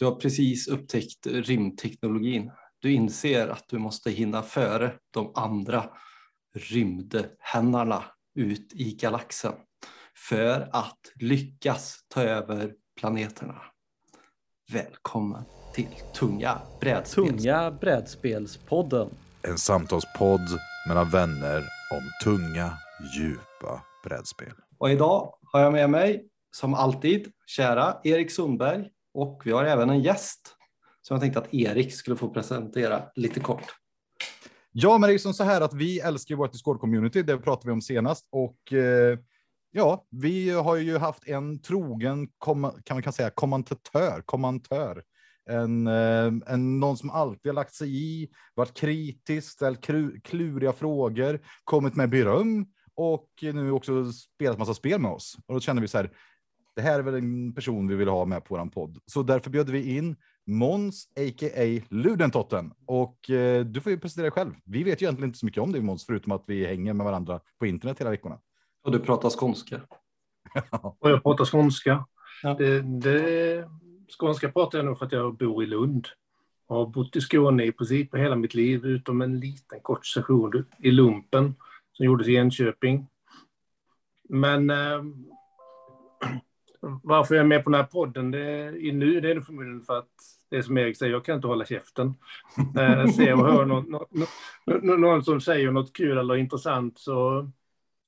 Du har precis upptäckt rymdteknologin. Du inser att du måste hinna före de andra rymdhännarna ut i galaxen för att lyckas ta över planeterna. Välkommen till Tunga brädspel. Tunga brädspelspodden. En samtalspodd mellan vänner om tunga, djupa brädspel. Och idag har jag med mig, som alltid, kära Erik Sundberg och vi har även en gäst som jag tänkte att Erik skulle få presentera lite kort. Ja, men det är som så här att vi älskar vårt Discord-community, det pratade vi om senast. Och eh, ja, vi har ju haft en trogen, kan man kan säga, kommentatör, kommantör. En, eh, en, någon som alltid har lagt sig i, varit kritisk, ställt kluriga frågor, kommit med beröm och nu också spelat massa spel med oss. Och då känner vi så här, det här är väl en person vi vill ha med på vår podd. Så därför bjöd vi in Måns, a.k.a. Ludentotten. Och eh, du får ju presentera dig själv. Vi vet ju egentligen inte så mycket om dig Måns, förutom att vi hänger med varandra på internet hela veckorna. Och du pratar skånska. och jag pratar skånska. Ja. Det, det, skånska pratar jag nog för att jag bor i Lund. Jag har bott i Skåne i princip hela mitt liv, utom en liten kort session i Lumpen som gjordes i Enköping. Men eh, varför jag är med på den här podden det, i nu, det är förmodligen för att det är som Erik säger, jag kan inte hålla käften. Jag ser och hör någon, någon, någon som säger något kul eller intressant så,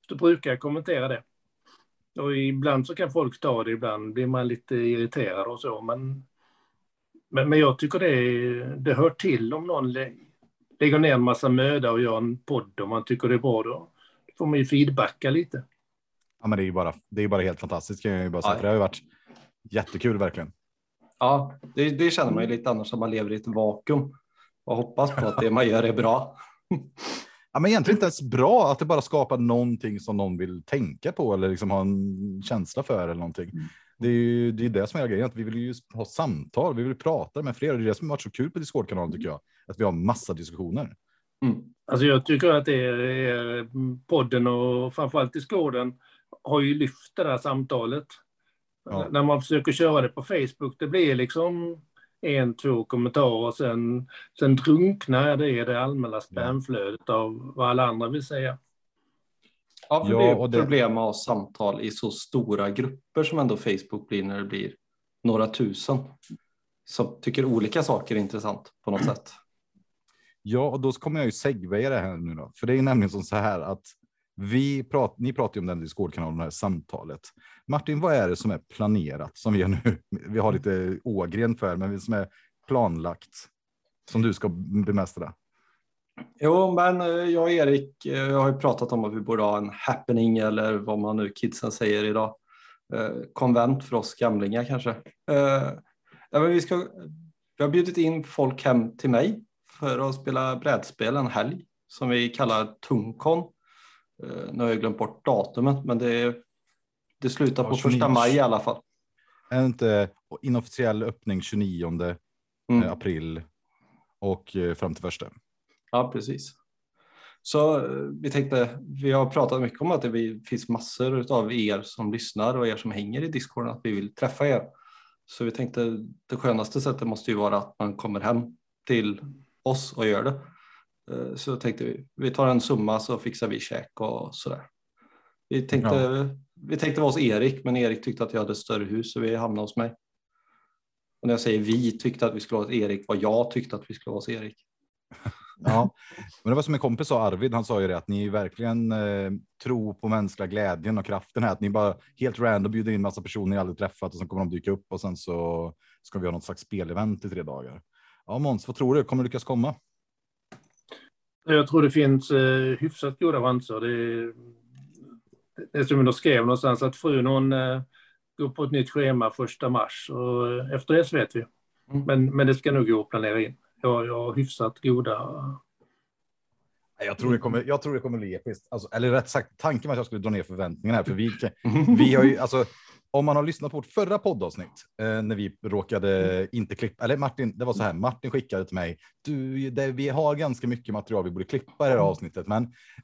så brukar jag kommentera det. Och ibland så kan folk ta det, ibland blir man lite irriterad och så, men, men, men jag tycker det, det hör till om någon lä, lägger ner en massa möda och gör en podd och man tycker det är bra, då får man ju feedbacka lite. Ja, men det är ju bara, det är bara helt fantastiskt kan jag ju bara säga, ja. det har ju varit jättekul verkligen. Ja, det, det känner man ju lite annars att man lever i ett vakuum och hoppas på att det man gör är bra. Ja, men egentligen inte ens bra att det bara skapar någonting som någon vill tänka på eller liksom ha en känsla för eller någonting. Mm. Det är ju det, är det som är grejen, att vi vill ju ha samtal, vi vill prata med fler och det är det som har varit så kul på Discord-kanalen tycker jag, att vi har massa diskussioner. Mm. Alltså jag tycker att det är podden och framförallt Discorden har ju lyft det här samtalet. Ja. När man försöker köra det på Facebook, det blir liksom en, två kommentarer, sen, sen drunknar det i det allmänna spamflödet av vad alla andra vill säga. Ja, för ja, det är det... problem med samtal i så stora grupper som ändå Facebook blir när det blir några tusen som tycker olika saker är intressant på något sätt. Ja, och då kommer jag ju segwaya det här nu då, för det är nämligen som så här att vi prat, ni pratar ju om den Discord-kanalen, det här samtalet. Martin, vad är det som är planerat som vi, nu, vi har lite ågren för, men som är planlagt som du ska bemästra? Jo, men eh, jag och Erik eh, jag har ju pratat om att vi borde ha en happening eller vad man nu kidsen säger idag. Eh, konvent för oss gamlingar kanske. Ja, men vi, ska, vi har bjudit in folk hem till mig för att spela brädspel en helg som vi kallar Tungkon. Eh, nu har jag glömt bort datumet, men det, det slutar på första maj i alla fall. Är inte inofficiell öppning 29 mm. Eh, april och eh, fram till första? Ja, precis. Så vi tänkte, vi har pratat mycket om att det finns massor av er som lyssnar och er som hänger i Discord att vi vill träffa er. Så vi tänkte det skönaste sättet måste ju vara att man kommer hem till oss och gör det. Eh, så tänkte vi, vi tar en summa så fixar vi käk och sådär. Vi tänkte, ja. vi tänkte vara hos Erik, men Erik tyckte att jag hade större hus så vi hamnade hos mig. Och när jag säger vi tyckte att vi skulle vara hos Erik, vad jag tyckte att vi skulle vara hos Erik. Ja, men det var som en kompis sa, Arvid, han sa ju det att ni verkligen eh, tror på mänskliga glädjen och kraften här, att ni bara helt random bjuder in massa personer ni aldrig träffat och sen kommer de dyka upp och sen så ska vi ha något slags spelevent i tre dagar. Ja, Måns, vad tror du? Kommer du lyckas komma? Jag tror det finns eh, hyfsat goda chanser. Det, det som jag skrev någonstans att frun hon eh, går på ett nytt schema första mars och eh, efter det så vet vi. Mm. Men, men det ska nog gå att planera in. Jag, jag har hyfsat goda jag tror det kommer, jag tror det kommer bli episkt. Alltså, eller rätt sagt, tanken var att jag skulle dra ner förväntningarna här, för vi, vi har ju, alltså, om man har lyssnat på vårt förra poddavsnitt eh, när vi råkade mm. inte klippa, eller Martin, det var så här, Martin skickade till mig, du, det, vi har ganska mycket material vi borde klippa i det här mm. avsnittet, men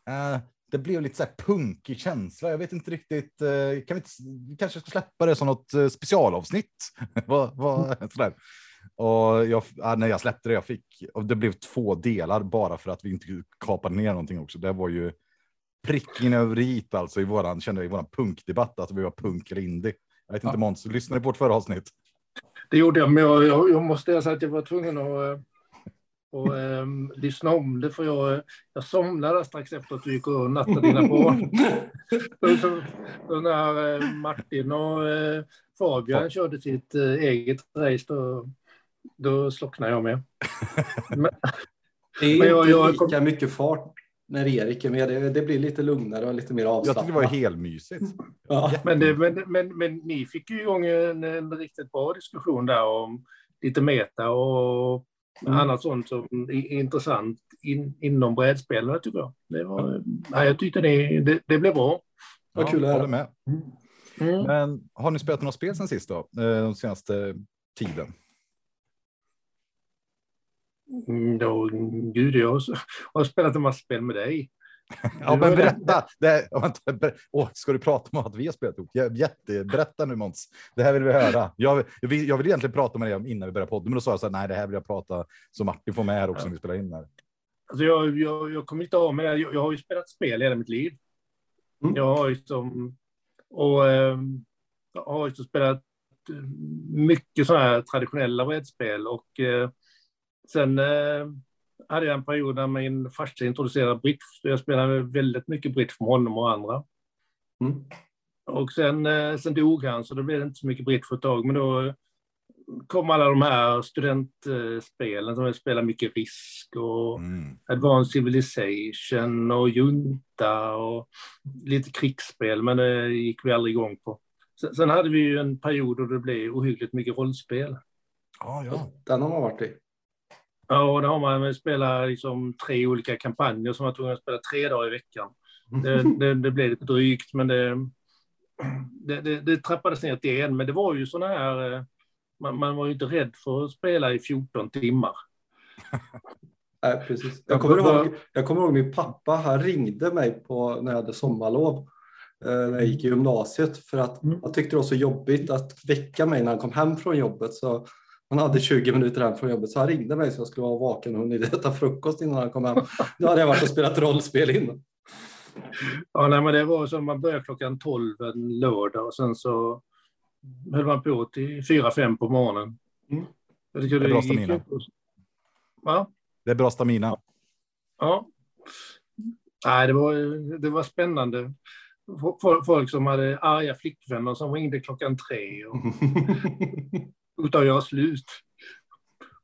eh, det blev lite så här punkig känsla. Jag vet inte riktigt, eh, kan vi, inte, kanske ska släppa det som något eh, specialavsnitt? vad, vad, sådär. Och jag, ja, när jag släppte det, jag fick, och det blev två delar bara för att vi inte kapade ner någonting också. Det var ju pricken över i alltså i våran, kände jag, i våran punkdebatt, att vi var punk eller indie. Jag vet inte Ja. Måns, lyssnade du på vårt förra avsnitt? Det gjorde jag, men jag, jag, jag måste säga att jag var tvungen att eh, och, ehm, lyssna om det, för jag, jag somnade strax efter att du gick och nattade dina barn. så, när eh, Martin och eh, Fabian körde sitt eh, eget race, då, då slocknade jag med. Men, Det är Men jag- inte jag lika mycket fart när Erik är med. Det, det blir lite lugnare och lite mer Jag avslappnat. tyckte det var helmysigt. ja. men, det, men, men, men ni fick ju igång en, en riktigt bra diskussion där om lite meta och Mm. annat sånt som är intressant in, inom brädspelen, tycker jag. Det, var, nej, jag tyckte det, det, det blev bra. Vad kul att höra. med. Mm. Men har ni spelat några spel sen sist då? Eh, De senaste tiden? Mm, Då, gud, jag har, spelat en massa spel med dig. Ja, men berätta. Det, vänta, ber, åh, ska du prata om att vi har spelat ihop? Jätte, berätta nu Måns. Det här vill vi höra. Jag, jag, vill, jag vill egentligen prata med dig om innan vi börjar podden, men då sa jag så här, nej, det här vill jag prata så Martin får med här också när vi spelar in här. Alltså jag, jag, jag kommer inte av med det. Jag, jag har ju spelat spel hela mitt liv. Mm. Jag har ju som... Och ehm, jag har ju spelat eh, mycket sådana här traditionella brädspel. Och eh, sen eh, hade jag en period när min farsa introducerade bridge. Jag spelade väldigt mycket bridge med honom och andra. Mm. Och sen, eh, sen dog han, så då blev det inte så mycket bridge för ett tag. Men då eh, kom alla de här studentspelen som jag spelar mycket risk och Mm. Advanced Civilization och Junta och lite krigsspel, men det gick vi aldrig igång på. Sen, sen hade vi ju en period då det blev ohyggligt mycket rollspel. Ja, ja. Den har man varit i. Ja, och då har man spelat liksom tre olika kampanjer som var tvungen att spela tre dagar i veckan. Det, det, det blev lite drygt, men det, det, det, det trappades ner till en. Men det var ju sådana här... eh, Man, man var ju inte rädd för att spela i 14 timmar. Nej, precis. Jag kommer, ihåg, jag kommer ihåg min pappa, han ringde mig på, när jag hade sommarlov. eh, När jag gick i gymnasiet för att Mm. han tyckte det var så jobbigt att väcka mig när han kom hem från jobbet. Så han hade 20 minuter hem från jobbet så han ringde mig så jag skulle vara vaken och hunnit äta frukost innan han kom hem. Då hade jag varit och spelat rollspel innan. Ja, nej, men det var som man började klockan 12 en lördag och sen så höll man på till 4-5 på morgonen. Mm. Tycker Det är bra stamina. Va? Det är bra stamina. Ja. Nej, det var, det var spännande. Folk, folk som hade arga flickvänner som ringde klockan tre och utav jag slut.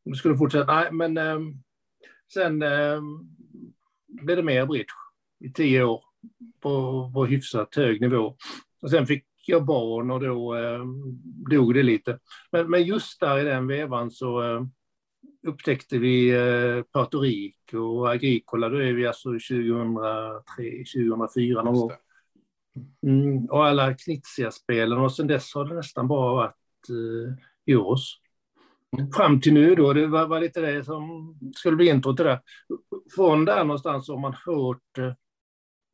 Och det skulle fortsätta. Nej, men ehm, sen ehm, blev det mer bridge i tio år på, på hyfsat hög nivå. Och sen fick jag barn och då ehm, dog det lite. Men, men just där i den vevan så ehm, upptäckte vi eh, Puerto Rico och Agricola. Då är vi alltså 2003, 2004 någon gång. Mm, och alla Knizia-spelen och sen dess har det nästan bara varit eh, Euros. Fram till nu då, det var, var lite det som skulle bli intro till det. Från där någonstans har man hört eh,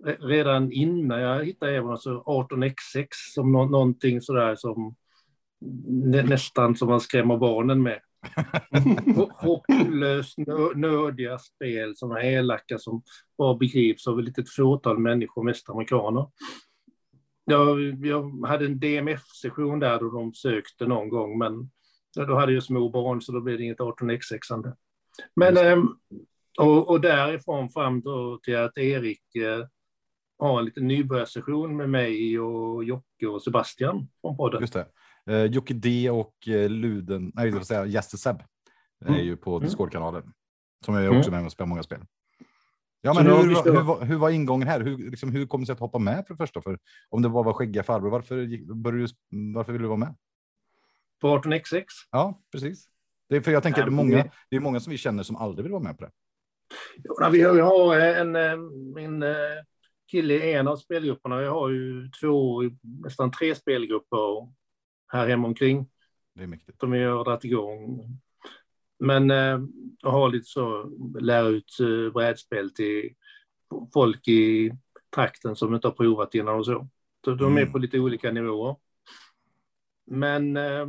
re- redan innan jag hittade även alltså 18xx som nå, någonting sådär som nä, nästan som man skrämmer barnen med. Hopplöst nö- nördiga spel som är elaka som bara begrips av ett litet fåtal människor, mest amerikaner. Jag, jag hade en DMF-session där då de sökte någon gång, men då hade jag små barn så då blev det inget 18x6. Men, ehm, och, och därifrån fram till att Erik eh, har en liten nybörjarsession med mig och Jocke och Sebastian från podden. Just det. Eh, Jocke D och eh, Luden, nej, vill säga Gäste Seb är Mm. ju på Mm. Discord-kanalen. Som är Mm. också med och spelar många spel. Ja, men hur, vi var- kört- hur, hur var ingången här? Hur, liksom, hur kom det sig att hoppa med för det första? För, om det bara var skäggiga farbror, varför, började du, varför ville du vara med? På 18xx. Ja, precis. Det är för jag tänker Ja, att det är många, det- är många som vi känner som aldrig vill vara med på det. Nej, Vi har, vi har en, eh, min eh, kille i en av spelgrupperna. Jag har ju två, nästan tre spelgrupper här hemma omkring Det är mäktigt. som vi har dragit igång. Men eh, jag har lite så, lära ut eh, brädspel till folk i trakten som inte har provat innan och så. Så de är Mm. på lite olika nivåer. Men eh,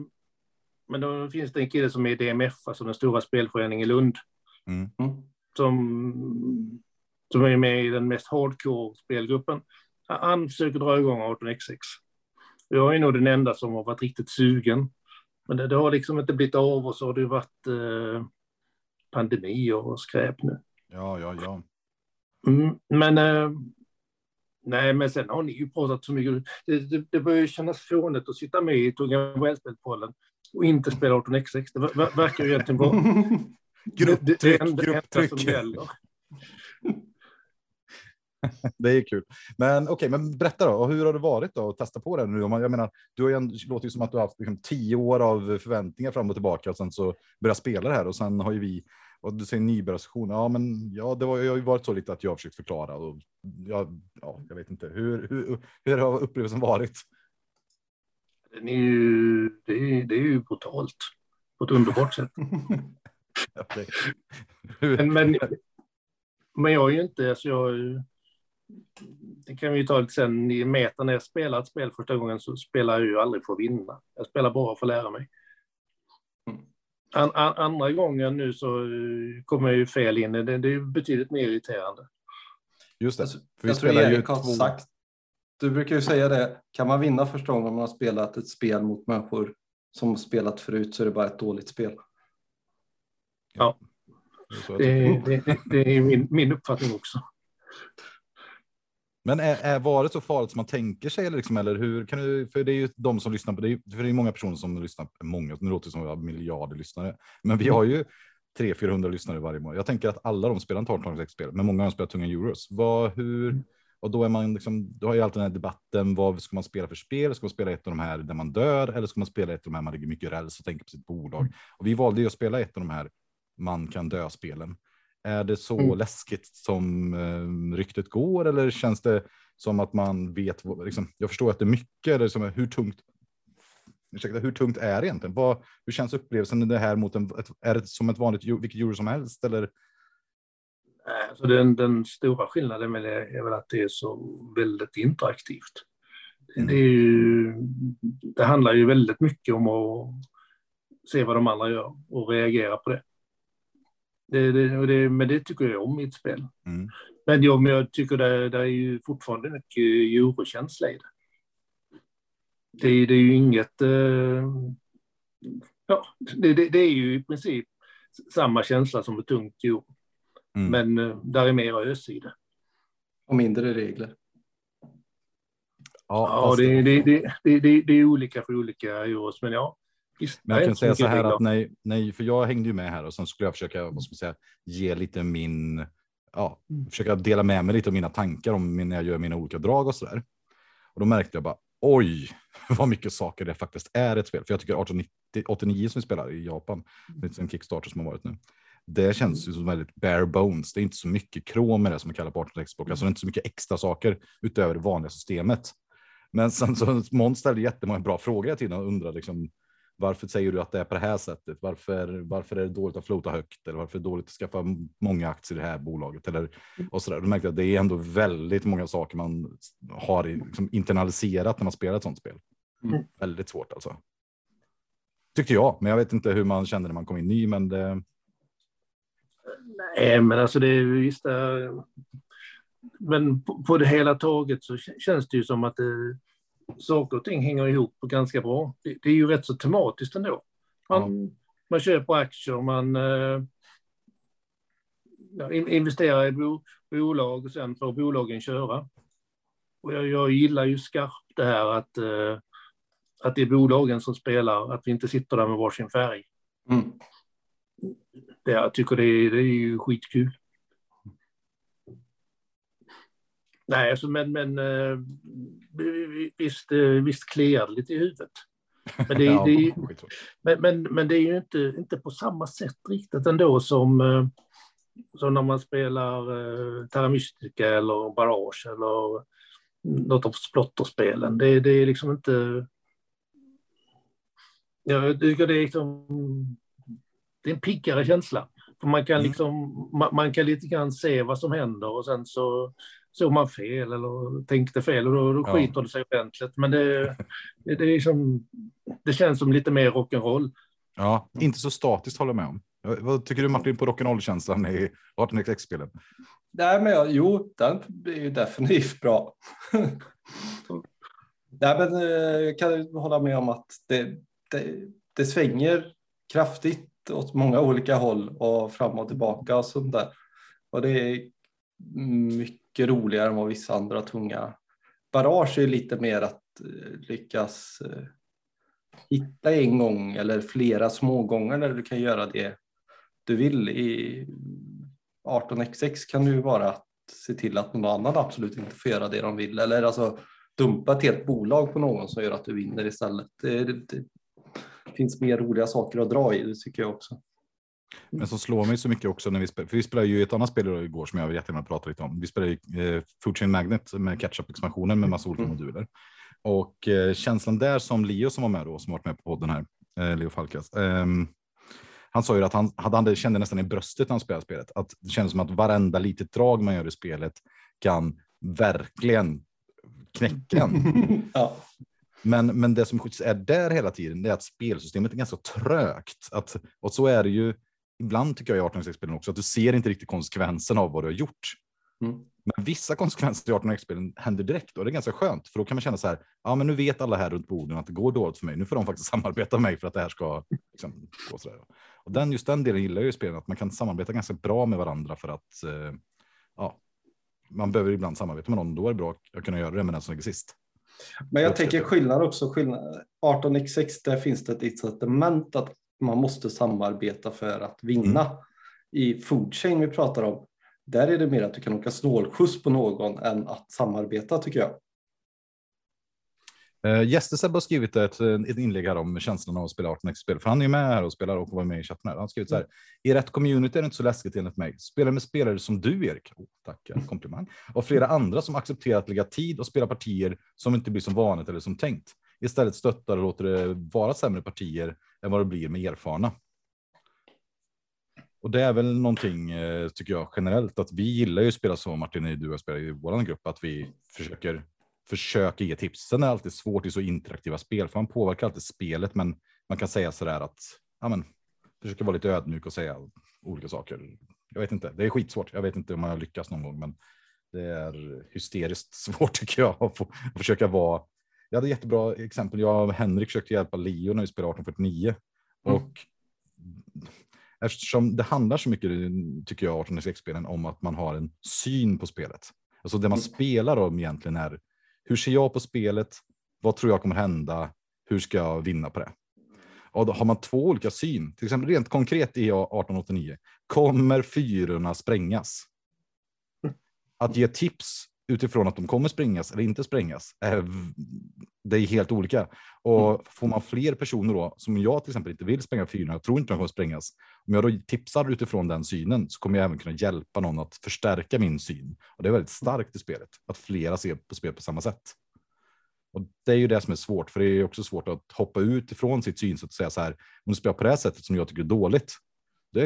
Men då finns det en kille som är DMF, alltså den stora spelföreningen i Lund, Mm. Mm. som, som är med i den mest hardcore spelgruppen. Han försöker dra igång 18xx. Jag är nog den enda som har varit riktigt sugen. Men det, det har liksom inte blivit av och så har det varit eh, pandemi och skräp nu. Ja, ja, ja. Mm, men, eh, nej, men sen har ni ju pratat så mycket. Det, det, det börjar ju kännas fånigt att sitta med i Tunga Wellspel-podden och inte spela 18xx. Det ver, ver, verkar ju egentligen vara det, det, det Grupptryck, enda, enda som grupptryck. gäller. Det är kul. Men okej, men berätta då. Hur har det varit då att testa på det nu? Jag menar, du har ju en, det låter ju som att du har haft liksom, tio år av förväntningar fram och tillbaka och sen så börja spela det här och sen har ju vi och du säger nybörjarsession. Ja, men ja, det var, jag har ju varit så lite att jag har försökt förklara och ja, ja, jag vet inte hur, hur, hur har upplevelsen varit? Den är ju, det, är, det är ju brutalt på ett underbart sätt. Men, men, men jag är ju inte, alltså jag, det kan vi ju ta lite sen, i metan när jag spelar ett spel första gången så spelar jag ju aldrig för att vinna. Jag spelar bara för att lära mig. Mm. An, an, andra gången nu så eh, kommer jag ju fel in, det, det är ju betydligt mer irriterande. just det. Alltså, För vi jag tror spelar ju två- sagt, du brukar ju säga det, kan man vinna första gången man har spelat ett spel mot människor som spelat förut så är det bara ett dåligt spel. Tycker. Det, det, det är min, min uppfattning också. Men är, är var det så farligt som man tänker sig eller, liksom, eller hur? Kan du, för det är ju de som lyssnar på det. Är, för det är många personer som lyssnar. Många, nu låter det som att vi har miljarder lyssnare, men vi har ju 300-400 lyssnare varje månad. Jag tänker att alla de spelar inte 18 spel, men många dem spelar tunga euros. Vad, hur? Och då är man liksom, då har ju alltid den här debatten. Vad ska man spela för spel? Ska man spela ett av de här där man dör eller ska man spela ett av de här man ligger mycket räls och tänker på sitt bolag? Och vi valde ju att spela ett av de här man kan dö spelen. Är det så Mm. läskigt som eh, ryktet går eller känns det som att man vet? vad- Liksom, jag förstår att det är mycket. Eller som, är- hur tungt? Ursäkta, hur tungt är det egentligen? Vad, hur känns upplevelsen det här mot en? Ett, är det som ett vanligt vilket euro som helst eller? Nej, Så den, den stora skillnaden med det är väl att det är så väldigt interaktivt. Mm. Det, är ju, det handlar ju väldigt mycket om att se vad de andra gör och reagera på det. Det, det, och det men det tycker jag om i ett spel. Mm. Men jag, men jag tycker det, det är ju fortfarande mycket eurokänsla i det. Det, är- det är ju inget... Eh, ja, det, det, det är ju i princip samma känsla som ett tungt euro. Mm. Men eh, där är mer ös i det. Och mindre regler. Ja, det, det, det, det, det är olika för olika euros, men ja. Men jag kan säga så här att nej, nej, för jag hängde ju med här och sen skulle jag försöka, vad ska man säga, ge lite min, ja, försöka dela med mig lite av mina tankar om när jag gör mina olika drag och så där. Och då märkte jag bara, oj, vad mycket saker det faktiskt är ett spel. För jag tycker 1890, 89 som vi spelar i Japan, är en Kickstarter som har varit nu. Det känns ju som väldigt bare bones. Det är inte så mycket krom med det som man kallar på 18 Xbox. Alltså det är inte så mycket extra saker utöver det vanliga systemet. Men sen så Måns ställde jättemånga bra frågor hela tiden och undrade liksom, varför säger du att det är på det här sättet? Varför, varför är det dåligt att flota högt? Eller varför är det dåligt att skaffa många aktier i det här bolaget? Eller, och så där. Då märkte jag att det är ändå väldigt många saker man har liksom internaliserat när man spelar ett sånt spel. Mm. Väldigt svårt alltså. Tyckte jag, men jag vet inte hur man kände när man kom in ny. Men det, Nej, men alltså det är ju visst. eh, Men på, på det hela taget så känns det ju som att det, saker och ting hänger ihop ganska bra. Det, det är ju rätt så tematiskt ändå. Man, man köper aktier, man eh, in- investerar i bo, bolag och sen får bolagen köra. Och jag, jag gillar ju skarpt det här att, eh, att det är bolagen som spelar, att vi inte sitter där med varsin färg. Mm. Det, jag tycker det är, det är ju skitkul. Nej, alltså, men, men eh, vi- vi- visst, eh, visst kliar det lite i huvudet. Men det, ja, det, är- men, men, men det är ju inte, inte på samma sätt riktigt ändå som, eh, som när man spelar eh, Terra Mystica eller Barrage eller något av splotterspelen. Det, det är liksom inte... Jag tycker det är liksom... Det är en piggare känsla. För man kan Mm. liksom man, man kan lite grann se vad som händer och sen så såg man fel eller tänkte fel och då, då Ja. skiter det sig ordentligt. Men det, det, är som, det känns som lite mer rock'n'roll. Ja, inte så statiskt håller jag med om. Vad tycker du Martin på rock'n'roll-känslan i 18xx-spelen? Nej, men jag, jo, den är ju definitivt bra. Nej, men eh, jag kan hålla med om att det, det, det svänger kraftigt åt många olika håll och fram och tillbaka och sånt där. Och det är mycket mycket roligare än vad vissa andra tunga. Barrage är lite mer att eh, lyckas eh, hitta en gång eller flera små gånger där du kan göra det du vill. I 18xx kan det ju vara att se till att någon annan absolut inte får göra det de vill eller alltså dumpa ett helt bolag på någon som gör att du vinner istället. Det, det, det finns mer roliga saker att dra i, det tycker jag också. Men som slår mig så mycket också när vi spelar, för vi spelade ju ett annat spel igår som jag jättegärna prata lite om. Vi spelade ju eh, Food Chain Magnet med catch-up-expansionen med massa olika mm. moduler. Och eh, känslan där som Leo som var med då, som varit med på podden här, eh, Leo Falkas, eh, han sa ju att han, hade, han kände nästan i bröstet när han spelade spelet, att det kändes som att varenda litet drag man gör i spelet kan verkligen knäcka en. ja. Men, men det som är där hela tiden är att spelsystemet är ganska trögt. Att, och så är det ju ibland tycker jag i 18x-spelen också, att du ser inte riktigt konsekvensen av vad du har gjort. Mm. Men vissa konsekvenser i 18x-spelen händer direkt och det är ganska skönt för då kan man känna så här. Ja, men nu vet alla här runt borden att det går dåligt för mig. Nu får de faktiskt samarbeta med mig för att det här ska liksom, gå så där. Och den just den delen gillar jag i spelen att man kan samarbeta ganska bra med varandra för att eh, ja, man behöver ibland samarbeta med någon. Då är det bra att kunna göra det med den som ligger sist. Men jag tänker skillnad också. Skillnad. 18x6 där finns det ett incitament att man måste samarbeta för att vinna. Mm. I foodchain vi pratar om, där är det mer att du kan åka snålskjuts på någon än att samarbeta tycker jag. Uh, Gästeseb har skrivit ett, ett inlägg här om känslan av att spela 18x-spel, för han är med här och spelar och var med i chatten. Här. Han har skrivit så här. I rätt community är det inte så läskigt enligt mig. Spela med spelare som du, Erik. Oh, tack, komplimang. Och flera andra som accepterar att lägga tid och spela partier som inte blir som vanligt eller som tänkt. Istället stöttar och låter det vara sämre partier än vad det blir med erfarna. Och det är väl någonting, eh, tycker jag, generellt att vi gillar ju att spela så, Martin, du har spelat i vår grupp, att vi försöker försöka ge tips. Sen är det alltid svårt i så interaktiva spel, för man påverkar alltid spelet, men man kan säga så där att ja, men, försöka vara lite ödmjuk och säga olika saker. Jag vet inte, det är skitsvårt. Jag vet inte om man har lyckats någon gång, men det är hysteriskt svårt tycker jag att, få, att försöka vara. Jag hade jättebra exempel. Jag och Henrik försökte hjälpa Leo när vi spelade 1849 mm. och eftersom det handlar så mycket, tycker jag, 1806-spelen om att man har en syn på spelet. Alltså det man mm. spelar om egentligen är hur ser jag på spelet? Vad tror jag kommer hända? Hur ska jag vinna på det? Och då har man två olika syn, till exempel rent konkret i 1889. Kommer fyrorna sprängas? Att ge tips utifrån att de kommer sprängas eller inte sprängas, är, det är helt olika. Och mm. får man fler personer då, som jag till exempel inte vill spränga fyrorna, jag tror inte de kommer sprängas. Om jag då tipsar utifrån den synen så kommer jag även kunna hjälpa någon att förstärka min syn. Och det är väldigt starkt i spelet, att flera ser på spelet på samma sätt. Och det är ju det som är svårt, för det är också svårt att hoppa ut ifrån sitt synsätt och säga så här, om du spelar på det här sättet som jag tycker är dåligt,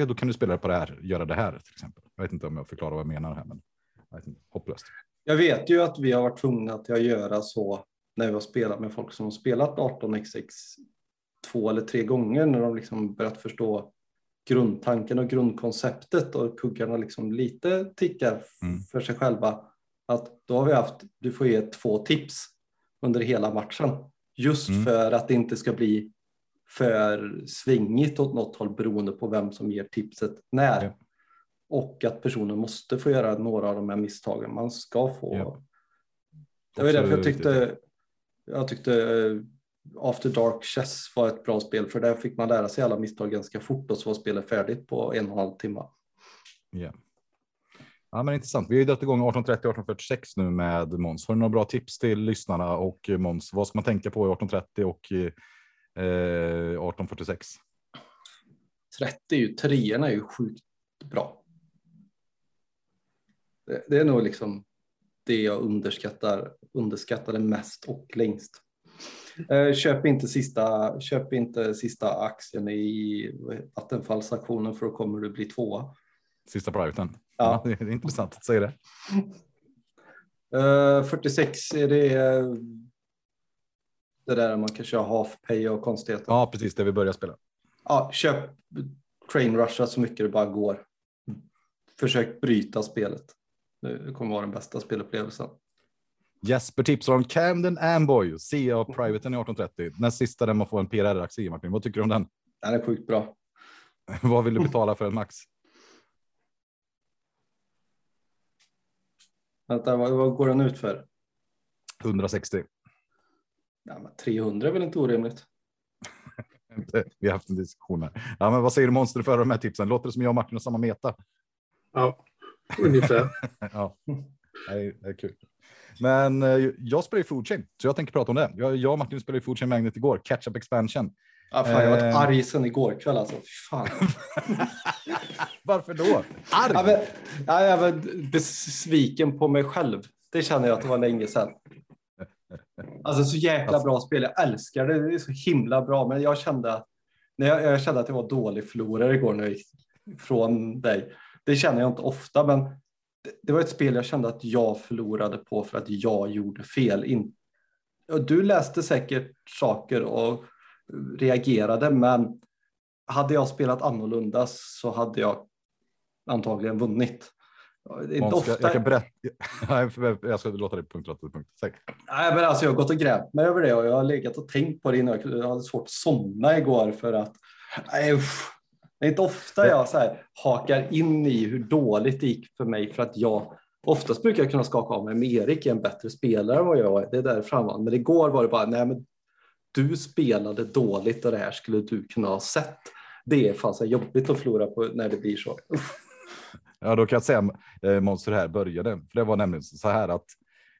då kan du spela på det här, göra det här till exempel. Jag vet inte om jag förklarar vad jag menar här, men hopplöst. Jag vet ju att vi har varit tvungna att göra så när vi har spelat med folk som har spelat 18xx två eller tre gånger när de liksom börjat förstå grundtanken och grundkonceptet och kuggarna liksom lite tickar mm. för sig själva. Att då har vi haft, du får ge två tips under hela matchen. Just mm. för att det inte ska bli för svingigt åt något håll beroende på vem som ger tipset när. Ja. Och att personen måste få göra några av de här misstagen. Man ska få. Ja. Det var därför jag tyckte, jag tyckte eh, After Dark Chess var ett bra spel för där fick man lära sig alla misstag ganska fort och så var spelet färdigt på en och en halv timme. Ja. Ja, men intressant. Vi har ju dragit igång 1830-1846 nu med Måns. Har du några bra tips till lyssnarna och Måns? Vad ska man tänka på i 1830 och eh, 1846? 30 är ju treorna är ju sjukt bra. Det, är nog liksom det jag underskattar, underskattade mest och längst. Eh, köp inte sista, köp inte sista aktien i Vattenfallsaktionen för då kommer du bli tvåa. Sista privten. Ja. ja. det är intressant att säga det. Uh, 46 är det det där man kan köra half pay och konstigheter. Ja, precis det vi börjar spela. ja, köp train rusha så mycket det bara går. Försök bryta spelet. Det kommer vara den bästa spelupplevelsen. Jesper tipsar om Camden Amboy, CA Private i 1830. Den sista där man får en PRR-aktie. Martin, vad tycker du om den? Den är sjukt bra. vad vill du betala för en max? Vänta, vad, vad går den ut för? 160. Ja, men 300 är väl inte orimligt? Vi har haft en diskussion här. Ja, men vad säger du monster för de här tipsen? Låter det som jag och Martin har samma meta? Ja, ungefär. ja, det är, det är kul. Men eh, jag spelar ju Foodchain, så jag tänker prata om det. Jag, jag och Martin spelade Foodchain Magnet igår, Catch-up Expansion. Ja, fan, jag har varit Eh. arg sedan igår kväll alltså. Fan. Varför då? Arg? Ja, men, ja, jag var besviken på mig själv. Det känner jag att det var länge sedan. Alltså så jäkla bra spel. Jag älskar det. Det är så himla bra. Men jag kände när jag, jag kände att jag var dålig förlorare igår när jag gick från dig. Det känner jag inte ofta, men det, det var ett spel jag kände att jag förlorade på för att jag gjorde fel. In, du läste säkert saker och reagerade, men hade jag spelat annorlunda så hade jag antagligen vunnit. Inte Måns, jag, ofta... jag kan berätta. Nej, för- jag ska låta dig punkt, punkt, punkt. Nej, men alltså jag har gått och grävt mig över det och jag har legat och tänkt på det innan. Jag hade svårt att somna igår för att nej, usch. Det är inte ofta jag så här hakar in i hur dåligt det gick för mig för att jag oftast brukar jag kunna skaka av mig. Men Erik är en bättre spelare än vad jag är. Det är där framme. Men igår var det bara nej, men du spelade dåligt och det här skulle du kunna ha sett. Det är fan jobbigt att förlora på när det blir så. Ja, då kan jag säga eh, Måns här började. För det var nämligen så här att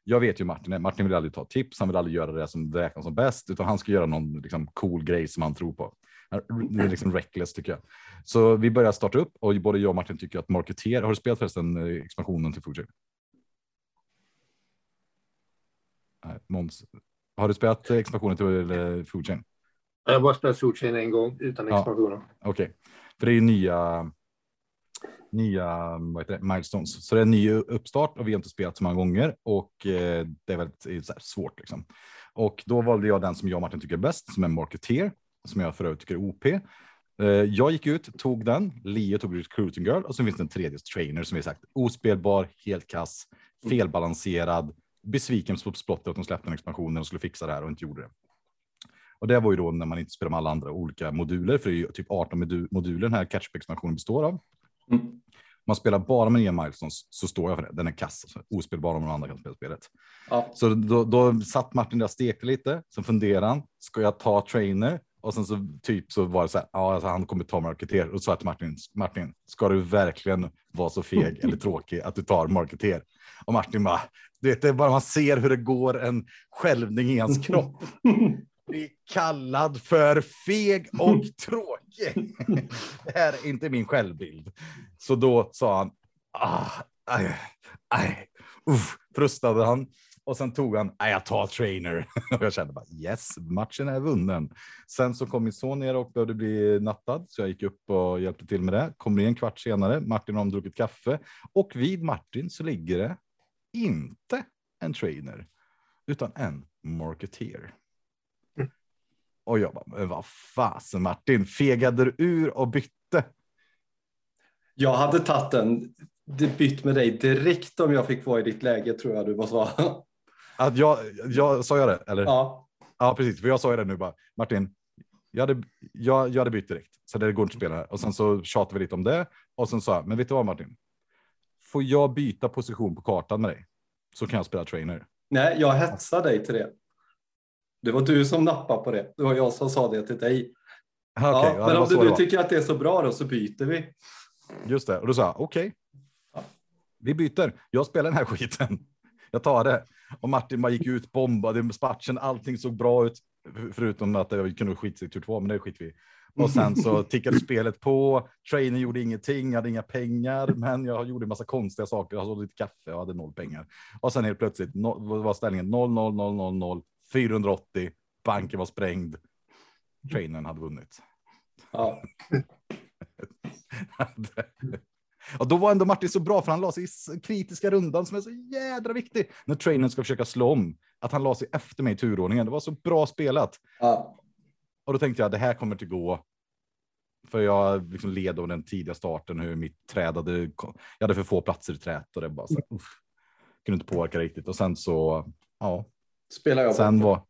jag vet ju Martin. är- Martin vill aldrig ta tips. Han vill aldrig göra det som räknas som bäst, utan han ska göra någon liksom, cool grej som han tror på. Det är liksom reckless tycker jag. Så vi börjar starta upp och både jag och Martin tycker att marketer. Har du spelat förresten eh, expansionen till Fuji? Nej, Måns. Har du spelat eh, expansionen till Fuji? Jag har bara spelat Solchain en gång utan Ja. expansionen. Okej, för det är ju nya. Nya vad heter det, milestones, så det är en ny uppstart och vi har inte spelat så många gånger och eh, det är väldigt är svårt liksom. Och då valde jag den som jag och Martin tycker är bäst, som är Marketeer, som jag för övrigt tycker är OP. Eh, jag gick ut, tog den, Leo tog Recruiting Girl och så finns det en tredje trainer som vi sagt ospelbar, helt kass, felbalanserad, besviken på Splotter att de släppte en expansion och skulle fixa det här och inte gjorde det. Och det var ju då när man inte spelar med alla andra olika moduler, för det är ju typ 18 modu- moduler den här catch-up-expansionen består av. Mm. Man spelar bara med nya milestones så står jag för det. Den är kass, alltså. ospelbar om någon annan kan spela spelet. Ja. Så då, då satt Martin där och stekte lite. Sen funderade han. Ska jag ta trainer? Och sen så typ så var det så här. Ja, alltså, han kommer ta marketer. Och så sa till Martin. Martin, ska du verkligen vara så feg eller tråkig att du tar marketer? Och Martin bara. Du vet, det är bara man ser hur det går en skälvning i hans kropp. Bli kallad för feg och tråkig. Det här är inte min självbild. Så då sa han, ah, aj, aj, uff, frustade han. Och sen tog han, nej, jag tar trainer. Och jag kände bara yes, matchen är vunnen. Sen så kom min son ner och behövde bli nattad, så jag gick upp och hjälpte till med det. Kommer in en kvart senare, Martin har druckit kaffe och vid Martin så ligger det inte en trainer utan en marketeer. Och jag bara, men vad fasen Martin, fegade du ur och bytte? Jag hade tagit en bytt med dig direkt om jag fick vara i ditt läge tror jag du var så. Att jag, jag sa jag det? Eller? Ja. Ja, precis. För jag sa ju det nu bara. Martin, jag hade, jag, jag hade bytt direkt. Så det går inte att spela. Och sen så tjatade vi lite om det. Och sen sa jag, men vet du vad Martin? Får jag byta position på kartan med dig? Så kan jag spela trainer. nej, jag hetsade dig till det. Det var du som nappade på det. Det var jag som sa det till dig. Okej, ja, men om du var. tycker att det är så bra då så byter vi. Just det. Och då sa jag, okej. Ja. Vi byter. Jag spelar den här skiten. Jag tar det. Och Martin bara gick ut, bombade matchen. Allting såg bra ut. Förutom att jag kunde skita i tur två, men det skit vi. Och sen så tickade spelet på. Trainer gjorde ingenting, hade inga pengar, men jag gjorde en massa konstiga saker. Jag hade lite kaffe och hade noll pengar. Och sen helt plötsligt no, var ställningen 0 0 0 0 0 480. Banken var sprängd. Trainern hade vunnit. Ja. Och då var ändå Martin så bra för han la sig i kritiska rundan som är så jädra viktig. När trainern ska försöka slå om. Att han la sig efter mig i turordningen. Det var så bra spelat. Ja. Och då tänkte jag det här kommer inte gå. För jag liksom led av den tidiga starten, hur mitt träd hade, jag hade för få platser i träet och det bara så, uff, kunde inte påverka riktigt. Och sen så, ja, Spelar jag sen var,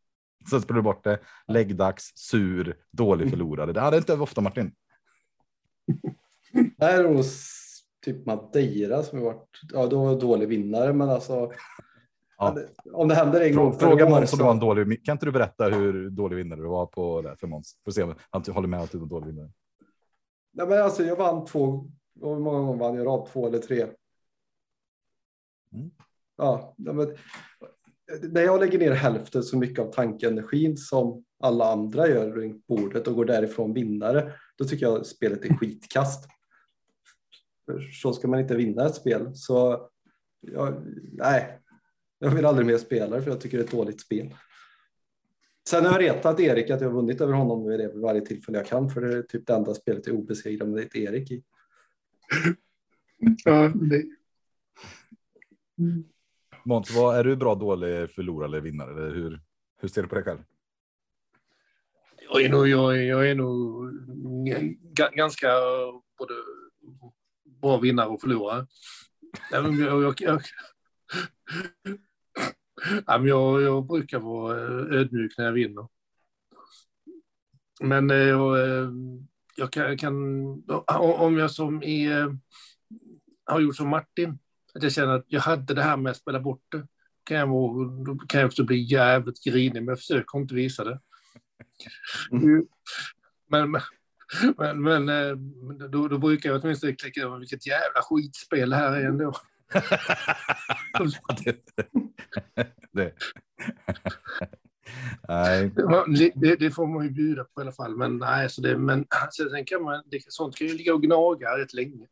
sen spelade du bort det, läggdags, sur, dålig förlorare. Det hade inte ofta Martin. Det s- typ Madeira som har varit, ja då var dålig vinnare men alltså. Ja. det- Om det händer en gång Frå- Fråga Måns om du var en dålig, kan inte du berätta hur dålig vinnare du var på det för Måns? Får se om han håller med att du var dålig vinnare. Nej, men alltså, jag vann två, hur många gånger vann jag rad? Två eller tre? Mm. Ja, men, när jag lägger ner hälften så mycket av tankeenergin som alla andra gör runt bordet och går därifrån vinnare, då tycker jag spelet är skitkast. Så ska man inte vinna ett spel. Så jag, nej, jag vill aldrig mer spela det för jag tycker det är ett dåligt spel. Sen har jag retat Erik att jag har vunnit över honom vid det varje tillfälle jag kan för det är typ det enda spelet jag är obesegrad med ett Erik i. Ja, det, Måns, vad, är du bra, dålig, förlorare eller vinnare? Eller hur, hur ser du på dig själv? jag, är nog, jag, är- jag är nog ga- ganska både bra vinnare och förlorare. Jag, jag, jag, jag, jag brukar vara eh, ödmjuk när jag vinner. Men eh, jag, eh, jag kan, kan, om jag som eh, har gjort som Martin, att jag känner att jag hade det här med att spela bort det, kan jag, då kan jag också bli jävligt grinig, men jag försöker inte visa det. Mm. Men, men, men, eh, då, då brukar jag åtminstone klicka över vilket jävla skitspel det här är ändå. det, det. Nej, Det, det, det får man ju bjuda på i alla fall. Men, nej, så det, men alltså, sen kan man, det, sånt kan ju ligga och gnaga rätt länge.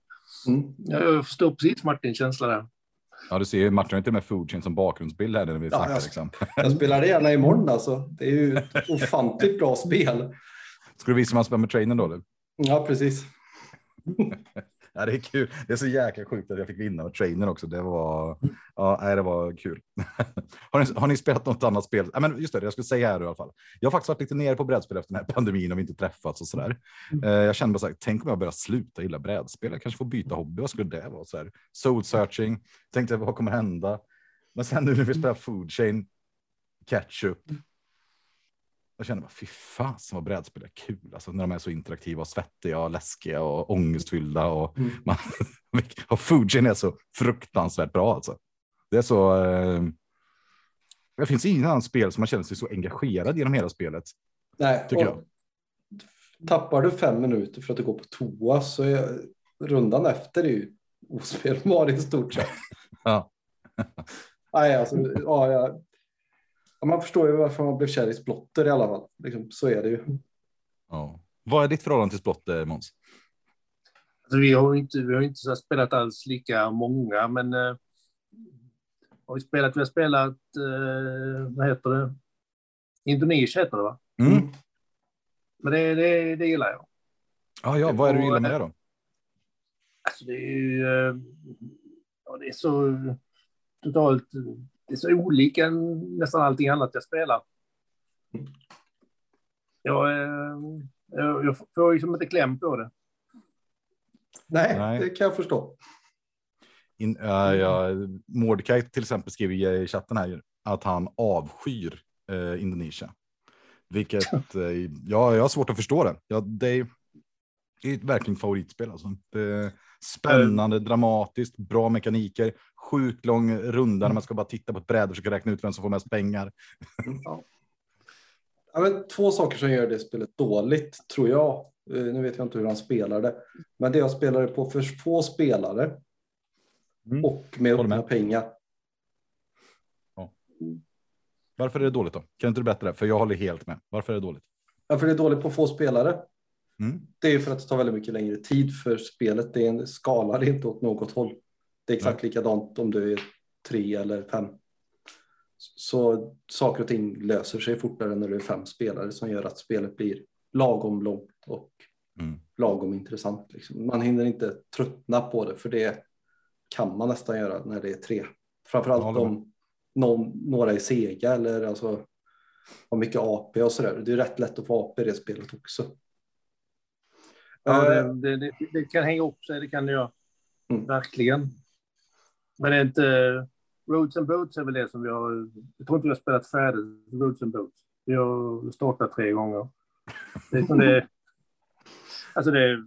Mm. Jag, jag förstår precis Martins känsla där. ja, du ser ju Martin och med Foodchain som bakgrundsbild här när vi Ja, snackar. jag- Liksom. Jag spelar det gärna imorgon alltså. Det är ju ett ofantligt bra spel. Ska du visa hur man spelar med trainen då? Eller? Ja, precis. Ja, det är kul. Det är så jäkla sjukt att jag fick vinna med trainer också. Det var, ja, nej, det var kul. har, ni, har ni spelat något annat spel? Ja, men just det, jag skulle säga här i alla fall. Jag har faktiskt varit lite nere på brädspel efter den här pandemin och vi inte träffats och så där. Eh, jag kände bara så här, tänk om jag börjar sluta gilla brädspel. Jag kanske får byta hobby. Vad skulle det vara? Så här, soul searching. Tänkte vad kommer hända? Men sen nu när vi spelar food chain, ketchup. Jag kände bara, fy fan vad brädspel är kul. Alltså när de är så interaktiva och svettiga och läskiga och ångestfyllda. Och Mm. man, och Fujin är så fruktansvärt bra alltså. Det är så. Eh, det finns ingen annan spel som man känner sig så engagerad genom hela spelet. Nej, Tycker och Tappar du fem minuter för att du går på toa så är rundan efter är ju ospelbar i stort sett. Ja. Nej, alltså, ja, ja. Ja, man förstår ju varför man blev kär i Splotter i alla fall. Liksom, så är det ju. Ja. Vad är ditt förhållande till Splott, eh, Måns? Alltså, vi har ju inte, vi har inte spelat alls lika många, men eh, har vi spelat, vi har spelat, eh, vad heter det? Indonesien heter det va? Mm. Men det, det, det gillar jag. Ja, ja, vad är det du gillar med det då? Alltså det är ju, eh, ja, det är så totalt, det är så olika än nästan allting annat jag spelar. Jag, eh, jag, jag får liksom inte kläm på det. Nej, Nej. det kan jag förstå. In, uh, ja, Mordecai till exempel skriver i chatten här att han avskyr eh, Indonesien. Vilket, eh, ja, jag har svårt att förstå det. Ja, det, är, det är ett verkligen favoritspel. Alltså. Det spännande, dramatiskt, bra mekaniker, sjukt lång runda när man ska bara titta på ett bräde och försöka räkna ut vem som får mest pengar. Ja, men två saker som gör det spelet dåligt, tror jag. Eh, Nu vet jag inte hur han spelade. Men det jag spelade på för få spelare Mm. och med öppna pengar. Varför är det dåligt då? Kan inte du berätta det? För jag håller helt med. Varför är det dåligt? Ja, för det är dåligt på få spelare. Mm. Det är för att det tar väldigt mycket längre tid för spelet. Det är en skala, det är inte åt något håll. Det är exakt likadant om du är tre eller fem. Så saker och ting löser sig fortare när du är fem spelare som gör att spelet blir lagom långt och Mm. lagom intressant. Liksom. Man hinner inte tröttna på det för det kan man nästan göra när det är tre. Framförallt om någon, några är sega eller alltså har mycket AP och sådär. Det är rätt lätt att få AP i det spelet också. Ja, Eh, det, det, det, kan hänga upp sig, det kan det göra. Mm. Verkligen. Men det är inte... Roads and Boats är väl det som vi har... Jag tror inte vi har spelat färdigt Roads and Boats. Vi har startat tre gånger. Det är som det... Alltså det...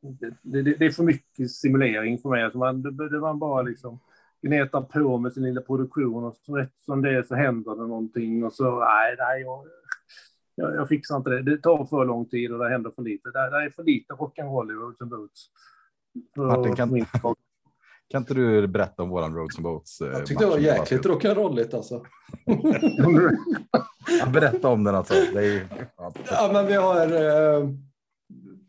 Det, det, det är för mycket simulering för mig. Alltså man, det man bara liksom gnetar på med sin lilla produktion och så rätt som det är så händer det någonting och så nej, nej, jag, jag, jag fixar inte det. Det tar för lång tid och det händer för lite. Det, det är för lite rock'n'roll i Roads and Boots. För Martin, kan-. Kan inte du berätta om våran Roads and Boats? eh, Jag tyckte det var jäkligt rock'n'rolligt alltså. Berätta om den alltså. Det är, ja, men vi har eh,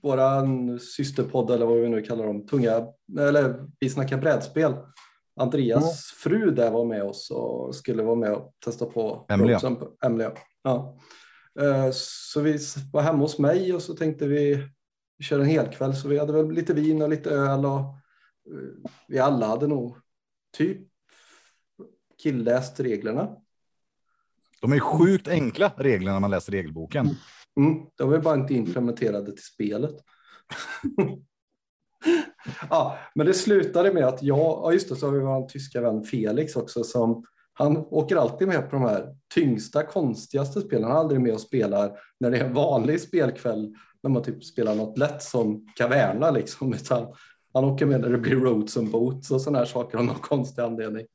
våran systerpodd eller vad vi nu kallar dem, tunga, eller vi snackar brädspel. Andreas fru där var med oss och skulle vara med och testa på. And- Emilia. Ja. Eh, så vi var hemma hos mig och så tänkte vi vi kör en helkväll så vi hade väl lite vin och lite öl och eh, vi alla hade nog typ killläst reglerna. de är sjukt enkla reglerna när man läser regelboken. Mm, de är bara inte implementerade till spelet. ja, men det slutade med att jag, ja just det, så har vi vår tyska vän Felix också som han åker alltid med på de här tyngsta, konstigaste spelen. Han är aldrig med och spelar när det är en vanlig spelkväll när man typ spelar något lätt som Caverna liksom, utan han åker med när det blir roads and boats och sådana här saker av någon konstig anledning.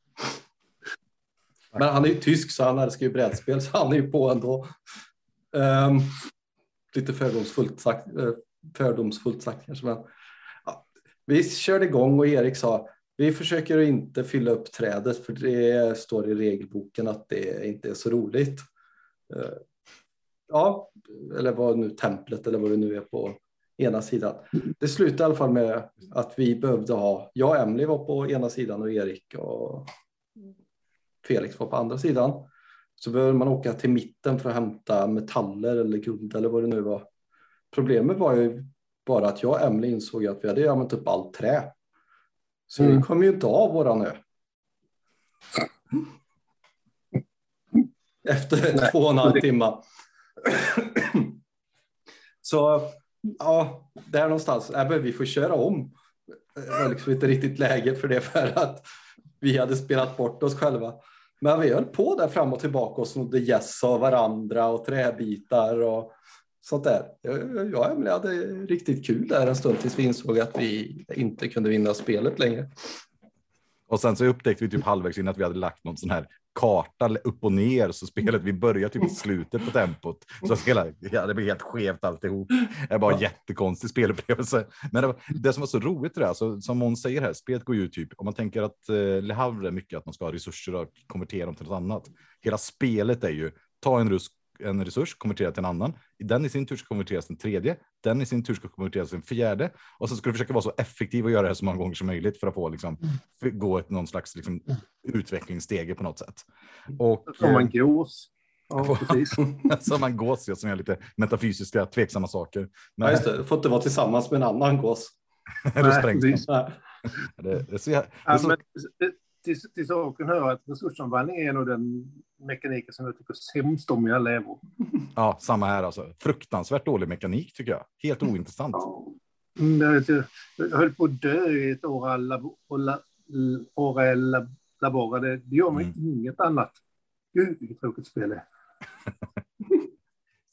Men han är ju tysk så han älskar ju brädspel så han är ju på ändå. Um, lite fördomsfullt sagt, eh, fördomsfullt sagt kanske. Men, ja. Vi körde igång och Erik sa vi försöker inte fylla upp trädet för det står i regelboken att det inte är så roligt. Eh, ja, eller vad nu templet eller vad det nu är på ena sidan. Det slutade i alla fall med att vi behövde ha, jag och Emily var på ena sidan och Erik och Felix var på andra sidan. Så behöver man åka till mitten för att hämta metaller eller guld eller vad det nu var. Problemet var ju bara att jag och Emily insåg att vi hade använt upp allt trä. Så Mm. vi kom ju inte av våran ö. Efter Nej. två och en halv timme. Så ja, där någonstans, äh, vi får köra om. Det var liksom inte riktigt läge för det för att vi hade spelat bort oss själva. Men vi höll på där fram och tillbaka och snodde gäss av varandra och träbitar och sånt där. Jag jag och Emelie hade riktigt kul där en stund tills vi insåg att vi inte kunde vinna spelet längre. Och sen så upptäckte vi typ halvvägs in att vi hade lagt någon sån här karta upp och ner så spelet vi börjar typ i slutet på tempot så att hela ja, det blir helt skevt alltihop. Det var en jättekonstig spelupplevelse. Men det, var, det som var så roligt det där, så, som hon säger här, spelet går ju typ om man tänker att eh, Le Havre är mycket att man ska ha resurser och konvertera dem till något annat. Hela spelet är ju ta en rus en resurs, konvertera till en annan. Den i sin tur ska konverteras till en tredje. Den i sin tur ska konverteras till en fjärde. Och så ska du försöka vara så effektiv och göra det här så många gånger som möjligt för att få liksom, f- gå ett någon slags liksom, utvecklingsstege på något sätt. Och Som en gås. Ja, precis. som en gås ja, som gör lite metafysiska tveksamma saker. Men Ja, just det. Du får inte vara tillsammans med en annan gås. då Nej, sprängs det. Det är så, jä- det så, till, till saken hör att resursomvandling är nog den mekaniken som jag tycker sämst om i alla ävor. ja, samma här alltså. Fruktansvärt dålig mekanik tycker jag. Helt ointressant. Mm, jag, höll på att dö i ett oral labo- labora. Det, det gör mig Mm. inget annat. Gud, vilket tråkigt spel det är.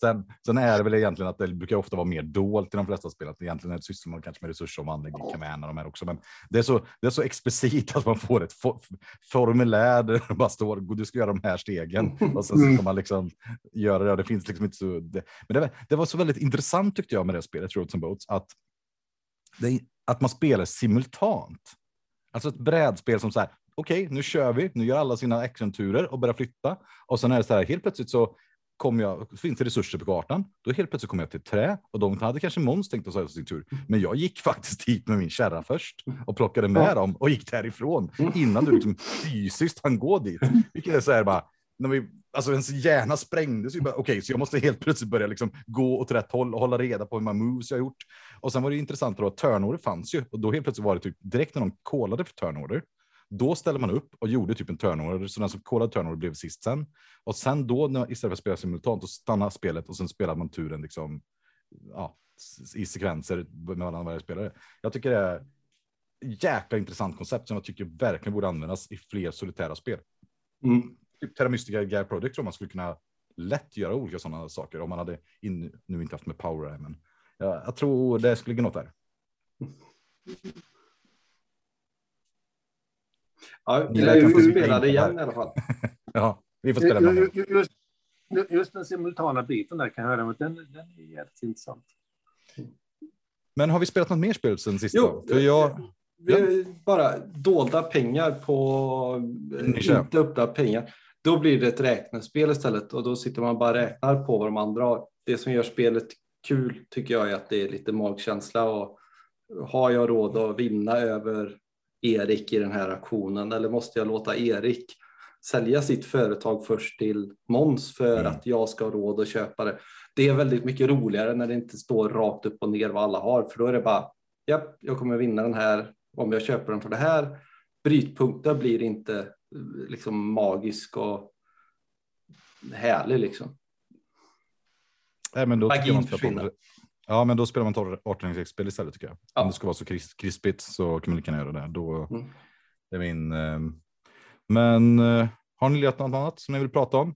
Sen, sen är det väl egentligen att det brukar ofta vara mer dolt i de flesta spel. Att egentligen är det sysslar man kanske med resursomvandling i Kamäna de här också. Men det är, så, det är så explicit att man får ett for, formulär där det bara står du ska göra de här stegen och sen så ska man liksom göra det. Och det finns liksom inte så. Det, men det, var- det var så väldigt intressant tyckte jag med det spelet Roads and Boats att, det, att man spelar simultant. Alltså ett brädspel som så här. Okej, nu kör vi. Nu gör alla sina actionturer och börjar flytta och sen är det så här helt plötsligt så kommer jag, finns det resurser på kartan. Då helt plötsligt kommer jag till trä och de hade kanske Måns tänkt att säga sin tur. Men jag gick faktiskt dit med min kärra först och plockade med Ja. dem och gick därifrån innan du liksom fysiskt hann gå dit. Vilket är så här bara, när vi, alltså ens hjärna sprängdes okej, så jag måste helt plötsligt börja liksom gå åt rätt håll och hålla reda på hur många moves jag gjort. Och sen var det intressant då att turnorder fanns ju och då helt plötsligt var det typ direkt när de kollade för turnorder då ställde man upp och gjorde typ en turnover, så den som kollade turnover blev sist sen. Och sen då, när, istället för att spela simultant, då stannade spelet och sen spelade man turen liksom, ja, i sekvenser mellan varje spelare. Jag tycker det är jäkla intressant koncept som jag tycker verkligen borde användas i fler solitära spel. Mm. Typ Terra Mystica Gear Project tror man skulle kunna lätt göra olika sådana saker om man hade in, nu inte haft med power, men ja, jag tror det skulle ligga något där. Ja, vi lär ju spela det igen i alla fall. Ja, vi får spela med Ju- ju- Just, just den simultana biten där kan jag höra, men den, den är jävligt intressant. Men har vi spelat något mer spel sen sist? Jo? För jag, Vi bara dolda pengar på eh, Nischa. inte öppna pengar. Då blir det ett räknespel istället och då sitter man bara räknar på vad de andra har. Det som gör spelet kul tycker jag är att det är lite magkänsla och har jag råd att vinna över Erik i den här aktionen eller måste jag låta Erik sälja sitt företag först till Måns för Mm. att jag ska ha råd att köpa det. Det är väldigt mycket roligare när det inte står rakt upp och ner vad alla har för då är det bara japp, jag kommer vinna den här om jag köper den för det här. Brytpunkten blir inte eh, liksom magisk och härlig liksom. nej, men då Magin försvinner. Ja, men då spelar man 18-spel istället tycker jag. Ja. Om det ska vara så kris- krispigt så kan man lika gärna göra det. Då Mm. är min. ehm, men eh, har ni lirat något annat som ni vill prata om?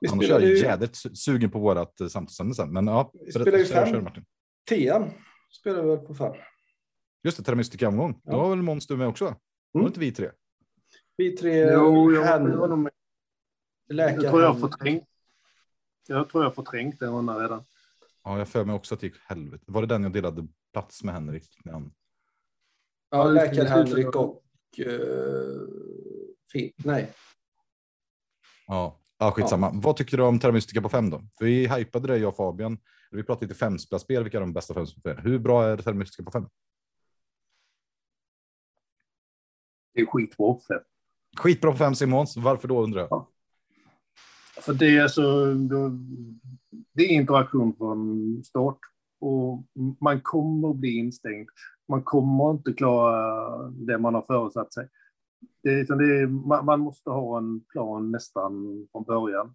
Vi Annars är jag ju jädrigt su- sugen på vårat uh, samtalsämne sen. Men ja, Vi spelar ju fem. kör, Martin. Tian spelar vi väl på fem. Just det, Terra Mystica omgång. Ja. Då var väl Måns du med också? Var det inte vi tre? Vi tre, Jo, jag, jag, var tror jag har förträngt. Jag tror jag har förträngt den rundan redan. Ja, jag för mig också att det gick helvete. Var det den jag delade plats med Henrik? när han- ja, Ja, läkare. Henrik och uh, Finn. Nej, Ja, ja skitsamma. Vad tycker du om Terra Mystica på fem då? Vi hypade det jag och Fabian. Vi pratade lite femspelspel, vilka är de bästa femspel? Hur bra är Terra Mystica på fem? Det är skitbra. För, Skitbra på fem Simons. Varför då undrar jag? För det är så... Det är interaktion från start. Och man kommer att bli instängd. Man kommer inte klara det man har föresatt sig. Det är, liksom det är, man, måste ha en plan nästan från början.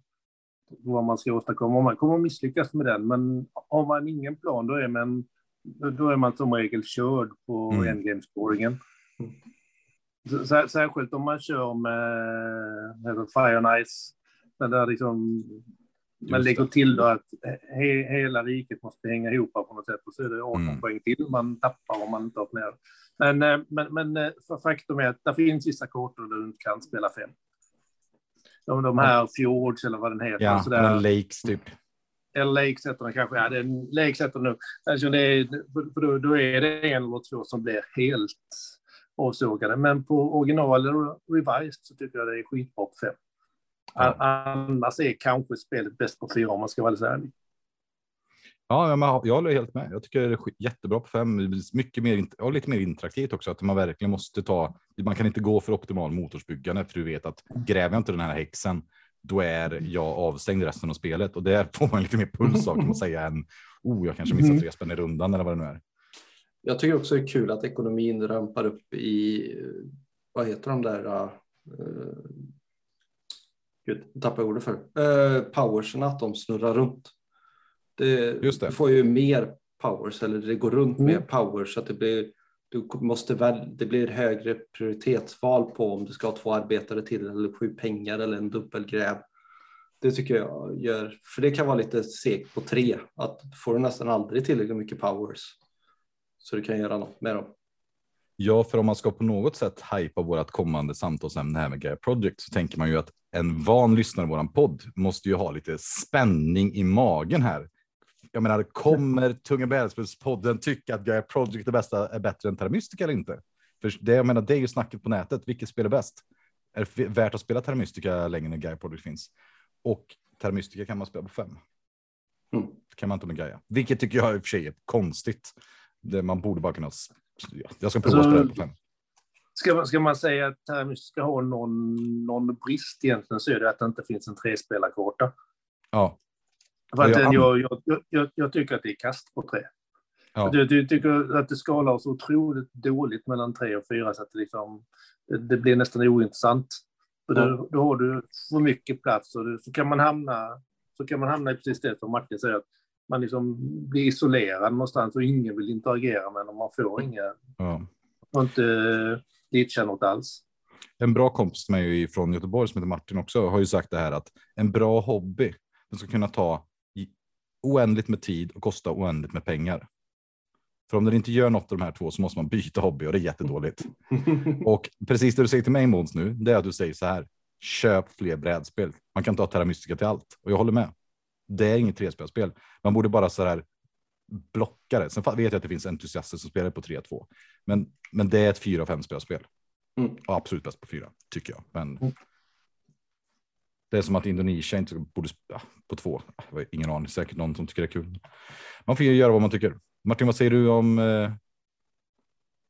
Vad man ska åstadkomma. Man kommer att misslyckas med den, men har man ingen plan då är man, då är man som regel körd på Mm. endgame-scoringen. Sär- Särskilt om man kör med Fire and Ice. Där där liksom, man lägger till då att he, hela riket måste hänga ihop på något sätt och så är det 18 Mm. poäng till man tappar om man inte har ner. Men, eh, men, men eh, faktum är att det finns vissa kartor där du inte kan spela fem. De, de här Fjords eller vad den heter. Ja, så där. men Lakes typ. Eller Lakes heter den kanske. Ja, det är Lakes heter den nu. Alltså det är, för då, då är det en eller två som blir helt avsågade. Men på original eller revised så tycker jag det är skitbra på fem. Annars är kanske spelet bäst på fyra om man ska vara alldeles ärlig. Ja, men jag håller helt med. Jag tycker det är jättebra på fem. Mycket mer, och lite mer interaktivt också. Att man verkligen måste ta. Man kan inte gå för optimal motorsbyggande för du vet att gräver jag inte den här häxen, då är jag avstängd resten av spelet och där får man lite mer puls av kan man säga än oh, jag kanske missar Mm. tre spänn i rundan eller vad det nu är. Jag tycker också det är kul att ekonomin rampar upp i, vad heter de där, uh, gud, jag tappade ordet för uh, powersen, att de snurrar runt. Det, Just det. Du får ju mer powers, eller det går runt Mm. mer powers, så att det blir, du måste väl, det blir högre prioritetsval på om du ska ha två arbetare till, eller sju pengar, eller en dubbelgräv. Det tycker jag gör, för det kan vara lite segt på tre, att får du nästan aldrig tillräckligt mycket powers. Så du kan göra något med dem. Ja, för om man ska på något sätt hypa vårt kommande samtalsämne här med Gaia Project så tänker man ju att en van lyssnare av våran podd måste ju ha lite spänning i magen här. Jag menar, kommer Tunga brädspelspodden tycka att Gaia Project är, bästa, är bättre än Terra Mystica eller inte? För det, jag menar, det är ju snacket på nätet. Vilket spel är bäst? Är det värt att spela Terra Mystica längre när Gaia Project finns? Och Terra Mystica kan man spela på fem. Mm. kan man inte med Gaia. Vilket tycker jag i och för sig är konstigt. Det, man borde bara kunna... Jag ska prova att Alltså, spela det på fem. Ska man, ska man säga att Termis ska ha någon, någon brist egentligen så är det att det inte finns en trespelarkarta. Ja, För att Ja, jag- jag, jag, jag, jag tycker att det är kast på tre. Ja. Jag, jag tycker att det skalar så otroligt dåligt mellan tre och fyra så att det, liksom, det, det blir nästan ointressant. För då, då har du för mycket plats och du, så, kan man hamna, så kan man hamna i precis det som Martin säger. Att man liksom blir isolerad någonstans och ingen vill interagera med en och man får inga, Ja. och inte glitcha något alls. En bra kompis med mig från Göteborg som heter Martin också har ju sagt det här att en bra hobby den ska kunna ta oändligt med tid och kosta oändligt med pengar. För om den inte gör något av de här två så måste man byta hobby och det är jättedåligt. Och precis det du säger till mig Måns nu, det är att du säger så här. Köp fler brädspel. Man kan ta Terra Mystica till allt och jag håller med. Det är inget trespelsspel. Man borde bara så här blocka det. Sen vet jag att det finns entusiaster som spelar på 3-2, men, men det är ett 4-5 spelspel. Mm. Och absolut bäst på fyra tycker jag. Men Mm. det är som att Indonesien inte borde spela på två. Jag har ingen aning, säkert någon som tycker det är kul. Man får ju göra vad man tycker. Martin, vad säger du om eh,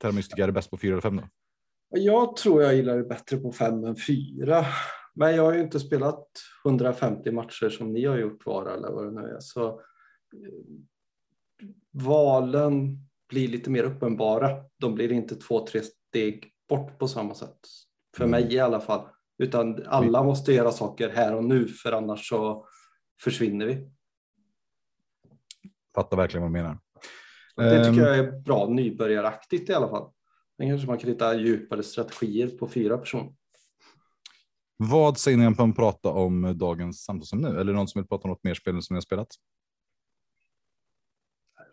Terra Mystica? Är det bäst på fyra eller fem då? Jag tror jag gillar det bättre på fem än fyra. Men jag har ju inte spelat 150 matcher som ni har gjort var eller vad det nu är. Så eh, valen blir lite mer uppenbara. De blir inte två, tre steg bort på samma sätt. För Mm. mig i alla fall. Utan alla måste göra saker här och nu för annars så försvinner vi. Fattar verkligen vad du menar. Det Ehm, tycker jag är bra nybörjaraktigt i alla fall. Sen kanske man kan hitta djupare strategier på fyra personer. Vad säger ni om att prata om dagens samtalsämne? Eller någon som vill prata om något mer spel som ni har spelat?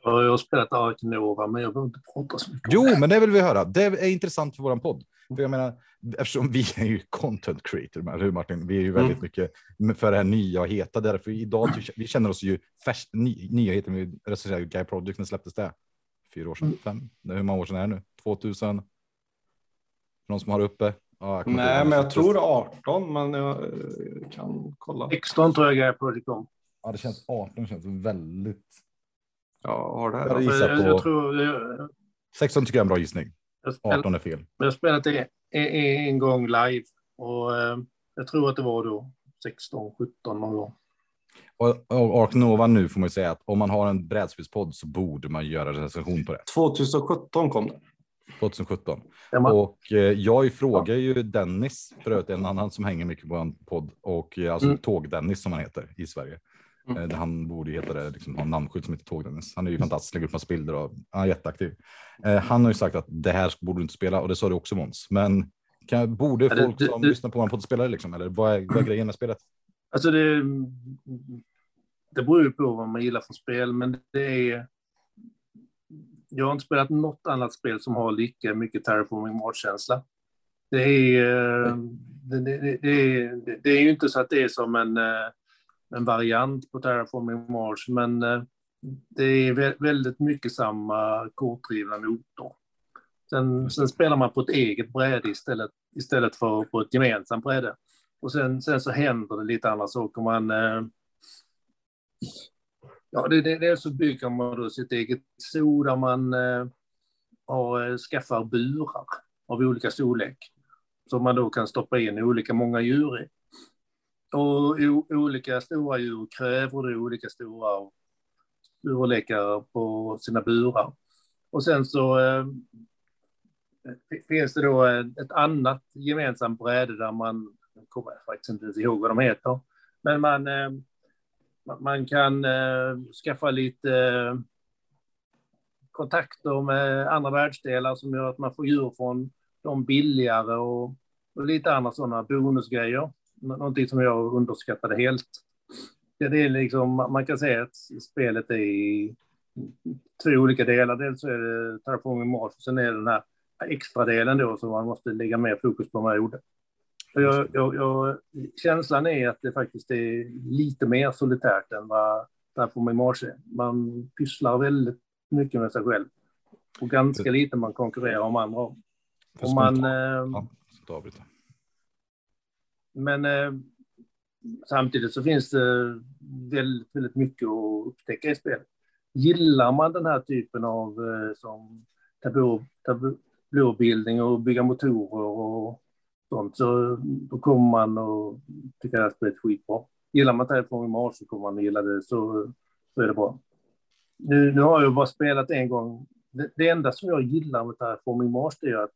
Jag har spelat Ark Nova, men jag behöver inte prata så mycket Jo, det. men det vill vi höra. Det är intressant för våran podd. För jag menar, eftersom vi är ju content creator, eller hur Martin? Vi är ju väldigt Mm. mycket för det här nya och heta. Därför idag, vi känner oss ju färs, ny, nyheten. Vi recenserade ju Guy Project, när släpptes det? Fyra år sedan? Mm. Fem? Hur många år sedan är det nu? 2000? Någon som har uppe? Ja, jag Nej, men det jag tror 18, men jag kan kolla. 16 tror jag Guy Project om. Ja, det känns 18 känns väldigt. Ja, har det här. då. gissar Jag, på- jag tror... Jag, 16 tycker jag är en bra gissning. jag, spel, 18 är fel. jag har spelat det en, en gång live och eh, jag tror att det var då 16, 17 någon gång. Och, och Ark Nova nu får man ju säga att om man har en brädspelspodd så borde man göra en recension på det. 2017 kom det. 2017. Där man, Och eh, jag frågar ju Dennis, för övrigt en annan som hänger mycket på en podd, och eh, alltså Mm. Tåg-Dennis som han heter i Sverige. Mm. Eh, han borde ju heta det, liksom, ha en namnskylt som heter Tåg-Dennis. Han är ju fantastisk, lägger upp massa bilder och han är jätteaktiv. Han har ju sagt att det här borde du inte spela och det sa du också Måns. Men kan, borde folk som det- lyssnar på en podd spela det liksom? Eller vad är, vad är grejen med spelet? alltså det, det beror ju på vad man gillar för spel, men det är... Jag har inte spelat något annat spel som har lika mycket Terraforming Mars-känsla. Det är, eh, det, det, det, det, är, ju inte så att det är som en, eh, en variant på Terraforming Mars, men eh, det är vä- väldigt mycket samma kortdrivna motor. Sen, sen spelar man på ett eget bräde istället, istället för på ett gemensamt bräde. Och sen, sen så händer det lite andra saker. Man, ja, det, det, det är så bygger man då sitt eget zoo där man eh, har, eh, skaffar burar av olika storlek. Som man då kan stoppa in olika många djur i. Och o, olika stora djur kräver då olika stora storlekar på sina burar. Och sen så eh, finns det då eh, ett annat gemensamt bräde där man, jag kommer faktiskt inte ihåg vad de heter, men man, eh, man- kan eh, skaffa lite eh, kontakter med andra världsdelar som gör att man får djur från dem billigare och, och lite andra sådana bonusgrejer. Någonting som jag underskattade helt. Det är liksom, man kan säga att spelet är i två olika delar. Dels så är det Terraforming Mars och sen är det den här extra delen då som man måste lägga mer fokus på vad jag gjorde. Jag, jag, jag, känslan är att det faktiskt är lite mer solitärt än vad Terraforming Mars är. Man pysslar väldigt mycket med sig själv och ganska lite man konkurrerar om andra om. Man, eh. Men eh, samtidigt så finns det väldigt, väldigt mycket att upptäcka i spelet. Gillar man den här typen av eh, som tabu, taburbildning och bygga motorer och sånt så då kommer man att tycka det här spelet är skitbra. Gillar man Terraforming Mars så kommer man att gilla det så, så är det bra. Nu, nu har jag bara spelat en gång. Det, det enda som jag gillar med Terraforming Mars det är att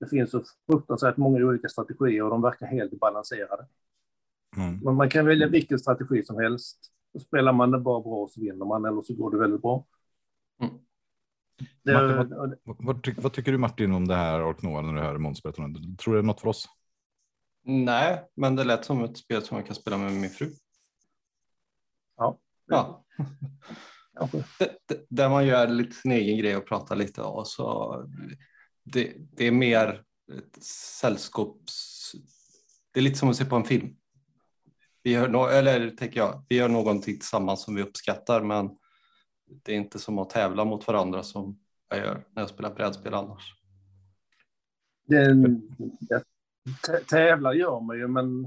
det finns så fruktansvärt många olika strategier och de verkar helt balanserade. Mm. Men man kan välja vilken strategi som helst Då spelar man det bara bra så vinner man, eller så går det väldigt bra. Mm. Det, Martin, Vad, ty vad, tycker du Martin om det här Ark Nova när du hör Måns berätta? Tror du det är något för oss? Nej, men det lät som ett spel som jag kan spela med min fru. Ja. Ja. Där man gör lite sin egen grej och pratar lite och så. Det, det är mer ett sällskaps... Det är lite som att se på en film. Vi gör, no eller tänker jag, vi gör någonting tillsammans som vi uppskattar, men det är inte som att tävla mot varandra som jag gör när jag spelar brädspel annars. Det är en, ja, tä- tävlar gör man ju, men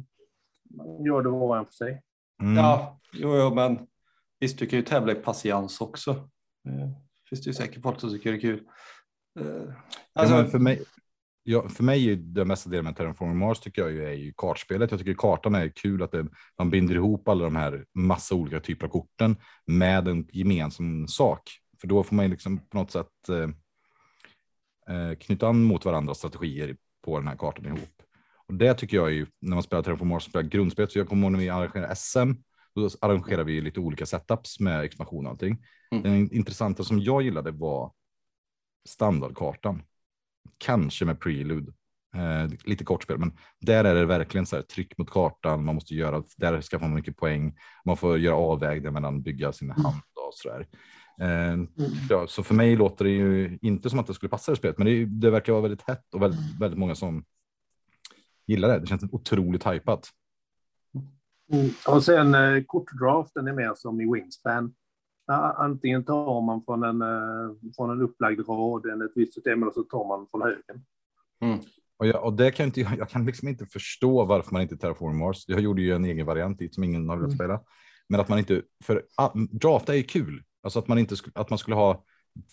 man gör det var och en för sig. Mm. Ja, jo, jo, men visst, du kan ju tävla i patiens också. Eh, finns det ju säkert folk som tycker det är kul. Eh, alltså, ja, men för mig. Ja, för mig är den mesta delen med Terraforming Mars tycker jag ju är ju kartspelet. Jag tycker kartan är kul att det, man binder ihop alla de här massa olika typer av korten med en gemensam sak. För då får man liksom på något sätt eh, eh, knyta an mot varandras strategier på den här kartan ihop. Och det tycker jag är ju när man spelar Terraforming Mars, spelar grundspelet, så jag kommer ihåg när vi arrangerar SM, då arrangerar vi lite olika setups med expansion och allting. Mm. Den intressanta som jag gillade var standardkartan. Kanske med prelude. Eh, lite kortspel, men där är det verkligen så här tryck mot kartan. Man måste göra, där skaffar man mycket poäng. Man får göra avvägningar mellan bygga sin hand och så där. Eh, ja, så för mig låter det ju inte som att det skulle passa det spelet, men det, det verkar vara väldigt hett och väldigt, väldigt många som gillar det. Det känns otroligt hypat. Mm. Och sen eh, kortdraften är mer som i Wingspan. Antingen tar man från en, eh, från en upplagd rad, eller ett visst system, eller så tar man från högen. Och, jag, och det kan jag, inte, jag kan liksom inte förstå varför man inte terraformar Mars. Jag gjorde ju en egen variant dit som ingen har velat Mm. spela. Men att man inte, för ah, drafta är ju kul. Alltså att man inte att man skulle ha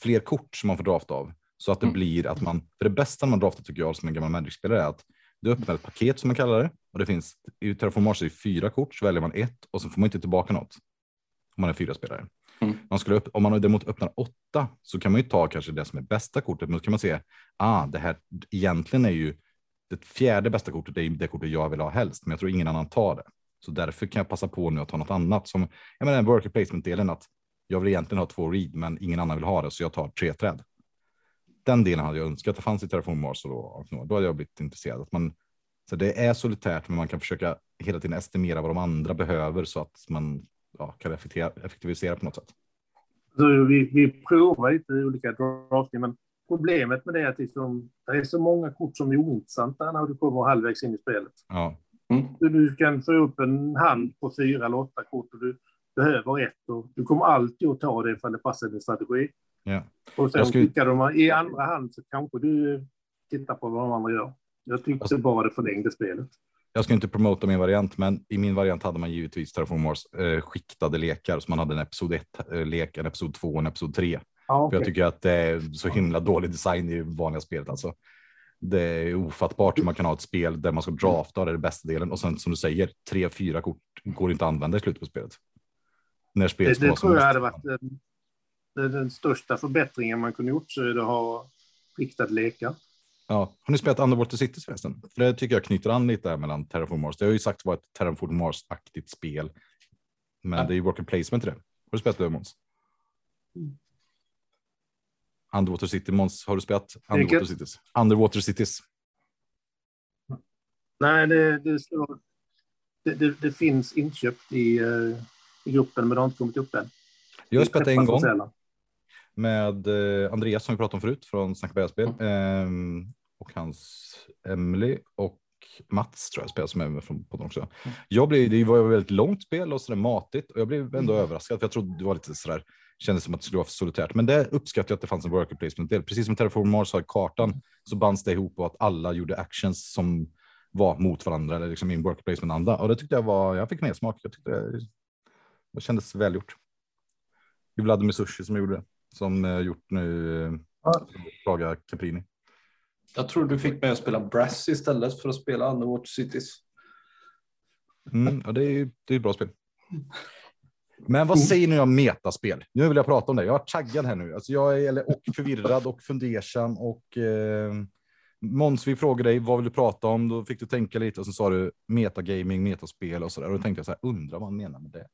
fler kort som man får drafta av. Så att det Mm. blir att man, för det bästa man draftar tycker jag som en gammal Magic-spelare är att du öppnar ett paket som man kallar det. Och det finns, i Terraform Mars är det fyra kort, så väljer man ett och så får man inte tillbaka något. Om man är fyra spelare. Mm. Man skulle upp, om man däremot öppnar åtta så kan man ju ta kanske det som är bästa kortet, men då kan man se, ah, det här egentligen är ju det fjärde bästa kortet, det är det kortet jag vill ha helst, men jag tror ingen annan tar det. Så därför kan jag passa på nu att ta något annat. Som, jag menar worker placement-delen, att jag vill egentligen ha två read, men ingen annan vill ha det, så jag tar tre träd. Den delen hade jag önskat att det fanns i Terraform Mars och då, då hade jag blivit intresserad. Att man, så det är solitärt, men man kan försöka hela tiden estimera vad de andra behöver så att man ja, kan effektivisera, på något sätt. Så vi, vi provar lite olika drafting, men problemet med det är att liksom, det är så många kort som är ointressanta när du kommer halvvägs in i spelet. Ja, Mm. Du, du kan få upp en hand på fyra eller åtta kort och du behöver ett och du kommer alltid att ta det ifall det passar din strategi. ja. Och sen Jag skulle- skickar de i andra hand så kanske du tittar på vad de andra gör. Jag tyckte Alltså- bara det förlängde spelet. Jag ska inte promota min variant, men i min variant hade man givetvis Terraform Mars eh, skiktade lekar. Så man hade en episod 1 eh, lek, en episod 2 och en episod 3. Ja, För okej. jag tycker att det är så himla dålig design i vanliga spelet. Alltså. Det är ofattbart hur man kan ha ett spel där man ska drafta, det är det bästa delen. Och sen som du säger, tre, fyra kort går inte att använda i slutet på spelet. När spelet det det tror jag hade varit den, den, den största förbättringen man kunde gjort, så är det att ha skiktade lekar. Ja. Har ni spelat Underwater Cities förresten? För det tycker jag knyter an lite här mellan Terraform Mars. Det har ju sagt vara ett Terraform Mars-aktigt spel. Men Ja. det är ju worker placement i det. Har du spelat det Måns? Mm. Underwater City, Måns, har du spelat Vilket? Underwater Cities? Underwater Cities. Nej, det, det, står, det, det, det finns inköpt i, eh, i gruppen, men det har inte kommit upp än. Jag har spelat det en gång med eh, Andreas som vi pratade om förut från Snacka brädspel. Ehm, och hans Emily och Mats tror jag spelar som är med från podden också. Jag blev, det var ett väldigt långt spel och sådär matigt och jag blev ändå överraskad för jag trodde det var lite sådär kändes som att det skulle vara för solitärt. Men det uppskattar jag att det fanns en worker placement del. Precis som Terraform Mars har kartan så bands det ihop och att alla gjorde actions som var mot varandra eller liksom i en worker placement anda. Och det tyckte jag var, jag fick mer smak. Jag tyckte det, det kändes välgjort. Det är Vladimir Sushi som gjorde det, som eh, gjort nu eh, Ja. Praga Caprini. Jag tror du fick mig att spela Brass istället för att spela Underwater Cities. Mm, ja, det är ju det är ett bra spel. Men vad säger ni om metaspel? Nu vill jag prata om det. Jag har taggad här nu. Alltså jag är eller, och förvirrad och fundersam och eh, Måns, vi frågade dig vad vill du prata om? Då fick du tänka lite och så sa du metagaming, metaspel och så där. Och då tänkte jag så här, undrar vad han menar med det.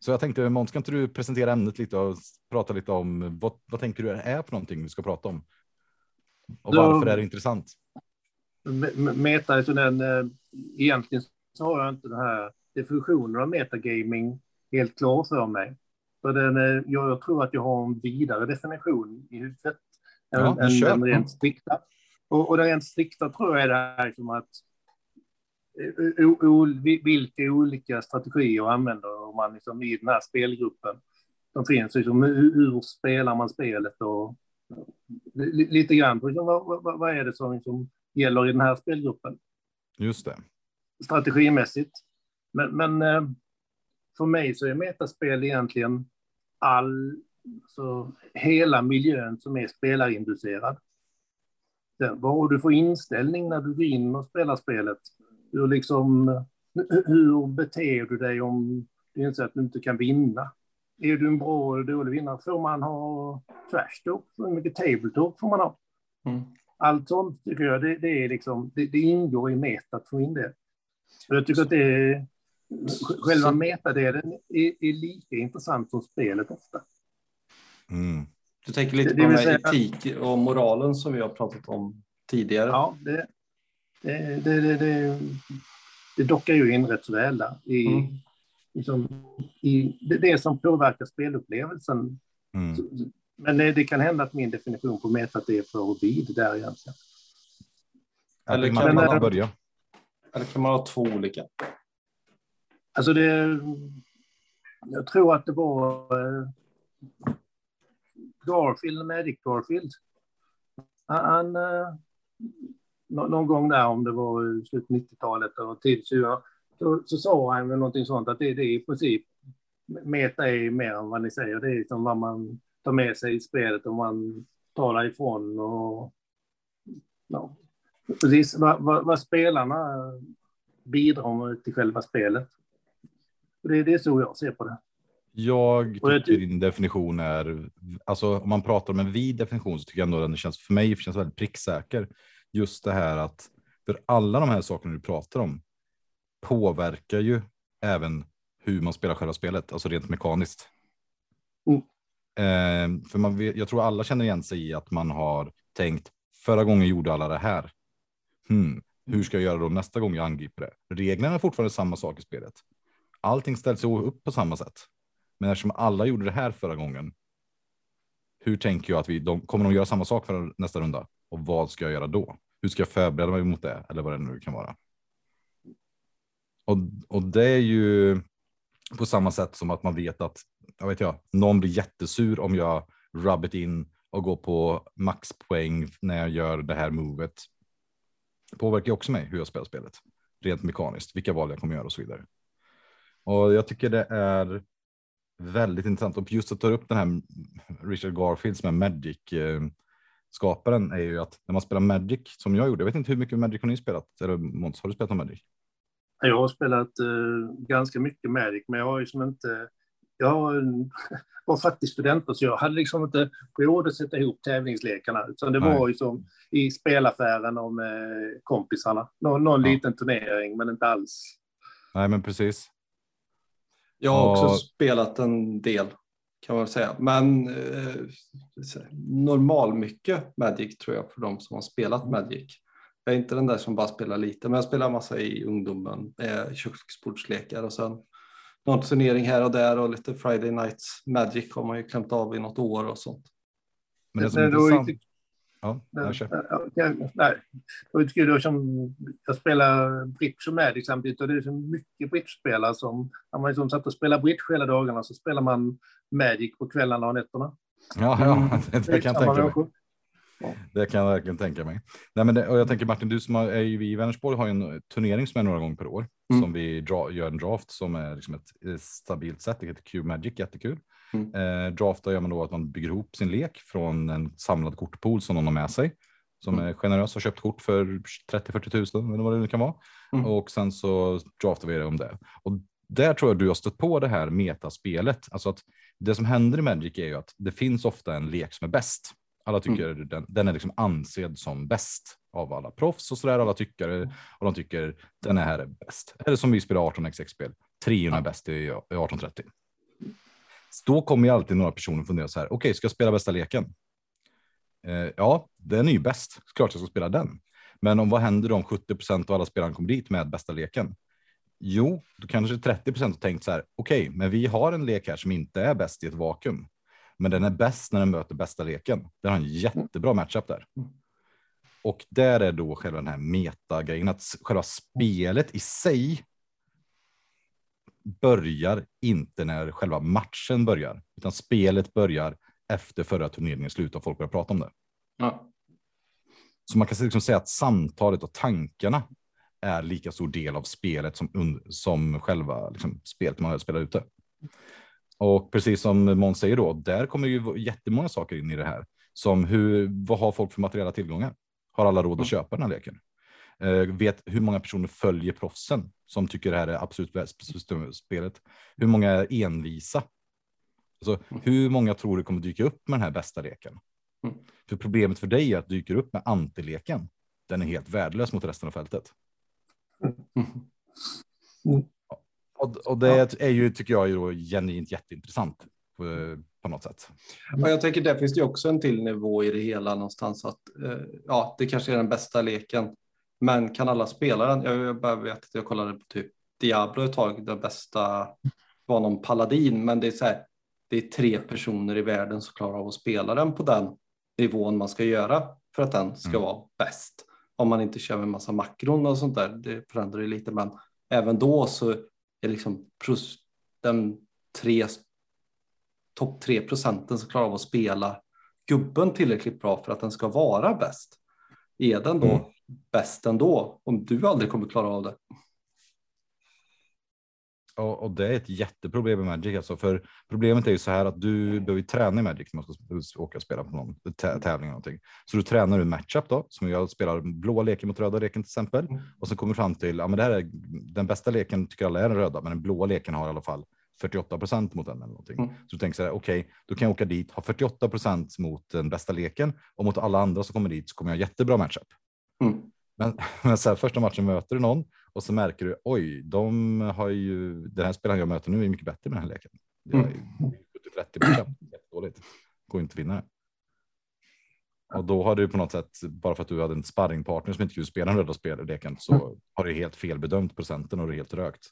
Så jag tänkte Måns, kan inte du presentera ämnet lite och prata lite om vad, vad tänker du är för någonting vi ska prata om? Och varför är det intressant? Me- me- Meta är så den, eh, egentligen så har jag inte den här definitionen av metagaming helt klar för mig. För den, eh, jag, tror att jag har en vidare definition i huvudet än, Ja, än den rent strikta. Och, och den rent strikta tror jag är det här som att eh, o, o, vi- vilka olika strategier använder man liksom i den här spelgruppen. De finns liksom, hur, hur spelar man spelet och lite grann, liksom, vad, vad, vad är det som liksom gäller i den här spelgruppen Just det. strategimässigt. Men, men eh, för mig så är metaspel egentligen all, så hela miljön som är spelarinducerad. Vad har du för inställning när du går in och spelar spelet? Hur, liksom, hur- hur beter du dig om det är så att du inte kan vinna? Är du en bra eller dålig vinnare? Får man ha trash talk? Hur mycket tabletop får man ha? Mm. Allt sånt tycker jag, det, det, är liksom, det, det ingår i metat för min del. Och jag tycker att det är, själva metadelen är, är lika intressant som spelet ofta. Mm. Du tänker lite Det- på det den säga- etik och moralen som vi har pratat om tidigare. Ja, det, det, det, det, det, det dockar ju in rätt så väl där. I, Mm. Liksom, i det, det som påverkar spelupplevelsen. Mm. Men det, det kan hända att min definition på metat är för vid där egentligen. Eller kan man man- börja. Eller kan man ha två olika? Alltså det... Jag tror att det var eh, Garfield, Magic Garfield. Han, eh, nå- någon gång där, om det var i slutet 90-talet och tidigt 20 så, så sa han väl någonting sånt att det, det är i princip meta är mer än vad ni säger. Det är liksom vad man tar med sig i spelet och man talar ifrån och ja, precis vad, vad, vad spelarna bidrar med till själva spelet. Och det, det är så jag ser på det. Jag jag tycker ty- din definition är, alltså om man pratar om en vid definition så tycker jag ändå den känns, för mig känns väldigt pricksäker. Just det här att, för alla de här sakerna du pratar om påverkar ju även hur man spelar själva spelet, alltså rent mekaniskt. Mm. Eh, för man jag tror alla känner igen sig i att man har tänkt, förra gången gjorde alla det här. Hmm, hur ska jag göra då nästa gång jag angriper det? Reglerna är fortfarande samma sak i spelet. Allting ställs upp på samma sätt. Men eftersom alla gjorde det här förra gången. Hur tänker jag att vi de, kommer de göra samma sak för nästa runda? Och vad ska jag göra då? Hur ska jag förbereda mig mot det? Eller vad det nu kan vara. Och, och det är ju på samma sätt som att man vet att jag vet jag, någon blir jättesur om jag rub it in och går på maxpoäng när jag gör det här movet. Påverkar också mig hur jag spelar spelet rent mekaniskt, vilka val jag kommer göra och så vidare. Och jag tycker det är väldigt intressant och just att ta upp den här Richard Garfield som är Magic skaparen är ju att när man spelar Magic som jag gjorde, jag vet inte hur mycket Magic har ni spelat? Eller Måns, har du spelat någon Magic? Jag har spelat eh, ganska mycket Magic, men jag har ju som inte... Jag var faktiskt student så jag hade liksom inte råd att sätta ihop tävlingslekarna. Utan det Nej. var ju som i spelaffären och med kompisarna. Någon, någon Ja. liten turnering, men inte alls. Nej, men precis. Jag har också spelat en del kan man säga. Men eh, normal mycket Magic tror jag för de som har spelat Magic. Jag är inte den där som bara spelar lite, men jag spelar massa i ungdomen. Eh, köksbordslekar och sen någon turnering här och där och lite Friday Nights Magic har man ju klämt av i något år och sånt. Men det som är intressant. Ja, jag Nej, kör. nej, det som jag spelar bridge och Magic samtidigt och det är så mycket bridge-spelare som när man liksom satt och spelade bridge hela dagarna så spelar man Magic på kvällarna och nätterna. Ja, ja, det, det kan jag tänka mig. Det kan jag verkligen tänka mig. Nej, men det, och jag tänker Martin, du som har, är ju, vi i Vänersborg har ju en turnering som är några gånger per år Mm. som vi dra, gör en draft som är liksom ett, stabilt sätt. Det heter Cube Magic, jättekul. Mm. Eh, draftar gör man då att man bygger ihop sin lek från en samlad kortpool som någon har med sig. Som Mm. är generös och köpt kort för 30-40 tusen eller vad det nu kan vara. Mm. Och sen så draftar vi det om det. Och där tror jag du har stött på det här metaspelet. Alltså att det som händer i Magic är ju att det finns ofta en lek som är bäst. Alla tycker den, den är liksom ansedd som bäst av alla proffs och sådär. Alla tyckare och de tycker den här är bäst. Eller som vi spelar 18xx-spel. Trion är bäst i, i 1830. Då kommer ju alltid några personer fundera så här. Okej, okay, ska jag spela bästa leken? Eh, ja, den är ju bäst. Klart jag ska spela den. Men om vad händer om 70 procent av alla spelare kommer dit med bästa leken? Jo, då kanske 30 procent har tänkt så här. Okej, okay, men vi har en lek här som inte är bäst i ett vakuum, men den är bäst när den möter bästa leken. Den har en jättebra matchup där. Och där är då själva den här metagrejen att själva spelet i sig börjar inte när själva matchen börjar, utan spelet börjar efter förra turneringen slut och folk börjar prata om det. Ja. Så man kan liksom säga att samtalet och tankarna är lika stor del av spelet som, som själva liksom, spelet man spelar ute. Och precis som Måns säger då, där kommer ju jättemånga saker in i det här. Som hur, vad har folk för materiella tillgångar? Har alla råd att köpa den här leken? Uh, vet hur många personer följer proffsen som tycker det här är absolut bäst spelet? Hur många är envisa? Alltså, mm. hur många tror du kommer dyka upp med den här bästa leken? Mm. För problemet för dig är att dyker upp med antileken. Den är helt värdelös mot resten av fältet. Mm. Och, och, det ja. är ju, tycker jag, är genuint jätteintressant på, på, något sätt. Ja, jag tänker där finns det också en till nivå i det hela någonstans att eh, ja, det kanske är den bästa leken. Men kan alla spela den? Jag, jag bara vet att jag kollade på typ Diablo ett tag. Den bästa var någon paladin, men det är så här. Det är tre personer i världen som klarar av att spela den på den nivån man ska göra för att den ska mm. vara bäst. Om man inte kör med massa makron och sånt där, det förändrar ju lite, men även då så är liksom den tre topp tre procenten som klarar av att spela gubben tillräckligt bra för att den ska vara bäst. Är den då mm. bäst ändå om du aldrig kommer klara av det? Och, och, det är ett jätteproblem med Magic alltså, för problemet är ju så här att du behöver träna i Magic när man ska åka och spela på någon tävling eller någonting. Så du tränar en matchup då, som jag spelar blå leken mot röda leken till exempel. Mm. Och så kommer fram till, ja men det här är den bästa leken tycker alla är den röda, men den blåa leken har i alla fall 48 procent mot den eller någonting. Mm. Så du tänker så här, okej, okay, då kan jag åka dit, ha 48 procent mot den bästa leken och mot alla andra som kommer dit så kommer jag jättebra matchup. Mm. Men, men så här, första matchen möter du någon och så märker du, oj, de har ju, den här spelaren jag möter nu är mycket bättre med den här leken. Jag är 30 procent, jättedåligt. Går inte att vinna det. Och då har du på något sätt, bara för att du hade en sparringpartner som inte kunde spela den röda spelleken, så mm. har du helt felbedömt procenten och du är helt rökt.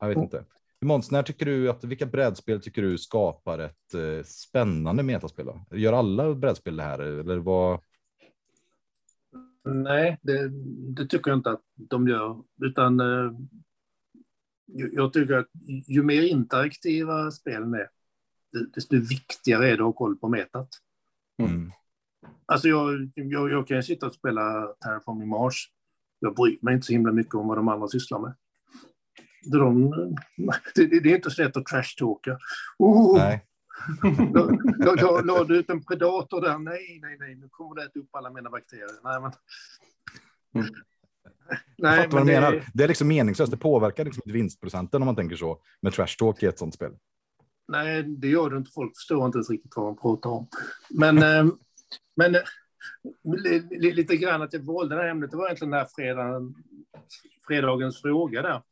Jag vet inte. Måns, när tycker du att vilka brädspel tycker du skapar ett eh, spännande metaspel? Då? Gör alla brädspel det här eller vad? Nej, det, det, tycker jag inte att de gör. Utan eh, jag tycker att ju mer interaktiva spelen är, desto viktigare är det att ha koll på metat. Mm. Alltså jag, jag, jag kan sitta och spela Terraforming Mars. Jag bryr mig inte så himla mycket om vad de andra sysslar med. De, det, det är inte så lätt att trashtalka. Oh, Nej. La du ut en predator där? Nej, nej, nej, nu kommer det äta upp alla mina bakterier. Nej, men... Mm. Nej, men det... Menar. det är liksom meningslöst. Det påverkar liksom vinstprocenten om man tänker så med trash talk i ett sånt spel. Nej, det gör det inte. Folk förstår inte ens riktigt vad man pratar om. Men, eh, men eh, lite grann att jag valde det här ämnet, det var egentligen den här fredagen, fredagens fråga där.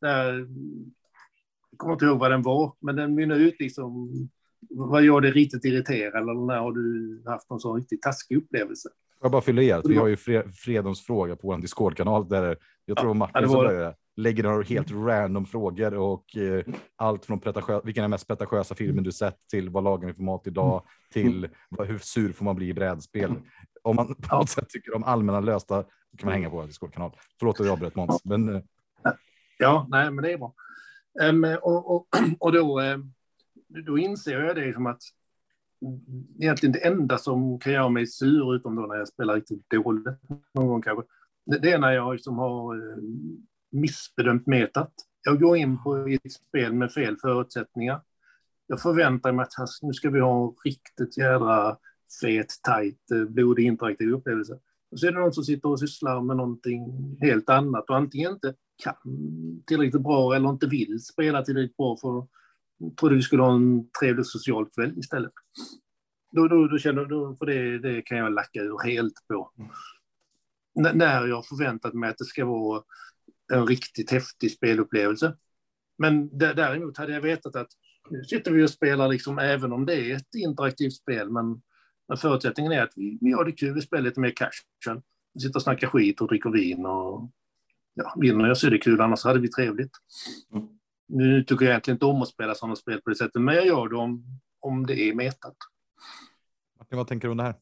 där jag kommer inte ihåg vad den var, men den mynnade ut liksom vad gör dig riktigt irriterad eller när har du haft någon sån riktigt taskig upplevelse? Jag bara fylla i att vi har ju fredagens fråga på vår Discord-kanal där jag tror ja, Martin var... som lägger några helt random frågor och eh, allt från vilken är mest pretentiösa filmen du sett till vad lagar ni för mat idag till vad, hur sur får man bli i brädspel. Om man på något sätt tycker om allmänna lösta kan man hänga på vår Discord-kanal. Förlåt att jag avbröt Måns. Men, eh. Ja, nej, men det är bra. Um, och, och, och då, um, då inser jag det som att egentligen det enda som kan göra mig sur, utom då när jag spelar riktigt dåligt någon gång kanske, det är när jag liksom har eh, missbedömt metat. Jag går in på ett spel med fel förutsättningar. Jag förväntar mig att nu ska vi ha en riktigt jädra fet, tajt, eh, blodig interaktiv upplevelse. Och så är det någon som sitter och sysslar med någonting helt annat och antingen inte kan tillräckligt bra eller inte vill spela tillräckligt bra för trodde vi skulle ha en trevlig social kväll istället. Då, då, då känner då, för det, det kan jag lacka ur helt på. N när jag förväntat mig att det ska vara en riktigt häftig spelupplevelse. Men däremot hade jag vetat att nu sitter vi och spelar liksom, även om det är ett interaktivt spel, men, men förutsättningen är att vi, vi har det kul, vi spelar lite mer casual. Vi sitter och snackar skit och dricker vin och ja, vinner jag så är det kul, annars hade vi trevligt. Mm. Nu tycker jag egentligen inte om att spela sådana spel på det sättet, men jag gör det om, om det är metat. Martin, vad tänker du om det här?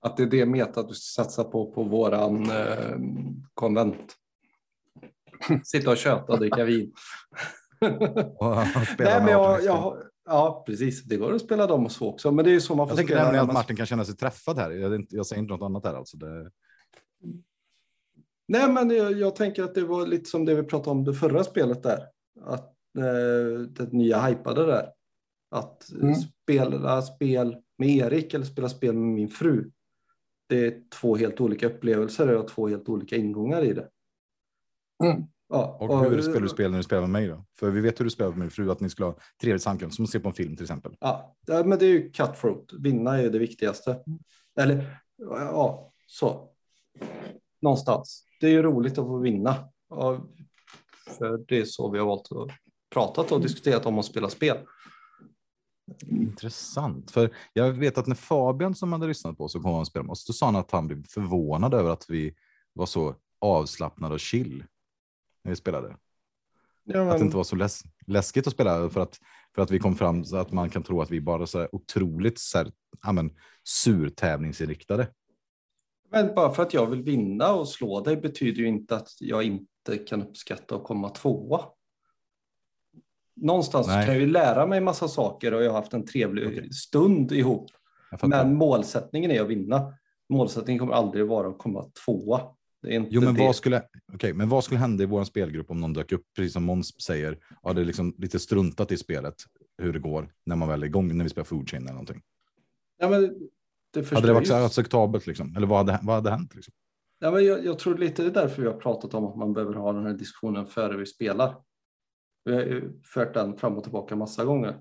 Att det är det metat du satsar på på våran eh, konvent. Sitta och köta och dricka vin. Nej, men jag, jag, ja, precis. Det går att spela dem och så också. Men det är ju så man får Jag tänker nämligen att Martin kan känna sig träffad här. Jag, jag säger inte något annat här alltså. Det... Nej, men jag, jag, tänker att det var lite som det vi pratade om det förra spelet där. Att eh, det nya hypade där. Att mm. spela spel med Erik eller spela spel med min fru. Det är två helt olika upplevelser och två helt olika ingångar i det. Mm. Ja, och, och hur spelar du spel när du spelar med mig då? För vi vet hur du spelar med min fru, att ni skulle ha trevligt samkväm, som att se på en film till exempel. Ja, men det är ju cutthroat. Vinna är det viktigaste. Eller ja, så. Någonstans. Det är ju roligt att få vinna. Ja, för det är så vi har valt att prata och diskuterat om att spela spel. Intressant, för jag vet att när Fabian som hade lyssnat på oss och kom och spela med oss, då sa han att han blev förvånad över att vi var så avslappnade och chill när vi spelade. Ja, men... Att det inte var så läs läskigt att spela för att, för att vi kom fram så att man kan tro att vi bara så otroligt så här, ja, men, surtävlingsinriktade. Men bara för att jag vill vinna och slå dig betyder ju inte att jag inte kan uppskatta att komma tvåa. Någonstans Nej. kan jag ju lära mig massa saker och jag har haft en trevlig okay. stund ihop. Men målsättningen är att vinna. Målsättningen kommer aldrig vara att komma tvåa. jo, men vad, skulle, okay, men vad skulle hända i vår spelgrupp om någon dök upp, precis som Måns säger, ja, det är liksom lite struntat i spelet, hur det går när man väl är igång, när vi spelar food chain eller någonting. Ja, men det hade det varit just... acceptabelt liksom? Eller vad hade, vad hade hänt? Liksom? Ja, men jag, jag tror lite det är därför vi har pratat om att man behöver ha den här diskussionen före vi spelar. Vi har fört den fram och tillbaka massa gånger.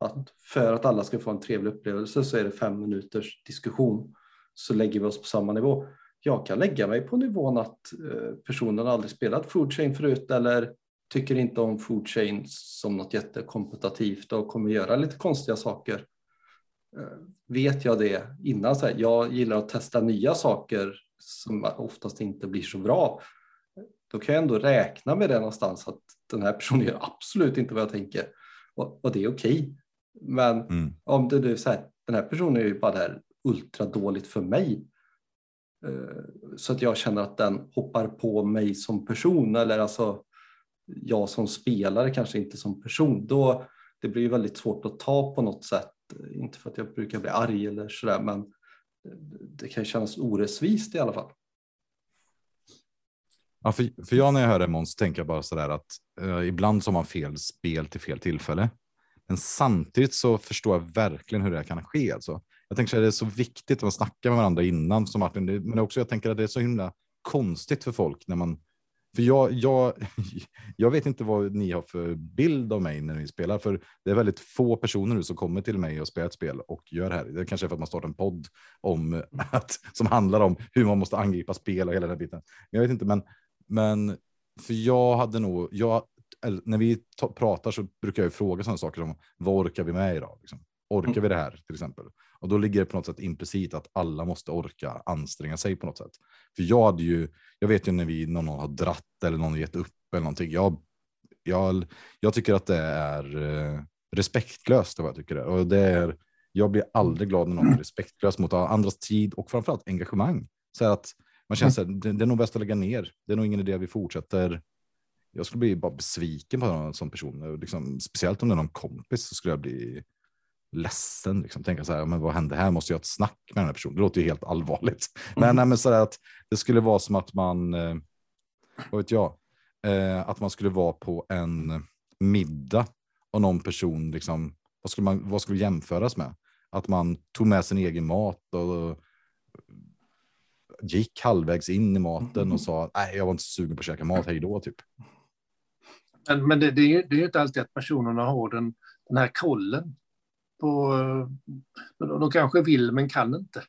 Att för att alla ska få en trevlig upplevelse så är det fem minuters diskussion. Så lägger vi oss på samma nivå. Jag kan lägga mig på nivån att eh, personen aldrig spelat food chain förut eller tycker inte om food chain som något jättekompetitivt och kommer göra lite konstiga saker. Eh, vet jag det innan, så här, jag gillar att testa nya saker som oftast inte blir så bra då kan jag ändå räkna med det någonstans att den här personen gör absolut inte vad jag tänker och, och det är okej. Okay. Men mm. om det är så här, den här personen är ju bara där ultra dåligt för mig. Uh, så att jag känner att den hoppar på mig som person eller alltså jag som spelare kanske inte som person. Då det blir väldigt svårt att ta på något sätt. Eh, inte för att jag brukar bli arg eller sådär men det kan kännas orättvist i alla fall. Ja, för, för jag när jag hör det Måns tänker jag bara så där att eh, ibland så har man fel spel till fel tillfälle. Men samtidigt så förstår jag verkligen hur det här kan ske. Alltså. Jag tänker att det är så viktigt att man snackar med varandra innan, som Martin, men också jag tänker att det är så himla konstigt för folk när man för jag, jag, jag vet inte vad ni har för bild av mig när ni spelar, för det är väldigt få personer nu som kommer till mig och spelar ett spel och gör det här. Det kanske är för att man startar en podd om att, som handlar om hur man måste angripa spel och hela den biten. Men jag vet inte, men men för jag hade nog, jag, när vi pratar så brukar jag fråga sådana saker som vad orkar vi med idag? Liksom? Orkar mm. vi det här till exempel? Och då ligger det på något sätt implicit att alla måste orka anstränga sig på något sätt. För jag hade ju, jag vet ju när vi någon har dratt eller någon gett upp eller någonting. Jag, jag, jag tycker att det är eh, respektlöst vad jag tycker det. Och det är. Jag blir aldrig glad när någon är respektlös mot andras tid och framförallt engagemang. Så att man känner att det, det, är nog bäst att lägga ner. Det är nog ingen idé att vi fortsätter. Jag skulle bli bara besviken på någon sån person. Liksom, speciellt om det är någon kompis så skulle jag bli ledsen. Liksom. Tänka så här, men vad hände här? Måste jag ha ett snack med den här personen? Det låter ju helt allvarligt. Mm. Men, nej, men så att det skulle vara som att man, eh, vad vet jag, eh, att man skulle vara på en middag och någon person, liksom, vad skulle man vad skulle jämföras med? Att man tog med sin egen mat och gick halvvägs in i maten och sa nej, jag var inte sugen på att käka mat, hej då typ. Men, men det, det, är ju, det är ju inte alltid att personerna har den, den här kollen på, de kanske vill men kan inte.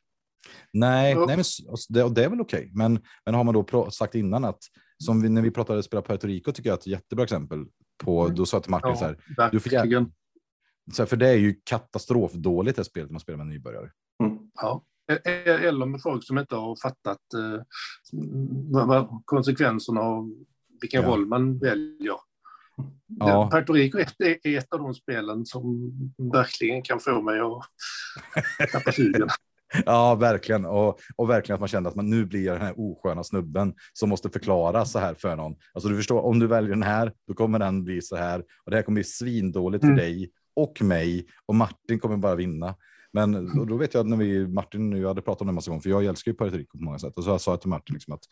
Nej, nej men det, det är väl okej. Okay. Men, men har man då sagt innan att som vi, när vi pratade spela Puerto Rico tycker jag att ett jättebra exempel på, Mm. då sa jag till Martin så här, Ja, du får så här, för det är ju katastrofdåligt det spelet man spelar med nybörjare. Mm. Ja. Eller med folk som inte har fattat eh, konsekvenserna av vilken Ja. roll man väljer. Ja. Puerto Rico är ett, av de spelen som verkligen kan få mig att tappa sugen. Ja, verkligen. Och, och verkligen att man kände att man nu blir jag den här osköna snubben som måste förklara så här för någon. Alltså du förstår, om du väljer den här, då kommer den bli så här. Och det här kommer bli svindåligt för Mm. dig och mig. Och Martin kommer bara vinna. Men och då vet jag att när vi, Martin, jag hade pratat om det en massa gånger, för jag älskar ju Puerto Rico på många sätt. Och så sa jag till Martin liksom att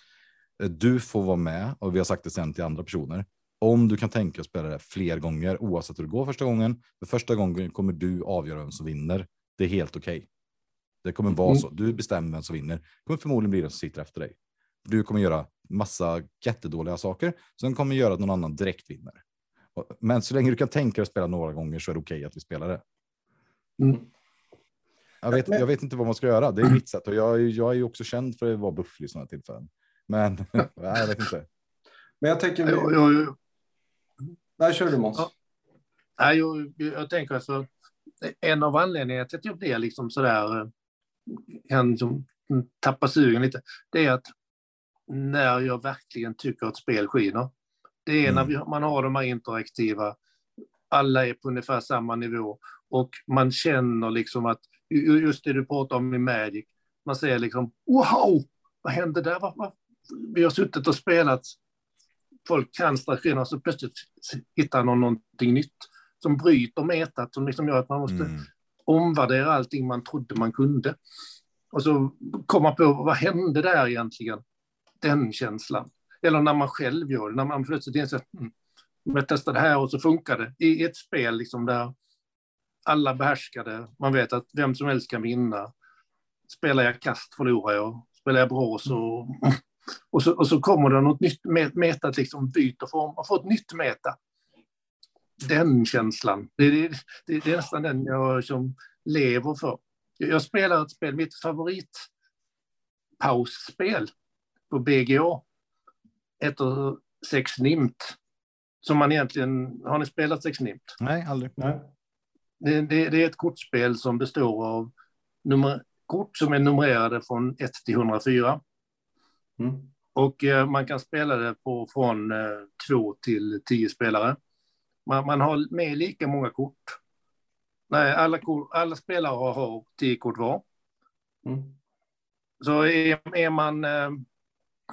eh, du får vara med, och vi har sagt det sen till andra personer, om du kan tänka att spela det fler gånger, oavsett hur det går första gången. För första gången kommer du avgöra vem som vinner. Det är helt okej. Det kommer vara Mm. så. Du bestämmer vem som vinner. Det kommer förmodligen bli den som sitter efter dig. Du kommer göra massa jättedåliga saker. Sen kommer göra att någon annan direkt vinner. Men så länge du kan tänka dig att spela några gånger så är det okej att vi spelar det. Mm. Jag vet, jag vet inte vad man ska göra. Det är mitt sätt och jag, är- jag är ju också känd för att vara bufflig i sådana tillfällen. Men jag vet inte. Men jag tänker, Jag, vi... jag, där kör du Måns. Ja. jag, jag tänker alltså, en av anledningarna till att jag blir liksom sådär, eh, kan liksom tappa sugen lite, det är att när jag verkligen tycker att spel skiner, det är när Mm. vi, man har de här interaktiva, alla är på ungefär samma nivå och man känner liksom att, ju- just det du pratar om i Magic, man säger liksom wow, vad hände där? Vi har suttit och spelat, folk kan strategin och så plötsligt hittar någon någonting nytt som bryter metat, som liksom gör att man måste Mm. omvärdera allting man trodde man kunde. Och så komma på, vad hände där egentligen? Den känslan. Eller när man själv gör det, när man plötsligt inser, mm, om jag testar det här och så funkar det. I ett spel liksom där alla behärskade, man vet att vem som helst kan vinna. Spelar jag kast förlorar jag, spelar jag bra så... Och så, och så kommer det något nytt, met- metat liksom byter form och får ett nytt meta. Den känslan, det, det, det, det är nästan den jag som lever för. Jag, jag spelar ett spel, mitt favoritpausspel på BGA heter Sex Nimt. Som man egentligen, har ni spelat Sex Nimt? Nej, aldrig. Nej. Det, det, det är ett kortspel som består av nummer, kort som är numrerade från 1 till 104. Mm. Och eh, man kan spela det på, från eh, 2 till 10 spelare. Man, man har med lika många kort. Nej, alla, alla spelare har, har 10 kort var. Mm. Så är, är man... Eh,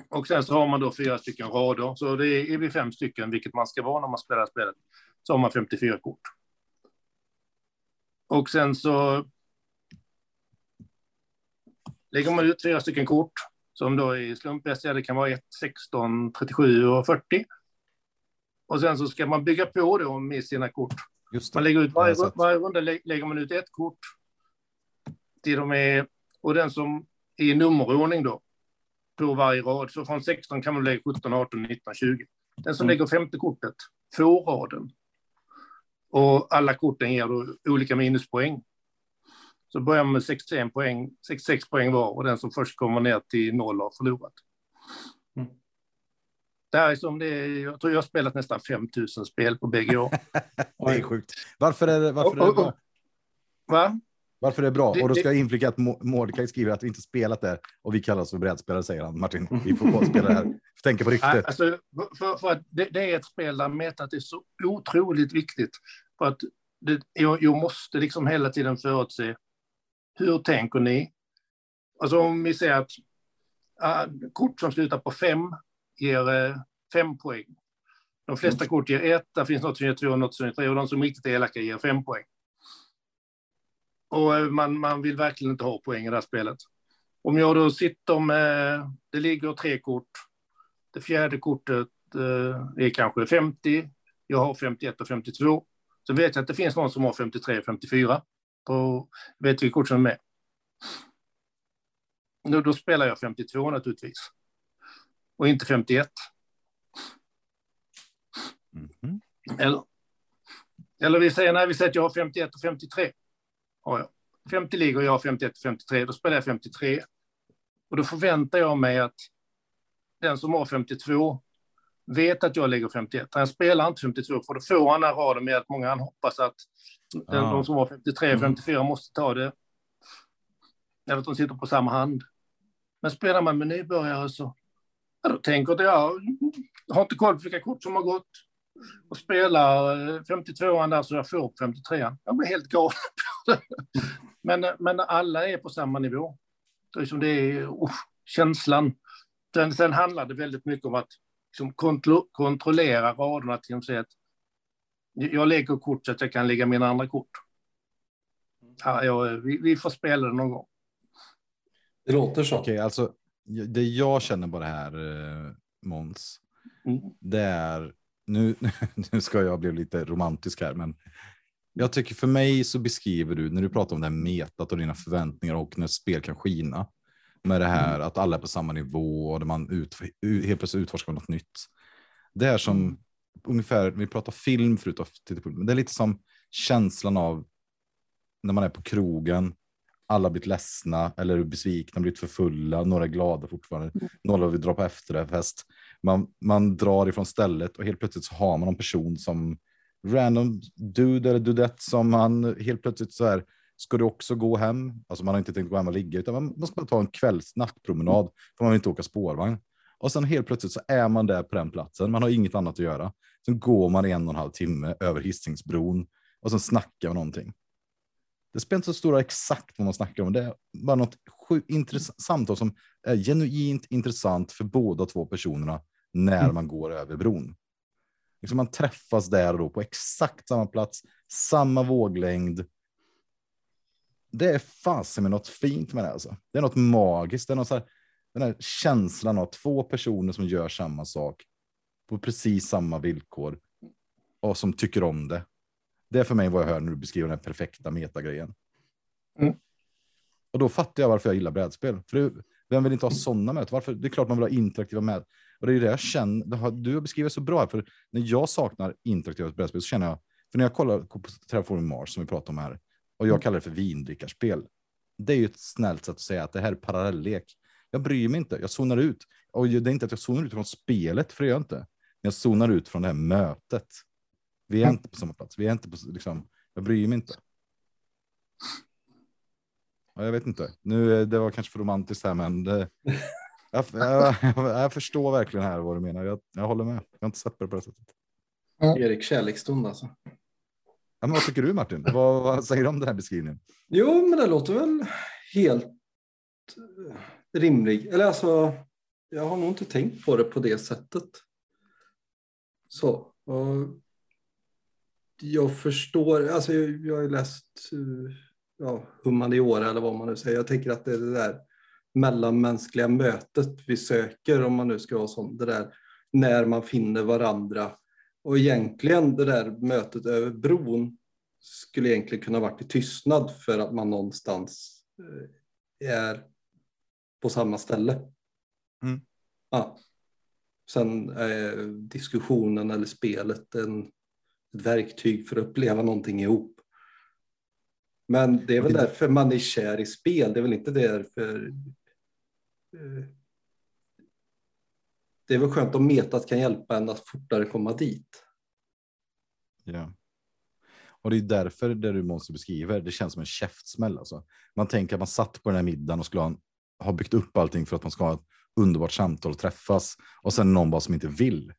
och sen så har man då fyra stycken rader. Så det är, är vi fem stycken, vilket man ska vara när man spelar spelet, så har man 54 kort. Och sen så lägger man ut fyra stycken kort som då är slumpmässiga. Det kan vara 1, 16, 37 och 40. Och sen så ska man bygga på då med sina kort. Man lägger ut varje, varje runda lä- lägger man ut ett kort. Till de är, och den som är i nummerordning då, på varje rad. Så från 16 kan man lägga 17, 18, 19, 20. Den som Mm. lägger femte kortet får raden. Och alla korten ger då olika minuspoäng. Så börjar man med 61 poäng, 66 poäng var och den som först kommer ner till noll har förlorat. Mm. Det här är som det är, jag tror jag har spelat nästan 5000 spel på BGA. Det är sjukt. Varför är det, varför är det Och- och- bra? Va? Varför är det bra? Det- och då ska det- jag inflika att Mo- Mordecai skriver att vi inte spelat det och vi kallas för brädspelare, säger han. Martin, vi får få spela det här. Tänka på ryktet. Alltså, för, för att det, det är ett spel där metat är så otroligt viktigt. För att det, jag, jag måste liksom hela tiden förutse hur tänker ni? Alltså om vi säger att ah, kort som slutar på fem ger eh, fem poäng. De flesta kort ger ett, där finns något som ger två och något som ger tre och de som är riktigt elaka ger fem poäng. Och eh, man, man vill verkligen inte ha poäng i det här spelet. Om jag då sitter med, det ligger tre kort, det fjärde kortet eh, är kanske 50, jag har 51 och 52. Så vet jag att det finns någon som har 53 och 54. På, vet vilket kort som är med. Då, då spelar jag 52 naturligtvis. Och inte 51. Mhm. Eller, eller vi säger, nej, vi säger att jag har 51 och 53. Har jag. 50 ligger och jag har 51 och 53. Då spelar jag 53. Och då förväntar jag mig att den som har 52 vet att jag lägger 51. Han spelar inte 52, för då får han den här raden med att många han hoppas att Ah. de som var 53 54 måste ta det. Eller att de sitter på samma hand. Men spelar man med nybörjare så ja, då tänker jag, jag har inte koll på vilka kort som har gått och spelar eh, 52an där så jag får upp 53an. Jag blir helt galen. men, men alla är på samma nivå. Det är, som det är oh, känslan. Sen, sen handlar det väldigt mycket om att liksom, kontro, kontrollera raderna till att jag lägger kort så att jag kan lägga mina andra kort. Ja, jag, vi, vi får spela det någon gång. Det låter så. Okej, alltså det jag känner på det här eh, Måns, Mm. det är nu, nu ska jag bli lite romantisk här, men jag tycker för mig så beskriver du när du pratar om det här metat och dina förväntningar och när spel kan skina med det här att alla är på samma nivå och man ut, helt plötsligt utforskar något nytt. Det är som ungefär, vi pratar film förut, men det är lite som känslan av när man är på krogen, alla blivit ledsna eller besvikna, blivit för fulla, några är glada fortfarande, några vill dra på efterfest. Man, man drar ifrån stället och helt plötsligt så har man en person som random dude eller dudette som man helt plötsligt så här, ska du också gå hem? Alltså man har inte tänkt gå hem och ligga, utan man, man ska ta en kvälls nattpromenad, för man vill inte åka spårvagn. Och sen helt plötsligt så är man där på den platsen, man har inget annat att göra. Sen går man en och en halv timme över Hisingsbron och sen snackar man någonting. Det spelar inte så stor roll exakt vad man snackar om. Det är bara något intressant samtal som är genuint intressant för båda två personerna när man går över bron. Liksom man träffas där och då på exakt samma plats, samma våglängd. Det är fasen med något fint med det alltså. Det är något magiskt. Det är något så här, den här känslan av två personer som gör samma sak på precis samma villkor och som tycker om det. Det är för mig vad jag hör när du beskriver den perfekta metagrejen. Mm. Och då fattar jag varför jag gillar brädspel. För det, vem vill inte ha sådana möten? Varför? Det är klart man vill ha interaktiva möten. Och det är det jag känner. Du har beskrivit så bra här. För när jag saknar interaktiva brädspel så känner jag. För när jag kollar på Terraforming Mars som vi pratar om här. Och jag kallar det för vindrickarspel. Det är ju ett snällt sätt att säga att det här är parallellek. Jag bryr mig inte. Jag zonar ut. Och det är inte att jag zonar ut från spelet, för det gör jag inte. Men jag zonar ut från det här mötet. Vi är inte på samma plats. Vi är inte på, liksom, jag bryr mig inte. Ja, jag vet inte. Nu, eh, det var kanske för romantiskt här, men det, jag, jag, jag förstår verkligen här vad du menar. Jag, jag håller med. Jag har inte sett på det på det sättet. Erik kärleksstund alltså. Ja, men vad tycker du Martin? Vad, vad säger du om den här beskrivningen? Jo, men det låter väl helt rimlig. Eller alltså, jag har nog inte tänkt på det på det sättet. Så. Och jag förstår, alltså jag, jag har ju läst ja, humaniora eller vad man nu säger. Jag tänker att det är det där mellanmänskliga mötet vi söker om man nu ska vara sån. Det där när man finner varandra. Och egentligen det där mötet över bron skulle egentligen kunna varit i tystnad för att man någonstans eh, är på samma ställe. Mm. Ja. Sen är diskussionen eller spelet en, ett verktyg för att uppleva någonting ihop. Men det är väl därför man är kär i spel. Det är väl inte därför... eh, Det är väl skönt om metat kan hjälpa en att fortare komma dit. Ja. Och det är därför det du måste beskriver, det känns som en käftsmäll. Alltså. Man tänker att man satt på den här middagen och skulle ha, en, ha byggt upp allting för att man ska ha ett underbart samtal och träffas. Och sen någon bara som inte vill.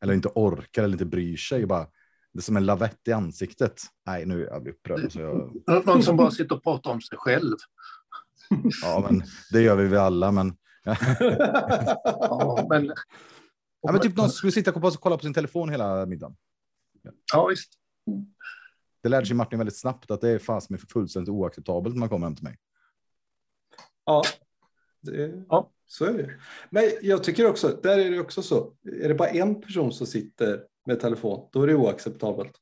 Eller inte orkar eller inte bryr sig. Bara, det är som en lavett i ansiktet. Nej, nu är jag upprörd. Så jag, Någon som bara sitter och pratar om sig själv. ja, men det gör vi väl alla, men Ja, men, Ja, men typ någon skulle sitta och kolla på sin telefon hela middagen. ja, visst. Det lärde sig Martin väldigt snabbt att det är fast med fullständigt oacceptabelt när man kommer hem till mig. Ja, det, Ja. så är det. Men jag tycker också, där är det också så. Är det bara en person som sitter med telefon, då är det oacceptabelt.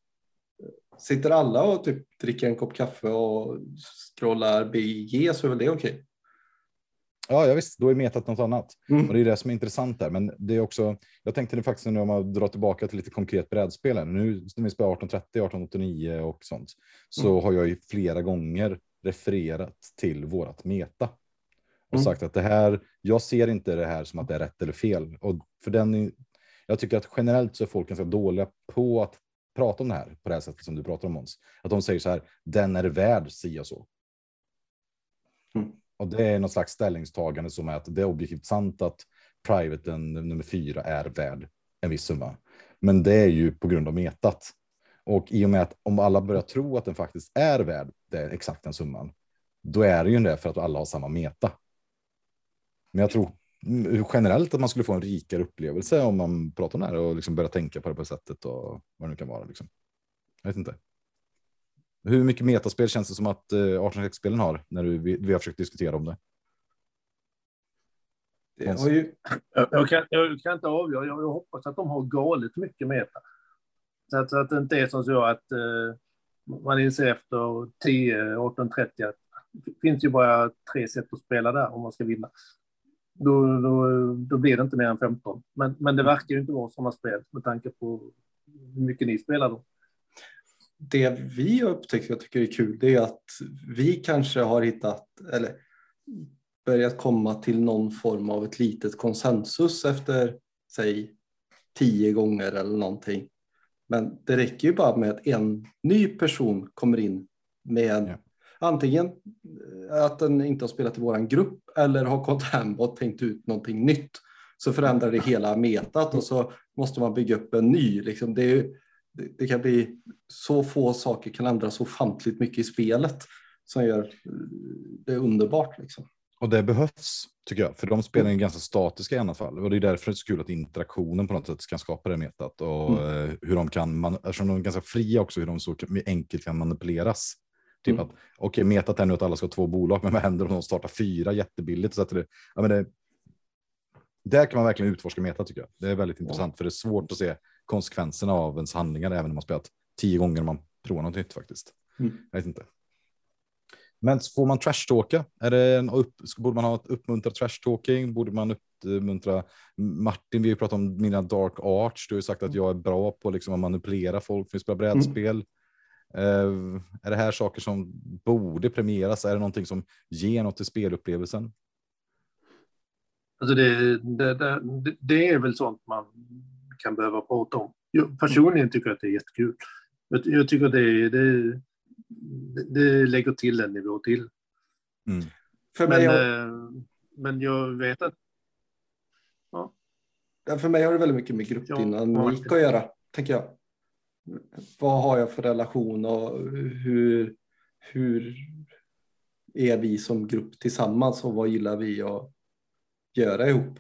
Sitter alla och typ dricker en kopp kaffe och scrollar BG så är väl det okej. Ja, ja visst, då är metat något annat. Mm. Och det är det som är intressant där. Men det är också, jag tänkte det faktiskt nu om man drar tillbaka till lite konkret brädspel. här. Nu när vi spelar 1830, 1889 och sånt, så Mm. har jag ju flera gånger refererat till vårat meta. Och Mm. sagt att det här, jag ser inte det här som att det är rätt eller fel. Och för den, Jag tycker att generellt så är folk ganska dåliga på att prata om det här på det här sättet som du pratar om Måns. Att de säger så här, den är värd si och så. Mm. Och det är något slags ställningstagande som är att det är objektivt sant att privaten nummer fyra är värd en viss summa. Men det är ju på grund av metat. Och i och med att om alla börjar tro att den faktiskt är värd det, exakt den summan, då är det ju det för att alla har samma meta. Men jag tror mm, generellt att man skulle få en rikare upplevelse om man pratar om det här och liksom börjar tänka på det på sättet och vad det nu kan vara. Liksom. Jag vet inte. Hur mycket metaspel känns det som att uh, 18 spelen har när du, vi, vi har försökt diskutera om det? Det ju, Jag, kan, jag kan inte avgöra. Jag, jag hoppas att de har galet mycket meta. Så att, så att det inte är som så att eh, man inser efter 10, 18.30 att det finns ju bara tre sätt att spela där om man ska vinna. Då, då, då blir det inte mer än 15. Men, men det verkar ju inte vara sådana spel med tanke på hur mycket ni spelar då. det vi upptäckt jag tycker är kul det är att vi kanske har hittat eller börjat komma till någon form av ett litet konsensus efter säg tio gånger eller någonting. Men det räcker ju bara med att en ny person kommer in med en, Ja. Antingen eh, att den inte har spelat i våran grupp eller har gått hem och tänkt ut någonting nytt. Så förändrar det hela metat och så måste man bygga upp en ny. Liksom det, är, det, kan bli så få saker kan ändras ofantligt mycket i spelet som gör eh, det underbart. Liksom. Och det behövs, tycker jag, för de spelen är ganska statiska i annat fall. Och det är därför det är så kul att interaktionen på något sätt kan skapa det metat. Och eh, hur de kan, man, eftersom de är ganska fria också, hur de så enkelt kan manipuleras. Typ Mm. att, okej, metat är nu att alla ska ha två bolag, men vad händer om de startar fyra jättebilligt? Så att det, ja, men det, där kan man verkligen utforska meta tycker jag. Det är väldigt intressant, för det är svårt att se konsekvenserna av ens handlingar, även om man spelat tio gånger man provar något nytt faktiskt. Mm. Jag vet inte. Men får man trashtalka? Är det en upp, borde man ha ett uppmuntra trashtalking? Borde man uppmuntra Martin? Vi har ju pratat om mina dark arts. Du har ju sagt att jag är bra på liksom att manipulera folk för att spela brädspel. Eh, är det här saker som borde premieras? Är det någonting som ger något till spelupplevelsen? Alltså det, det, det, det är väl sånt man kan behöva prata om. Jag personligen tycker att det är jättekul. Jag, jag tycker att det, det, det lägger till en nivå till. Mm. För, Men, mig har, eh, men jag vet att för mig har det väldigt mycket med Ja, gruppdynamik att göra, tänker jag. Vad har jag för relation och hur, hur är vi som grupp tillsammans och vad gillar vi att göra ihop?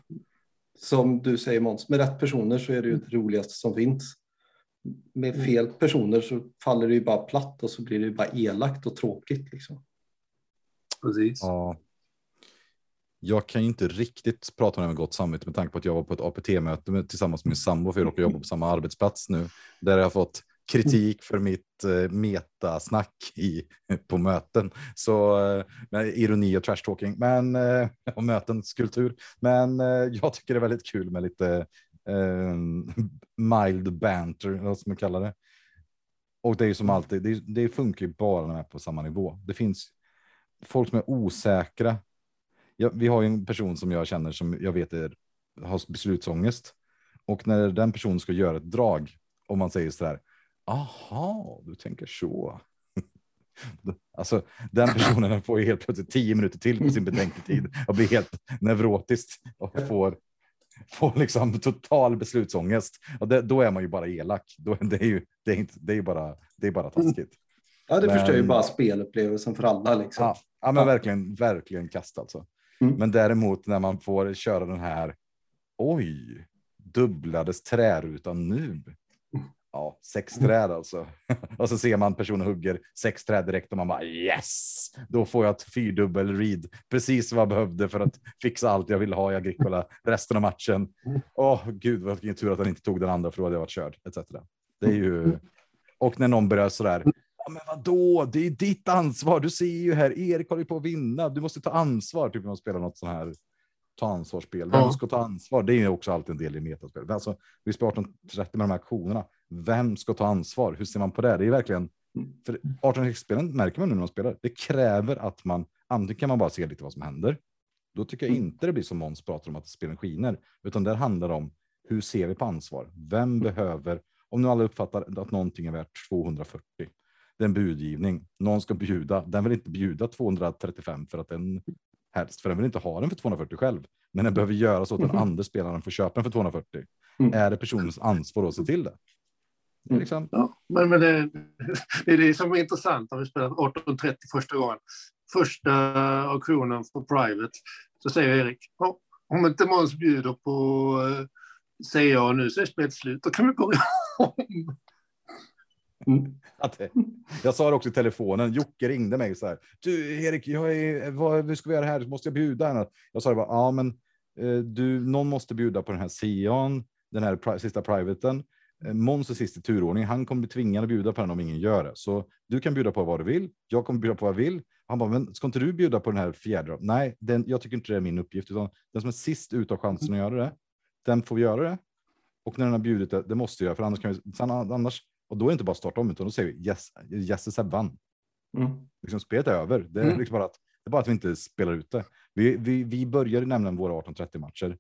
Som du säger Måns, med rätt personer så är det ju det roligaste som finns. Med fel personer så faller det ju bara platt och så blir det ju bara elakt och tråkigt. Liksom. precis. Ja. Jag kan ju inte riktigt prata om det med gott samvete med tanke på att jag var på ett APT-möte med, tillsammans med min sambo för jag råkar jobba på samma arbetsplats nu. Där jag har fått kritik för mitt eh, metasnack i, på möten. Så eh, med ironi och trash talking, men eh, och mötens kultur. Men eh, jag tycker det är väldigt kul med lite eh, mild banter, vad som man kallar det. Och det är ju som alltid, det, det funkar ju bara när man är på samma nivå. Det finns folk som är osäkra. Ja, vi har ju en person som jag känner som jag vet är, har beslutsångest. Och när den personen ska göra ett drag och man säger så här. Aha, du tänker så. Alltså den personen får ju helt plötsligt tio minuter till på sin betänketid och blir helt neurotisk och får, får liksom total beslutsångest. Och det, då är man ju bara elak. Då, det är ju det är inte, det är bara, det är bara taskigt. Ja, det Men- förstör ju bara spelupplevelsen för alla. Liksom. Ja, ja men Ja. verkligen, verkligen kast alltså. Mm. Men däremot när man får köra den här. Oj, dubblades trärutan nu. Ja, sex träd alltså. Och så ser man personen hugger sex träd direkt och man bara yes, då får jag ett fyrdubbel read. Precis vad jag behövde för att fixa allt jag ville ha i Agricola resten av matchen. Åh gud, vilken tur att han inte tog den andra för då hade jag varit körd etc. Det är ju. Och när någon börjar sådär. Ja, men vadå? Det är ditt ansvar. Du ser ju här. Erik håller ju på att vinna. Du måste ta ansvar. Typ när man spelar något sån här ta ansvarsspel. Vem Ja. ska ta ansvar? Det är också alltid en del i metaspel. Alltså, vi spelar 1830 med de här aktionerna. Vem ska ta ansvar? Hur ser man på det? Det är verkligen för 1860-spelen märker man nu när man spelar. Det kräver att man antingen kan man bara se lite vad som händer. Då tycker jag Mm. inte det blir som Måns pratar om att spelen skiner, utan där handlar det om hur ser vi på ansvar? Vem behöver, om nu alla uppfattar att någonting är värt 240, det är en budgivning. Någon ska bjuda. Den vill inte bjuda 235 för att den helst, för den vill inte ha den för 240 själv. Men den behöver göra så att den andra spelaren får köpa den för 240. Mm. Är det personens ansvar att se till det? Mm. Liksom, Ja, men, men det, det är det som är intressant när vi spelar 18.30 första gången. Första auktionen på Private, så säger Erik, "Ja, om inte Måns bjuder på eh, CA nu så är spelet slut, då kan vi börja om. Mm. Att eh, jag sa det också i telefonen. Jocke ringde mig så här. Du Erik, jag är, vad, ska vi göra här? Måste jag bjuda henne? Jag sa det bara, ja men eh, du, någon måste bjuda på den här Sion, den här pri sista privaten. Eh, Måns är sist i turordning. Han kommer bli tvingad att bjuda på den om ingen gör det. Så du kan bjuda på vad du vill. Jag kommer bjuda på vad jag vill. Han bara, men ska inte du bjuda på den här fjärde? Nej, den, jag tycker inte det är min uppgift, utan den som är sist ut av chansen att göra det, den får göra det. Och när den har bjudit det, det måste jag för annars kan vi, annars, och då är det inte bara starta om, utan då säger vi yes, yes Seb vann. Mm. Liksom, spelet är över. Det är, Mm. liksom bara att, det är bara att vi inte spelar ut det. Vi, vi, vi började nämligen våra 18-30 matcher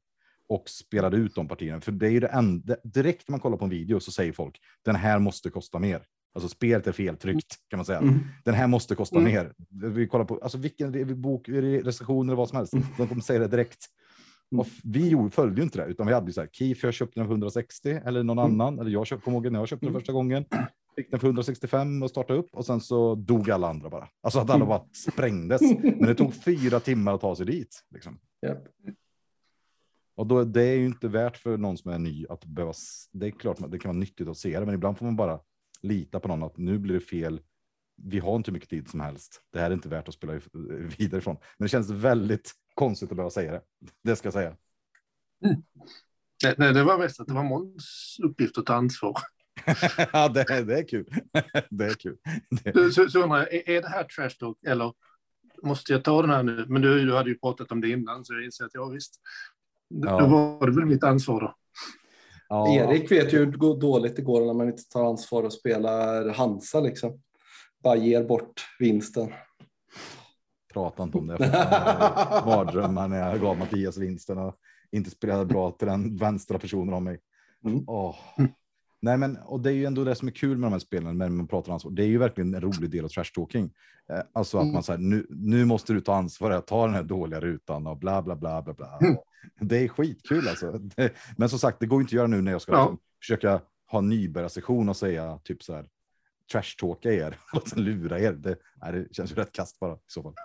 och spelade ut de partierna. För det är ju det enda, direkt när man kollar på en video så säger folk den här måste kosta mer. Alltså spelet är feltryckt kan man säga. Mm. Den här måste kosta Mm. mer. Vi kollar på alltså vilken bok, recension eller vad som helst. De kommer säga det direkt. Mm. Och vi följde ju inte det, utan vi hade ju så här, Keef, jag köpte den för 160 eller någon Mm. annan, eller jag köpte, kommer ihåg när jag köpte den Mm. första gången, fick den för 165 och startade upp och sen så dog alla andra bara. Alltså att alla Mm. bara sprängdes. Men det tog fyra timmar att ta sig dit. Liksom. Japp. Och då, det är ju inte värt för någon som är ny att behöva, det är klart det kan vara nyttigt att se det, men ibland får man bara lita på någon att nu blir det fel. Vi har inte mycket tid som helst. Det här är inte värt att spela vidare ifrån. Men det känns väldigt konstigt att behöva säga det. Det ska jag säga. Nej, nej, det var mest att det var Måns uppgift att ta ansvar. ja, det, är- det är kul. det är kul. Det, Så, så, undrar jag, är, är det här trash talk eller måste jag ta den här nu? Men du, du hade ju pratat om det innan så jag inser att ja visst. Ja. då var det väl mitt ansvar då. ja, Erik vet ju hur dåligt det går när man inte tar ansvar och spelar Hansa liksom. Bara ger bort vinsten. Prata inte om det. Mardrömmar när jag gav Mattias vinsten och inte spelade bra till den vänstra personen om mig. Mm. Åh. Nej, men och det är ju ändå det som är kul med de här spelen när man pratar ansvar. Det är ju verkligen en rolig del av trash talking. Eh, Alltså att Mm. man säger nu, nu måste du ta ansvar, ta den här dåliga rutan och bla bla bla bla bla. Mm. Det är skitkul alltså. Det, men som sagt, det går inte att göra nu när jag ska Ja. liksom, försöka ha nybörjarsession och säga typ så här trash talka er och sen lura er. Det, nej, det känns ju rätt kast bara i så fall.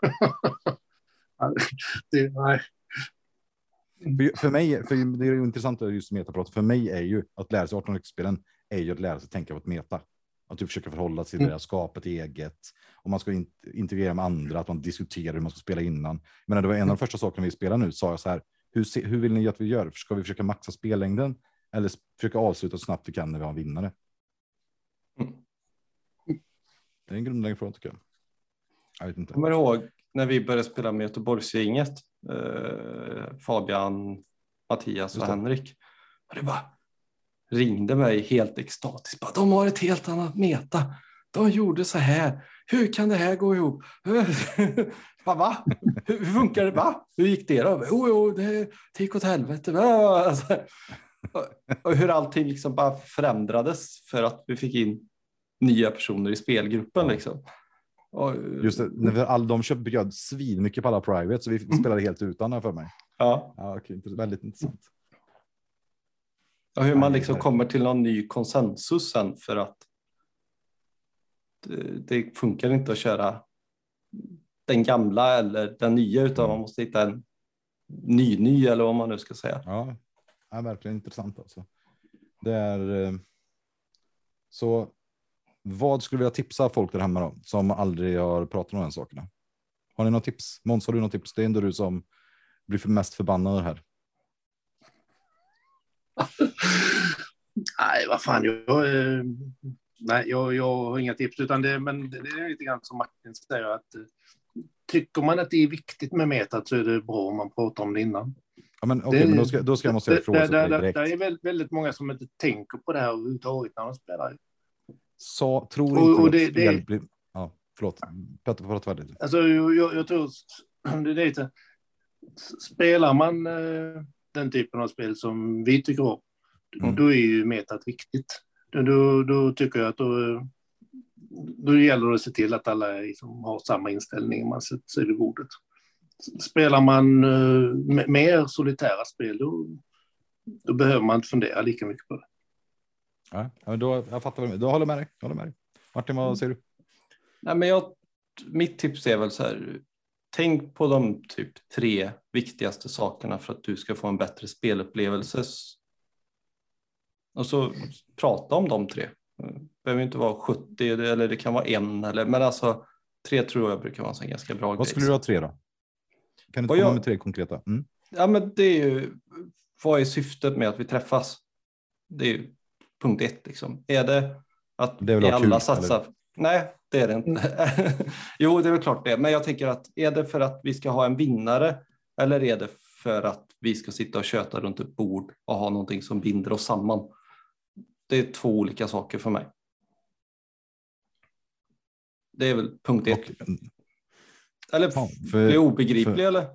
Det, nej. För, för mig, för det är ju intressant just metaprat. För mig är ju att lära sig 18 spelen är ju att lära sig tänka på ett meta. Att du försöker förhålla sig till Mm. det, skapa ett eget. Om man ska in, integrera med andra, att man diskuterar hur man ska spela innan. Men det var en av de första sakerna vi spelar nu, sa jag så här. Hur, hur vill ni att vi gör? Ska vi försöka maxa spellängden? Eller försöka avsluta så snabbt vi kan när vi har en vinnare? Mm. Det är en grundläggande fråga tycker jag. Jag vet inte. kommer ihåg när vi började spela med Göteborgsgänget. Eh, Fabian, Mattias och. Henrik. Och det bara ringde mig helt extatiskt. Bara, de har ett helt annat meta. De gjorde så här. Hur kan det här gå ihop? Bara, va? Hur, funkar det? Va? Hur gick det då? Jo, jo, det, det gick åt helvete. Va? Alltså, och, och hur allting liksom bara förändrades för att vi fick in nya personer i spelgruppen. Liksom. Just det, när vi, all, de köpte bjöd svin mycket på alla private, så vi Mm. spelade helt utan för mig. Ja. Ja, intressant. väldigt intressant. Och hur man liksom kommer till någon ny konsensus sen för att det, det funkar inte att köra den gamla eller den nya utan man måste hitta en ny ny eller vad man nu ska säga. Ja, ja verkligen intressant alltså. Det är eh, så. Vad skulle du vilja tipsa folk där hemma då, som aldrig har pratat om de här sakerna? Har ni något tips? Måns, har du något tips? Det är ändå du som blir för mest förbannad här. Nej, vad fan. Jag, eh, nej, jag, jag har inga tips, utan det, men det, det är lite grann som Martin säger att eh, tycker man att det är viktigt med metat så är det bra om man pratar om det innan. Ja, men okej, Det- men då ska, då ska jag måste jag Det, fråga det, det, direkt. det är väldigt, väldigt många som inte tänker på det här överhuvudtaget när de spelar. Så tror Och- inte och det- det- blir... Ja, förlåt. Petter, prata färdigt. Alltså, jag, jag, tror det är lite, spelar man eh, den typen av spel som vi tycker om Mm. då är ju metat viktigt. Då, då, tycker jag att då, då gäller det att se till att alla liksom har samma inställning när man sätter sig vid bordet. Spelar man uh, mer solitära spel, då, då behöver man inte fundera lika mycket på det. Ja, men då, jag fattar, vad du- då håller med dig. Jag håller med dig. Martin, vad säger du? Nej, men jag, mitt tips är väl så här. Tänk på de typ tre viktigaste sakerna för att du ska få en bättre spelupplevelse. Och så prata om de tre. Det behöver inte vara 70 eller det kan vara en eller men alltså tre tror jag brukar vara en ganska bra Vad grej. skulle du ha tre då? Kan du Vad komma jag- med tre konkreta? Mm. Ja, men det är ju vad är syftet med att vi träffas? Det är ju punkt ett liksom. Är det att Det är alla kul, satsar? Nej, det är det inte. jo, det är väl klart det. Men jag tänker att är det för att vi ska ha en vinnare eller är det för att vi ska sitta och köta runt ett bord och ha någonting som binder oss samman? Det är två olika saker för mig. Det är väl punkt ett. Och, Eller är för, det obegriplig eller?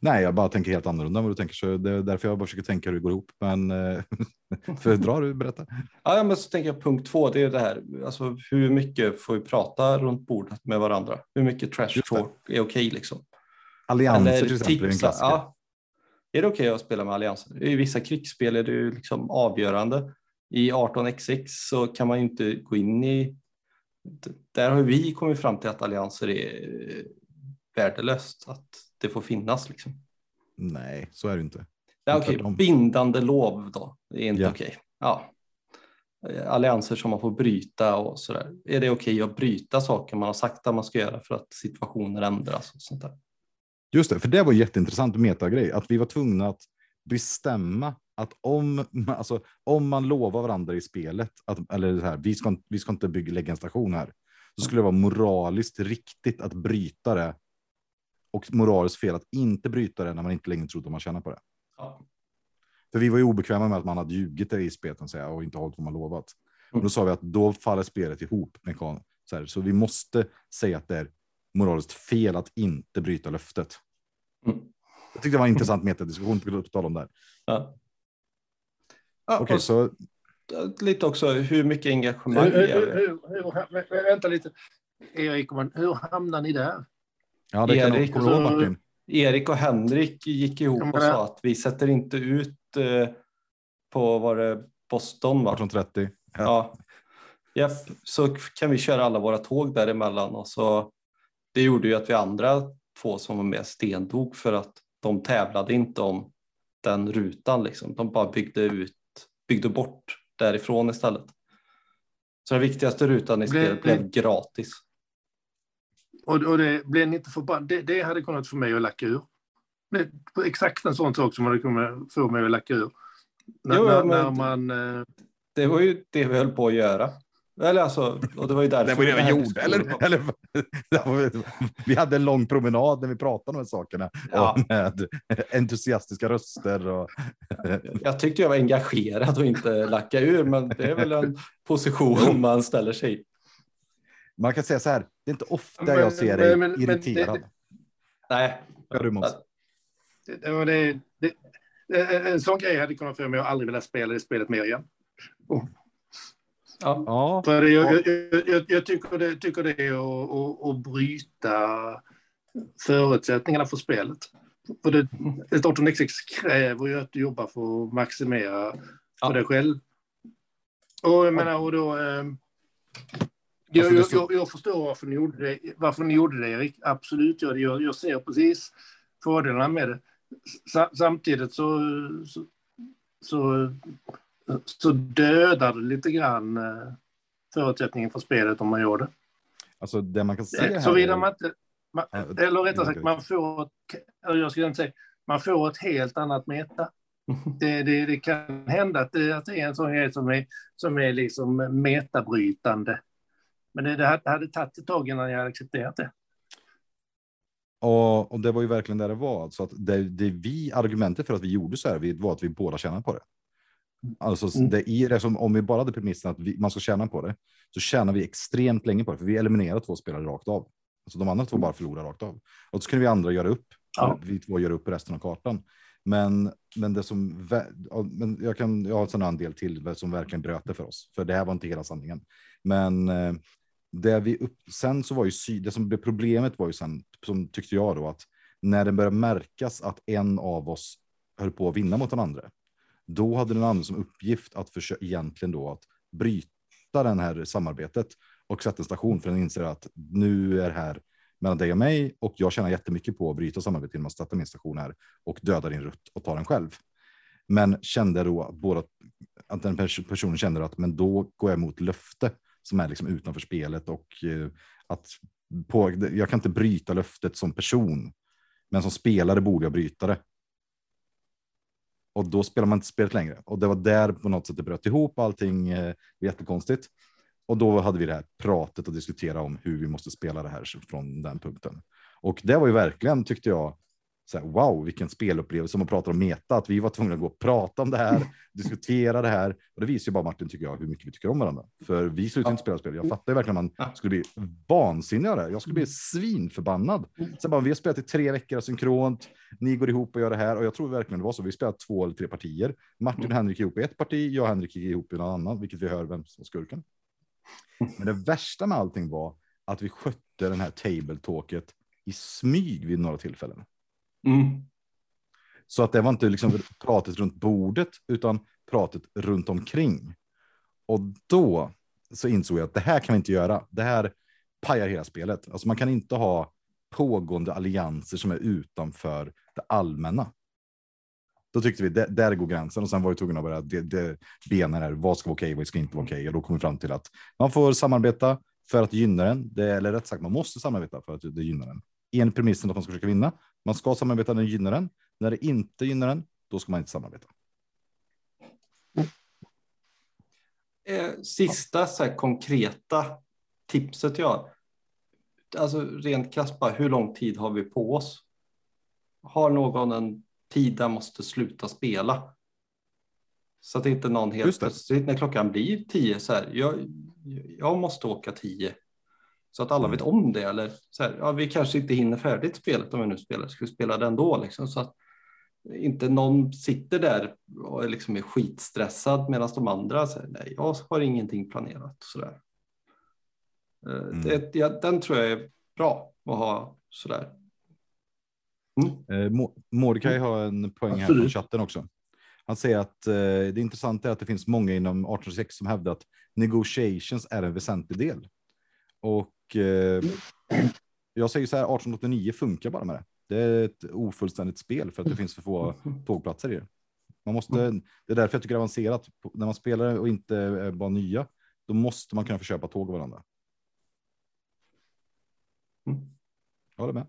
Nej, jag bara tänker helt annorlunda än vad du tänker. Så det är därför jag bara försöker tänka hur det går ihop. Men eh, föredrar du berätta? Ja, men så tänker jag punkt två, det är det här, alltså hur mycket får vi prata runt bordet med varandra? Hur mycket trash talk är okej liksom? Allianser till exempel är en tipsa- klassiker. ja. Är det okej att spela med allianser? I vissa krigsspel är det ju liksom avgörande. I 18xx så kan man ju inte gå in i... Där har vi kommit fram till att allianser är värdelöst, att det får finnas liksom. Nej, så är det inte. Ja, Tvärtom. bindande lov då, det är inte Ja. okej. Ja. Eh, Allianser som man får bryta och sådär. Är det okej att bryta saker man har sagt att man ska göra för att situationer ändras och sånt där? Just det, för det var jätteintressant metagrej, att vi var tvungna att bestämma att om, alltså, om man lovar varandra i spelet, att, eller så här, vi ska, vi ska inte bygga, lägga en station här, så skulle det vara moraliskt riktigt att bryta det och moraliskt fel att inte bryta det när man inte längre trodde att man tjänar på det. Ja. För vi var ju obekväma med att man hade ljugit i spelet så säga, och inte hållit vad man lovat. Och då sa vi att då faller spelet ihop. Mekan, så, här, så vi måste säga att det är moraliskt fel att inte bryta löftet. Mm. Jag tyckte det var en intressant metadiskussion på tal om det här. Ja. Ja, Okej, och så Lite också hur mycket engagemang Hur, hur, hur, hur, vä- vänta lite. Erik, man- hur hamnar ni där? Ja, det kan Erik, ihåg alltså- Martin? Erik och Henrik gick ihop och sa att vi sätter inte ut eh, på var det Boston va? 1830. Ja. Ja. Så kan vi köra alla våra tåg däremellan och så det gjorde ju att vi andra två som var med stendog för att de tävlade inte om den rutan liksom. De bara byggde ut, byggde bort därifrån istället. Så den viktigaste rutan i spelet blev gratis. Och, och det blev inte förbannade? Det, det hade kunnat få mig att lacka ur. Det exakt en sån sak som hade kunnat få mig att lacka ur. När, Jo, när, när man... eh, Det var ju det vi höll på att göra. Eller alltså, och det var ju därför. Det var ju det vi gjorde, eller? eller vi hade en lång promenad när vi pratade om de här sakerna. Ja. Och med entusiastiska röster. Och, Jag tyckte jag var engagerad och inte lacka ur, men det är väl en position man ställer sig i. man kan säga så här, det är inte ofta Men- jag ser dig men- men- irriterad. Nej, Ja, du, Måns. det, det, var det, det, det, en sån grej hade kunnat få mig att aldrig vilja spela det spelet mer igen. ja, Ja, För det, jag, jag, jag, jag tycker det, tycker det är att, att, att bryta förutsättningarna för spelet. För det, ett 18xx kräver ju att du jobbar för att maximera för Ja. dig själv. Och jag menar, och då... Eh, jag, Alltså, jag, jag, jag förstår varför ni gjorde det, varför ni gjorde det Erik. Absolut, jag, jag, ser precis fördelarna med det. Sa, samtidigt så, så, så, så dödar det lite grann eh, förutsättningen för spelet om man gör det. alltså det man kan se här. Såvida man inte... Man, Ja, eller rättare sagt, man får, ett, jag skulle inte säga, man får ett helt annat meta. Det, det, det kan hända att det, att det är en sån grej som är, som är liksom metabrytande. Men det, det hade- tagit ett tag innan jag accepterat det. Och, och det var ju verkligen där det var. Så att det, det vi, argumentet för att vi gjorde så här vi- var att vi båda tjänade på det. Alltså Mm. det i det som, om vi bara hade premissen att vi, man ska tjäna på det, så tjänar vi extremt länge på det, för vi eliminerar två spelare rakt av. Alltså de andra två bara förlorar rakt av. Och så kunde vi andra göra upp. Ja. Vi två gör upp resten av kartan. Men, men det som, men jag kan, jag har en del till som verkligen bröt det för oss, för det här var inte hela sanningen. Men eh, det vi upp, sen så var ju det som blev problemet var ju sen, som tyckte jag då, att när det började märkas att en av oss höll på att vinna mot den andra, då hade den andra som uppgift att försöka egentligen då att bryta den här samarbetet och sätta en station för den inser att nu är det här mellan dig och mig och jag tjänar jättemycket på att bryta samarbetet genom att sätta min station här och döda din rutt och ta den själv. Men kände då båda att den personen kände att men då går jag emot löfte som är liksom utanför spelet och eh, att på, jag kan inte bryta löftet som person, men som spelare borde jag bryta det. Och då spelar man inte spelet längre och det var där på något sätt det bröt ihop allting eh, jättekonstigt. Och då hade vi det här pratet och diskutera om hur vi måste spela det här från den punkten. Och det var ju verkligen tyckte jag så här, wow, vilken spelupplevelse som man pratar om meta, att vi var tvungna att gå och prata om det här, diskutera det här. Och det visar ju bara Martin, tycker jag, hur mycket vi tycker om varandra. För vi slutar ja. inte spela spel. Jag fattar ju verkligen att man skulle bli vansinnig av det. Jag skulle bli svinförbannad. Sen bara, vi har spelat i tre veckor synkront. Ni går ihop och gör det här. Och jag tror verkligen det var så. Vi spelade två eller tre partier. Martin och Henrik ihop i ett parti, jag och Henrik ihop i något annat, vilket vi hör vem som är skurken. Men det värsta med allting var att vi skötte den här tabletalket i smyg vid några tillfällen. Mm. Så att det var inte liksom pratet runt bordet, utan pratet runt omkring. Och då så insåg jag att det här kan vi inte göra. Det här pajar hela spelet. Alltså man kan inte ha pågående allianser som är utanför det allmänna. Då tyckte vi det, där går gränsen och sen var vi tvungna att börja det, det, bena där. Vad ska vara okej? Vad ska inte vara okej? Och då kom vi fram till att man får samarbeta för att gynna den. Det, eller rätt sagt, man måste samarbeta för att det gynnar den. En premissen att man ska försöka vinna. Man ska samarbeta när det gynnar den. När det inte gynnar den, då ska man inte samarbeta. Eh, sista så här, konkreta tipset jag har. Alltså rent krasst bara, hur lång tid har vi på oss? Har någon en tid där måste sluta spela? Så att inte någon helt plötsligt när klockan blir tio så här, jag, jag måste åka tio så att alla mm. vet om det. Eller så här, ja, vi kanske inte hinner färdigt spelet om vi nu spelar, ska vi spela det ändå? Liksom, så att inte någon sitter där och liksom är skitstressad medan de andra säger nej, jag har ingenting planerat. Så där. Eh, mm. Det, ja, den tror jag är bra att ha sådär. Mm. Eh, Mordecai har en poäng här på chatten också. Han säger att eh, det intressanta är att det finns många inom 1806 som hävdar att negotiations är en väsentlig del. Och eh, jag säger så här, 1889 funkar bara med det. Det är ett ofullständigt spel för att det finns för få tågplatser i det. Man måste, det är därför jag tycker det är avancerat. När man spelar och inte är bara nya, då måste man kunna få köpa tåg av varandra. Mm. Jag håller med.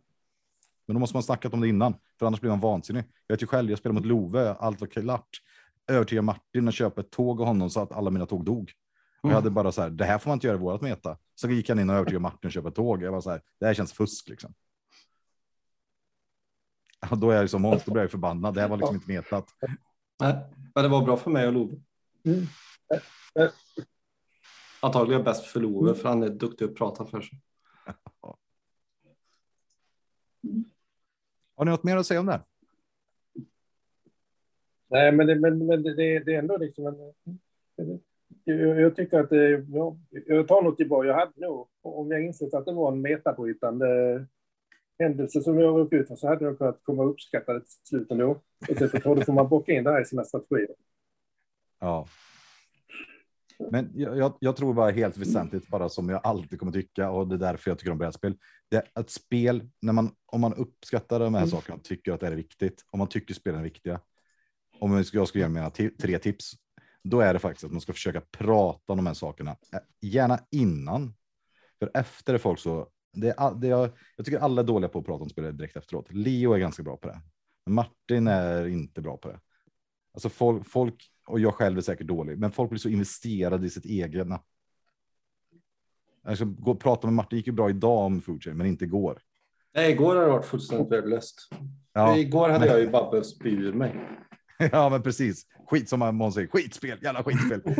Men då måste man snackat om det innan, för annars blir man vansinnig. Jag vet ju själv, jag spelade mot Love, allt var klart. Övertyga Martin att köpa ett tåg av honom så att alla mina tåg dog. Och jag hade bara så här, det här får man inte göra i vårat meta. Så gick han in och övertygade Martin att köpa tåg. Jag var så här, det här känns fusk liksom. Ja, då är jag som monster, då jag förbannad. Det här var liksom inte metat. Nej, men det var bra för mig och Love. Mm. Antagligen bäst för Love, för han är duktig att prata för sig. Har ni något mer att säga om det? Nej, men det, men, men det, det är ändå liksom en, jag tycker att det, ja, jag tar något tillbaka. Jag hade nog, om jag insett att det var en metabrytande händelse som jag råkade ut för, så hade jag kunnat komma och uppskatta det till slut ändå. Och så då får man bocka in det här i sina strategier. Ja. Men jag, jag, jag, tror bara helt väsentligt, bara som jag alltid kommer tycka, och det är därför jag tycker om brädspel. Det är ett spel, när man, om man uppskattar de här mm. sakerna, tycker att det är viktigt, om man tycker spelen är viktiga, om jag jag ska ge mina tre tips, då är det faktiskt att man ska försöka prata om de här sakerna, eh, gärna innan. För efter är folk så, det är, det är, jag tycker alla är dåliga på att prata om spel direkt efteråt. Leo är ganska bra på det. Men Martin är inte bra på det. Alltså folk, folk, och jag själv är säkert dålig, men folk blir så investerade i sitt egna. Alltså, gå och prata med Martin gick ju bra idag om Foodchain, men inte igår. Nej, igår har det varit fullständigt värdelöst. Ja, igår hade men... jag ju spy ur mig. ja, men precis. Skit som man säger, skitspel, jävla skitspel.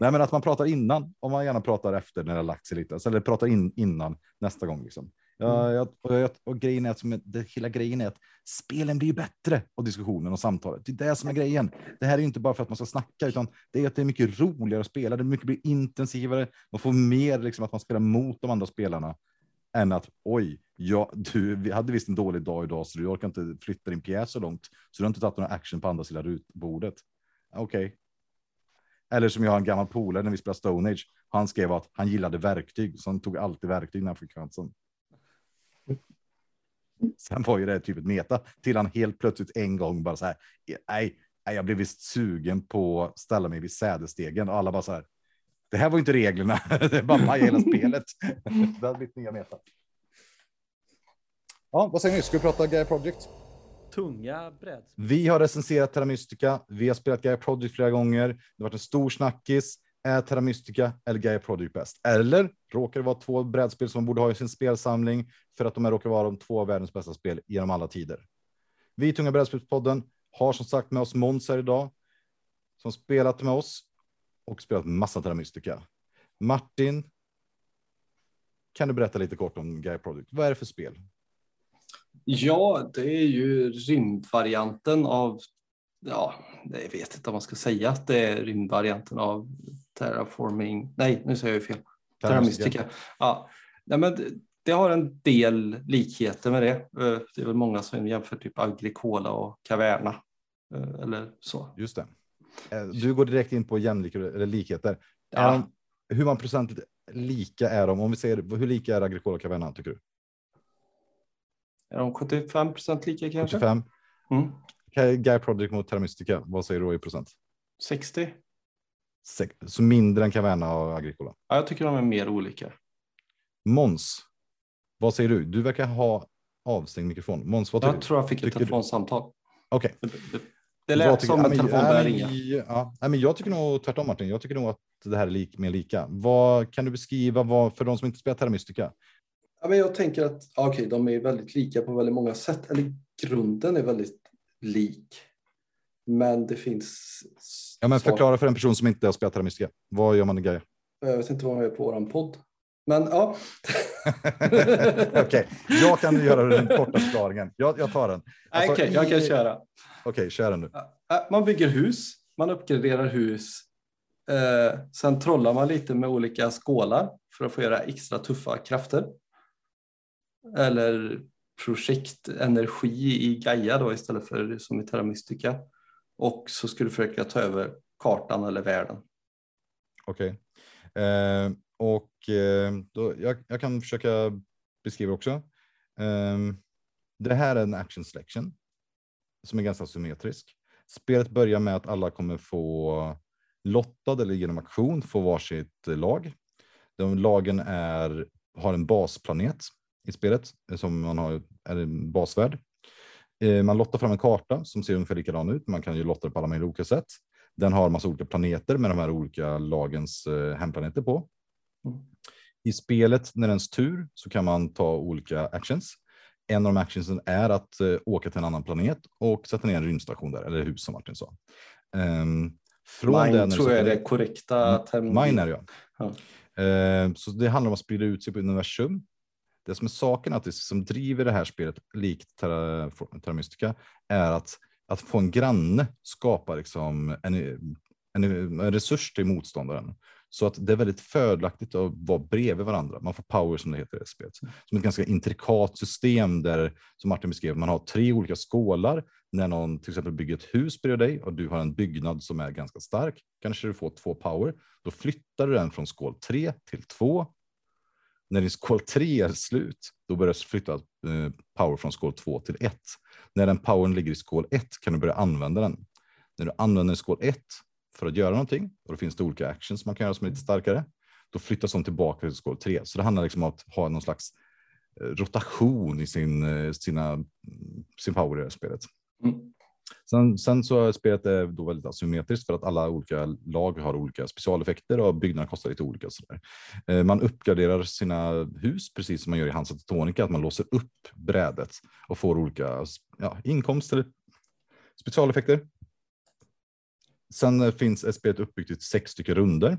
Nej, men att man pratar innan, om man gärna pratar efter när det lagt sig lite, eller pratar in innan nästa gång. Liksom. Ja, jag, och, jag, och grejen är att som, det, hela grejen är att spelen blir bättre och diskussionen och samtalet. Det är det som är grejen. Det här är inte bara för att man ska snacka, utan det är att det är mycket roligare att spela. Det är mycket blir intensivare. Man får mer liksom att man spelar mot de andra spelarna än att oj, ja, du vi hade visst en dålig dag idag, så du orkar inte flytta din pjäs så långt, så du har inte tagit några action på andra sidan bordet. Okej. Okay. Eller som jag har en gammal polare när vi spelade Stone Age. Han skrev att han gillade verktyg, så han tog alltid verktyg när han fick chansen. Sen var ju det typ ett meta till han helt plötsligt en gång bara så här. Nej, jag blev visst sugen på att ställa mig vid sädesstegen och alla bara så här. Det här var inte reglerna. det bara paja hela spelet. det hade blivit nya meta. Ja, vad säger ni? Ska vi prata Gaia Project? Tunga brädspel. Vi har recenserat Terra Mystica. Vi har spelat Gaia Project flera gånger. Det har varit en stor snackis. Är Terra Mystica eller Gaia Project bäst? Eller råkar det vara två brädspel som man borde ha i sin spelsamling för att de råkar vara de två av världens bästa spel genom alla tider? Vi i Tunga Brädspelspodden har som sagt med oss Måns här idag som spelat med oss och spelat massa Terra Mystica. Martin, kan du berätta lite kort om Gaia Project? Vad är det för spel? Ja, det är ju rymdvarianten av, ja, jag vet inte om man ska säga att det är rymdvarianten av Terraforming, nej nu säger jag ju fel. Terra Mystica. Ja, nej, men det, det, har en del likheter med det. Eh, det är väl många som jämför typ Agricola och Caverna. Eh, eller så. Just det. Eh, du går direkt in på jämlikheter eller likheter. Ja. De, hur många procent lika är de? Om vi säger hur lika är Agricola och Caverna tycker du? Är de 75 procent lika kanske? 75. Mm. Guy Project mot Terra Mystica. Vad säger du i procent? 60. Så mindre än Caverna och Agricola? Ja, jag tycker de är mer olika. Måns, vad säger du? Du verkar ha avstängd mikrofon. Måns, vad jag tror jag fick ett telefonsamtal. Okej. Okay. Det, lät tycker, som en telefon började ringa. Ja, men jag tycker nog tvärtom Martin. Jag tycker nog att det här är lik, mer lika. Vad kan du beskriva vad, för de som inte spelar Terra Mystica? Ja, men jag tänker att okay, de är väldigt lika på väldigt många sätt. Eller grunden är väldigt lik. Men det finns. Ja, men förklara för en person som inte har spelat Terra Mystica. Vad gör man i Gaia? Jag vet inte vad man gör på våran podd. Men ja. Okej, okay. jag kan göra den korta förklaringen. Jag, jag tar den. Alltså, Okej, okay, jag kan köra. Okej, okay, kör den nu. Man bygger hus, man uppgraderar hus. Eh, sen trollar man lite med olika skålar för att få göra extra tuffa krafter. Eller projektenergi i Gaia då istället för som i Terra Mystica. Och så skulle du försöka ta över kartan eller världen. Okej. Eh, och eh, då, jag, jag, kan försöka beskriva också. Ehm, det här är en action selection som är ganska symmetrisk. Spelet börjar med att alla kommer få lottad eller genom aktion få varsitt lag. De lagen är, har en basplanet i spelet eh, som man har är en basvärld. Eh, man lottar fram en karta som ser ungefär likadan ut. Man kan ju lotta på alla möjliga olika sätt. Den har massa olika planeter med de här olika lagens hemplaneter på. Mm. I spelet, när ens tur, så kan man ta olika actions. En av de actionsen är att uh, åka till en annan planet och sätta ner en rymdstation där, eller hus som Martin sa. Um, från mine tror jag är det korrekta mm, termen. Mine är det ja. ja. Uh, så det handlar om att sprida ut sig på universum. Det som är saken att det som driver det här spelet likt Terra, Terra Mystica är att, att få en granne skapar liksom en, en, en resurs till motståndaren. Så att det är väldigt fördelaktigt att vara bredvid varandra. Man får power som det heter i spelet. Som ett ganska intrikat system där, som Martin beskrev, man har tre olika skålar. När någon till exempel bygger ett hus bredvid dig och du har en byggnad som är ganska stark, kanske du får två power. Då flyttar du den från skål tre till två. När din skål tre är slut, då börjar du flytta eh, power från skål två till ett. När den powern ligger i skål ett kan du börja använda den. När du använder skål ett för att göra någonting och då finns det olika actions man kan göra som är lite starkare. Då flyttas de tillbaka till skål 3. Så det handlar liksom om att ha någon slags eh, rotation i sin, eh, sina, sin power i spelet. Mm. Sen, sen, så är spelet då väldigt asymmetriskt för att alla olika lag har olika specialeffekter och byggnaderna kostar lite olika. Eh, man uppgraderar sina hus precis som man gör i Hansa Teutonica, att man låser upp brädet och får olika ja, inkomster, specialeffekter. Sen eh, finns spelet uppbyggt i sex stycken runder.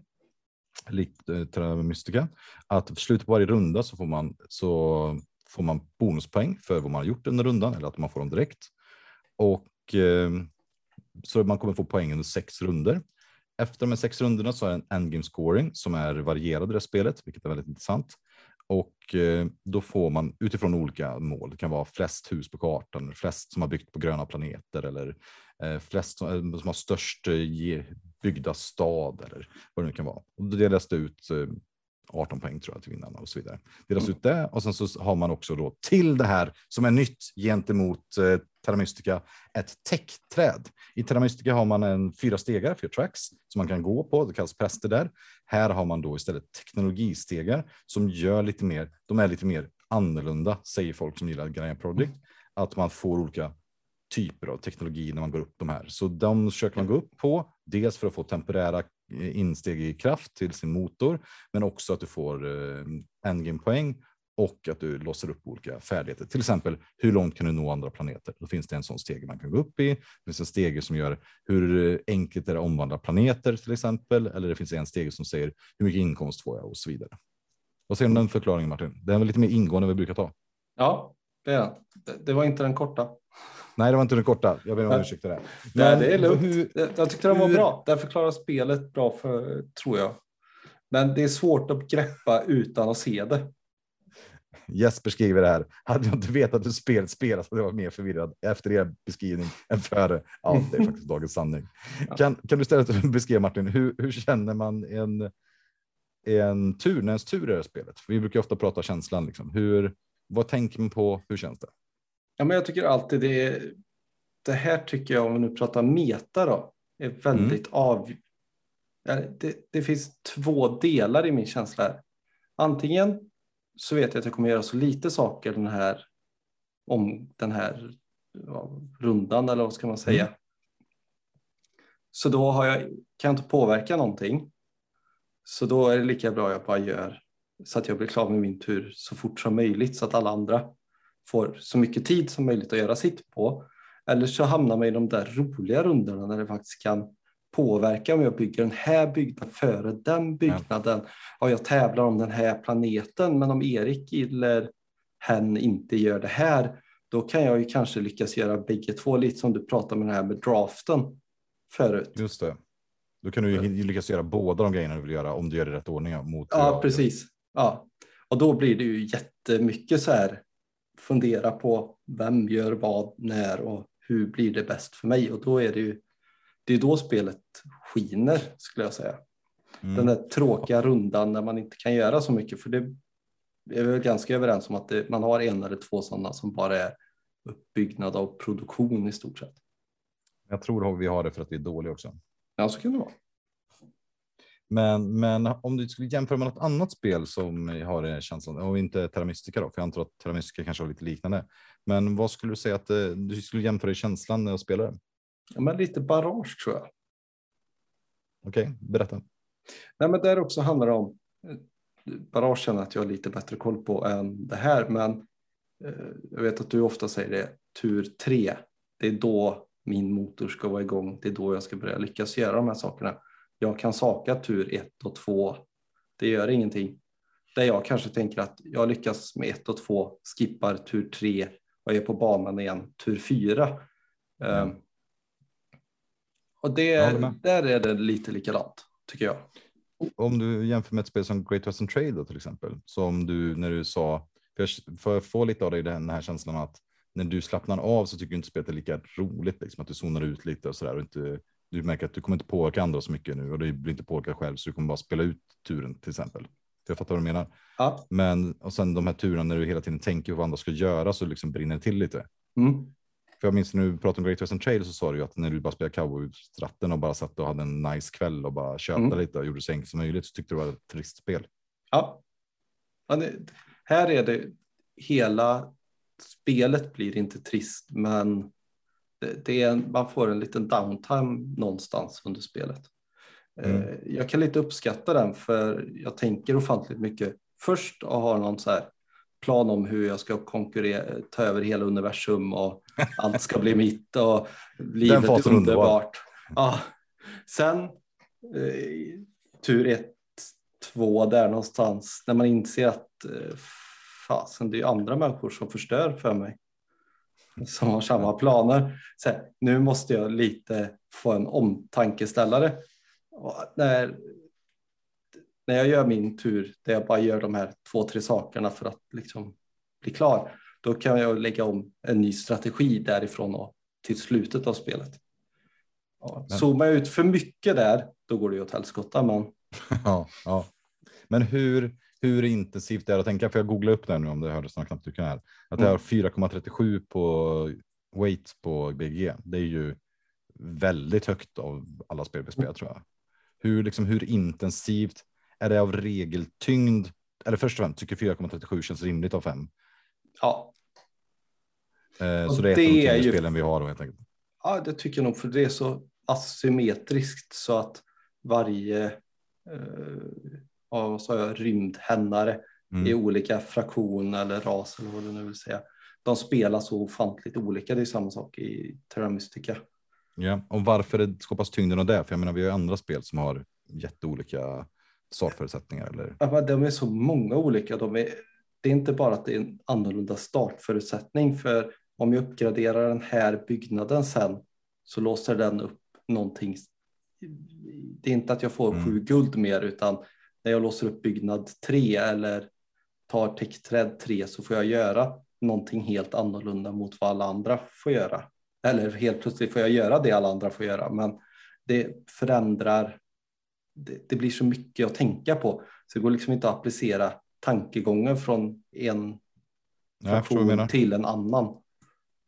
Likt eh, Mystica. Att i slutet på varje runda så får man så får man bonuspoäng för vad man har gjort under rundan eller att man får dem direkt. Och eh, så man kommer få poäng under sex runder. Efter de här sex rundorna så är det en endgame scoring som är varierad i det spelet, vilket är väldigt intressant. Och eh, då får man utifrån olika mål. Det kan vara flest hus på kartan, flest som har byggt på gröna planeter eller flest som, eh, som har störst eh, byggda stad eller vad det nu kan vara. Och då delas det ut eh, 18 poäng tror jag till vinnarna och så vidare. Delas ut det och sen så har man också då till det här som är nytt gentemot eh, Terra Mystica ett tech-träd. I Terra Mystica har man en fyra stegar, fyra tracks som man kan gå på. Det kallas präster där. Här har man då istället teknologistegar som gör lite mer. De är lite mer annorlunda, säger folk som gillar Gaia Project. Att man får olika typer av teknologi när man går upp de här. Så de försöker man gå upp på, dels för att få temporära eh, insteg i kraft till sin motor, men också att du får eh, endgame-poäng och att du låser upp olika färdigheter. Till exempel, hur långt kan du nå andra planeter? Då finns det en sån stege man kan gå upp i. Det finns en stege som gör hur eh, enkelt är det att omvandla planeter till exempel. Eller det finns en stege som säger hur mycket inkomst får jag och så vidare. Vad säger du om den förklaringen Martin? Den är lite mer ingående än vi brukar ta. Ja, det är det. Det var inte den korta. Nej, det var inte den korta. Jag ber om ursäkt för det. Nej, det är lugnt. Hur, jag tyckte den var bra. Den förklarar spelet bra, för, tror jag. Men det är svårt att greppa utan att se det. Jesper skriver det här. Hade jag inte vetat hur spelet spelas hade jag varit mer förvirrad efter er beskrivning än före. Ja, det är faktiskt dagens sanning. Kan, kan du istället beskriva Martin, hur, hur känner man en, en tur, när ens tur är det spelet? Vi brukar ofta prata känslan. Liksom. Hur, vad tänker man på? Hur känns det? Ja, men jag tycker alltid det det här tycker jag, om vi nu pratar meta då, är väldigt mm. av... Det, det finns två delar i min känsla här. Antingen så vet jag att jag kommer göra så lite saker den här, om den här ja, rundan eller vad ska man säga. Mm. Så då har jag, kan jag inte påverka någonting. Så då är det lika bra jag bara gör så att jag blir klar med min tur så fort som möjligt så att alla andra får så mycket tid som möjligt att göra sitt på. Eller så hamnar man i de där roliga rundorna när det faktiskt kan påverka om jag bygger den här byggnaden före den byggnaden. Ja, jag tävlar om den här planeten, men om Erik eller hen inte gör det här, då kan jag ju kanske lyckas göra bägge två, lite som du pratade med det här med draften förut. Just det. Då kan du ju lyckas göra båda de grejerna du vill göra om du gör det i rätt ordning. Mot ja, precis. Ja. Och då blir det ju jättemycket så här fundera på vem gör vad, när och hur blir det bäst för mig? Och då är det ju det är då spelet skiner skulle jag säga. Mm. Den där tråkiga rundan när man inte kan göra så mycket för det är vi ganska överens om att det, man har en eller två sådana som bara är uppbyggnad av produktion i stort sett. Jag tror vi har det för att vi är dåliga också. Ja, så kan det vara. Men, men om du skulle jämföra med något annat spel som har den känslan, och inte Terra Mystica då, för jag antar att Terra Mystica kanske har lite liknande. Men vad skulle du säga att eh, du skulle jämföra i känslan när jag spelar det? Ja, men lite barrage tror jag. Okej, okay, berätta. Nej, men där också handlar det om eh, barrage känner att jag har lite bättre koll på än det här, men eh, jag vet att du ofta säger det, tur tre, det är då min motor ska vara igång, det är då jag ska börja lyckas göra de här sakerna. Jag kan saka tur ett och två, det gör ingenting. Där jag kanske tänker att jag lyckas med ett och två, skippar tur tre och är på banan igen, tur fyra. Mm. Och det, där är det lite likadant tycker jag. Om du jämför med ett spel som Great Western Trail då, till exempel, som du när du sa, för att få lite av dig den här känslan att när du slappnar av så tycker du inte spelet är lika roligt, liksom, att du zonar ut lite och så där och inte du märker att du kommer inte påverka andra så mycket nu och du blir inte påverkad själv så du kommer bara spela ut turen till exempel. Jag fattar vad du menar. Ja. Men och sen de här turerna när du hela tiden tänker på vad andra ska göra så liksom brinner det till lite. Mm. För jag minns när du pratade om Great Western Trail så sa du ju att när du bara spelade cowboystratten och bara satt och hade en nice kväll och bara tjötade mm. lite och gjorde så enkelt som möjligt så tyckte du det var ett trist spel. Ja, ja det, här är det hela spelet blir inte trist, men det, det är, man får en liten downtime någonstans under spelet. Mm. Eh, jag kan lite uppskatta den för jag tänker ofantligt mycket först och har någon så plan om hur jag ska konkurrera, ta över hela universum och allt ska bli mitt och livet är underbart. Ja. Sen eh, tur ett, två där någonstans när man inser att eh, fasen det är andra människor som förstör för mig. Som har samma planer. Så här, nu måste jag lite få en omtankeställare. Och när, när jag gör min tur, där jag bara gör de här två, tre sakerna för att liksom bli klar, då kan jag lägga om en ny strategi därifrån och till slutet av spelet. Ja, zoomar jag ut för mycket där, då går det ju åt helskotta. Men... ja, ja. Men hur, hur intensivt det är att tänka, för jag googlade upp det nu om det hördes något knappt du kan här, att det har 4,37 på weight på BG. Det är ju väldigt högt av alla spel vi spelar tror jag. Hur, liksom, hur intensivt är det av regeltyngd? Eller först och främst, tycker 4,37 känns rimligt av fem? Ja. Eh, så det är ett av de ju... spelen vi har då helt enkelt. Ja, det tycker jag nog, för det är så asymmetriskt så att varje eh, vad sa jag, rymdhännare mm. i olika fraktioner eller ras eller vad du nu vill säga. De spelar så ofantligt olika. Det är samma sak i Terra Mystica. Ja, och varför det skapas tyngden av det? För jag menar, vi har ju andra spel som har jätteolika startförutsättningar. Eller? Ja, de är så många olika. De är, det är inte bara att det är en annorlunda startförutsättning. För om jag uppgraderar den här byggnaden sen så låser den upp någonting. Det är inte att jag får mm. sju guld mer utan när jag låser upp byggnad 3 eller tar täckträd 3 så får jag göra någonting helt annorlunda mot vad alla andra får göra. Eller helt plötsligt får jag göra det alla andra får göra, men det förändrar. Det, det blir så mycket att tänka på, så det går liksom inte att applicera tankegången från en funktion till en annan.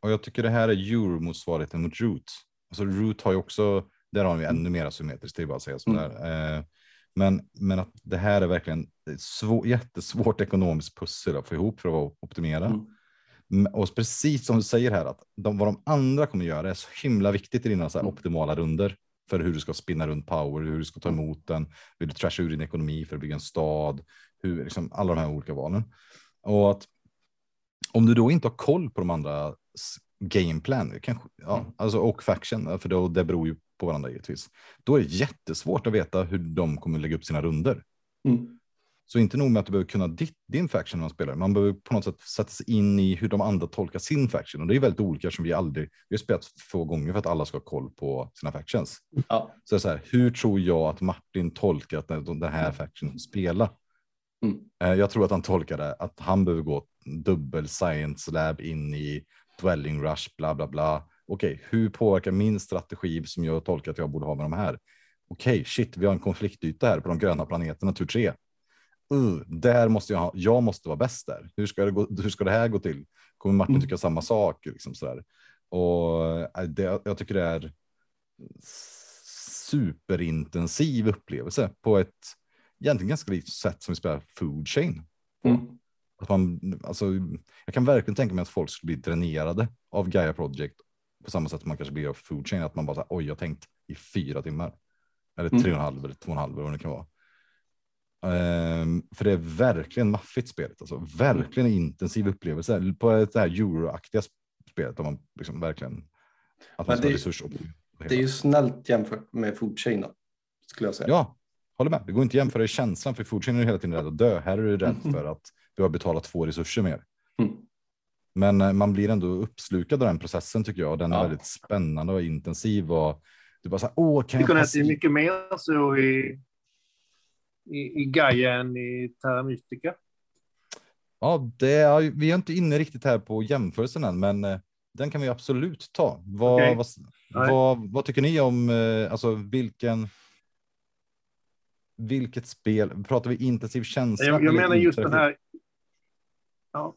Och jag tycker det här är Euro-motsvarigheten mot Root. Alltså Root har ju också, där har vi ännu mer asymmetriskt, det är bara att säga sådär. Mm. Eh, men, men att det här är verkligen svår, jättesvårt ekonomiskt pussel att få ihop för att optimera. Mm. Och precis som du säger här, att de, vad de andra kommer göra är så himla viktigt i dina så mm. optimala runder för hur du ska spinna runt power, hur du ska ta emot den, hur du trashar ur din ekonomi för att bygga en stad, hur, liksom, alla de här olika valen. Och att om du då inte har koll på de andra gameplan, kanske, ja, mm. alltså, och faction, för då, det beror ju på varandra givetvis. Då är det jättesvårt att veta hur de kommer lägga upp sina runder. Mm. Så inte nog med att du behöver kunna ditt, din faction när man spelar, man behöver på något sätt sätta sig in i hur de andra tolkar sin faction. Och det är väldigt olika som vi aldrig, vi har spelat få gånger för att alla ska ha koll på sina factions. Ja. Så, det så här, hur tror jag att Martin tolkar att den här factionen spelar? Mm. Eh, jag tror att han tolkade att han behöver gå dubbel science lab in i dwelling rush, bla bla bla okej, okay, hur påverkar min strategi som jag tolkar att jag borde ha med de här? Okej, okay, shit, vi har en konfliktyta här på de gröna planeterna, tur tre. Uh, där måste jag ha, jag måste vara bäst där. Hur ska det, gå, hur ska det här gå till? Kommer Martin mm. tycka samma sak? Liksom sådär. Och äh, det, jag tycker det är superintensiv upplevelse på ett egentligen ganska likt sätt som vi spelar food chain. Mm. Att man, alltså, jag kan verkligen tänka mig att folk skulle bli dränerade av Gaia Project på samma sätt som man kanske blir av food chain, att man bara så oj, jag har tänkt i fyra timmar. Eller mm. tre och en halv eller två och en halv eller vad det kan vara. Um, för det är verkligen maffigt spelet, alltså verkligen intensiv upplevelse på det här euroaktiga spelet där man liksom verkligen att man det, resurs det är ju snällt jämfört med foodchain då, skulle jag säga. Ja, håller med. Det går inte att jämföra i känslan för foodchain är du hela tiden rädd att dö. Här är du rädd mm. för att du har betalat två resurser mer. Men eh, man blir ändå uppslukad av den processen tycker jag. Den är ja. väldigt spännande och intensiv. Och du bara så här, åh, kan jag, jag det är mycket mer så i, i, i Gaia än i Terra Mystica. Ja, det är, vi är inte inne riktigt här på jämförelsen än, men eh, den kan vi absolut ta. Vad, okay. vad, vad, vad, tycker ni om, eh, alltså vilken, vilket spel, pratar vi intensiv känsla? Jag, jag menar just den här, ja,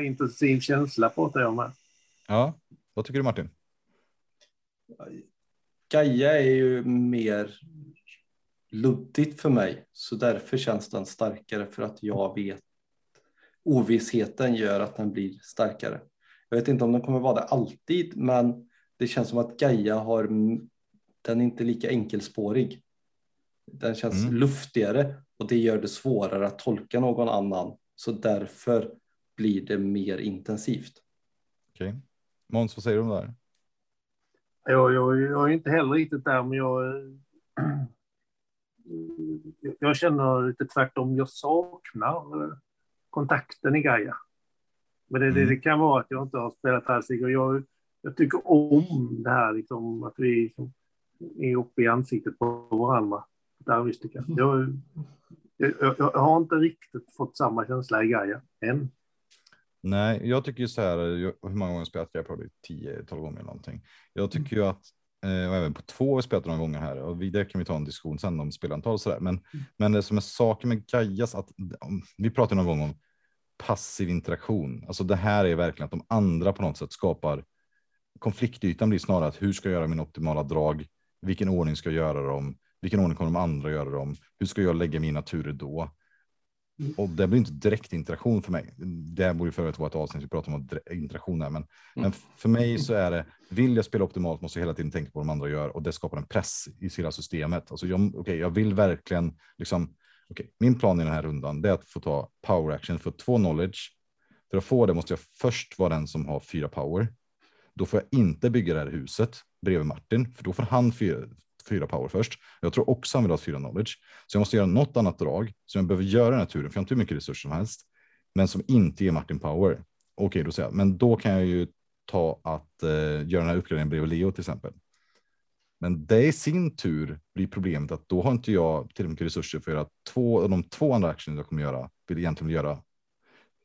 intensiv känsla pratar jag med. Ja, vad tycker du Martin? Gaia är ju mer luddigt för mig, så därför känns den starkare för att jag vet ovissheten gör att den blir starkare. Jag vet inte om den kommer vara det alltid, men det känns som att Gaia har, den är inte lika enkelspårig. Den känns mm. luftigare och det gör det svårare att tolka någon annan. Så därför blir det mer intensivt. Okej. Okay. Måns, vad säger du om det här? Jag, jag, jag är inte heller riktigt där, men jag, jag känner lite tvärtom. Jag saknar kontakten i Gaia. Men det, Mm. det kan vara att jag inte har spelat Helsing och jag, jag tycker om det här liksom, att vi liksom är uppe i ansiktet på varandra. Där visst. Jag, jag, jag, jag har inte riktigt fått samma känsla i Gaia än. Nej, jag tycker ju så här. jag- Hur många gånger jag spelat Gaia Project? 10-12 gånger eller någonting. Jag tycker ju att eh, och även på två har vi spelat några gånger här och vidare kan vi ta en diskussion sen om spelantal och så där. Men, men det som är saken med Gaias att om- vi pratade någon gång om passiv interaktion. Alltså det här är verkligen att de andra på något sätt skapar konfliktytan blir snarare att hur ska jag göra min optimala drag? Vilken ordning ska jag göra dem? Vilken ordning kommer de andra göra dem? Hur ska jag lägga mina turer då? Och det blir inte direkt interaktion för mig. Det här borde förut vara ett avsnitt vi pratar om interaktion där, men, men för mig så är det vill jag spela optimalt måste jag hela tiden tänka på vad de andra gör och det skapar en press i hela systemet. Alltså jag, okay, jag vill verkligen liksom. Okay, min plan i den här rundan är att få ta power action för två knowledge. För att få det måste jag först vara den som har fyra power. Då får jag inte bygga det här huset bredvid Martin, för då får han fyra, fyra power först. Jag tror också han vill ha fyra knowledge, så jag måste göra något annat drag som jag behöver göra den här turen, för jag har inte hur mycket resurser som helst, men som inte ger Martin power. Okej, då säger jag, men då kan jag ju ta att eh, göra den här uppgraderingen bredvid Leo till exempel. Men det i sin tur blir problemet att då har inte jag tillräckligt mycket resurser för att två av de två andra actions jag kommer göra vill egentligen göra.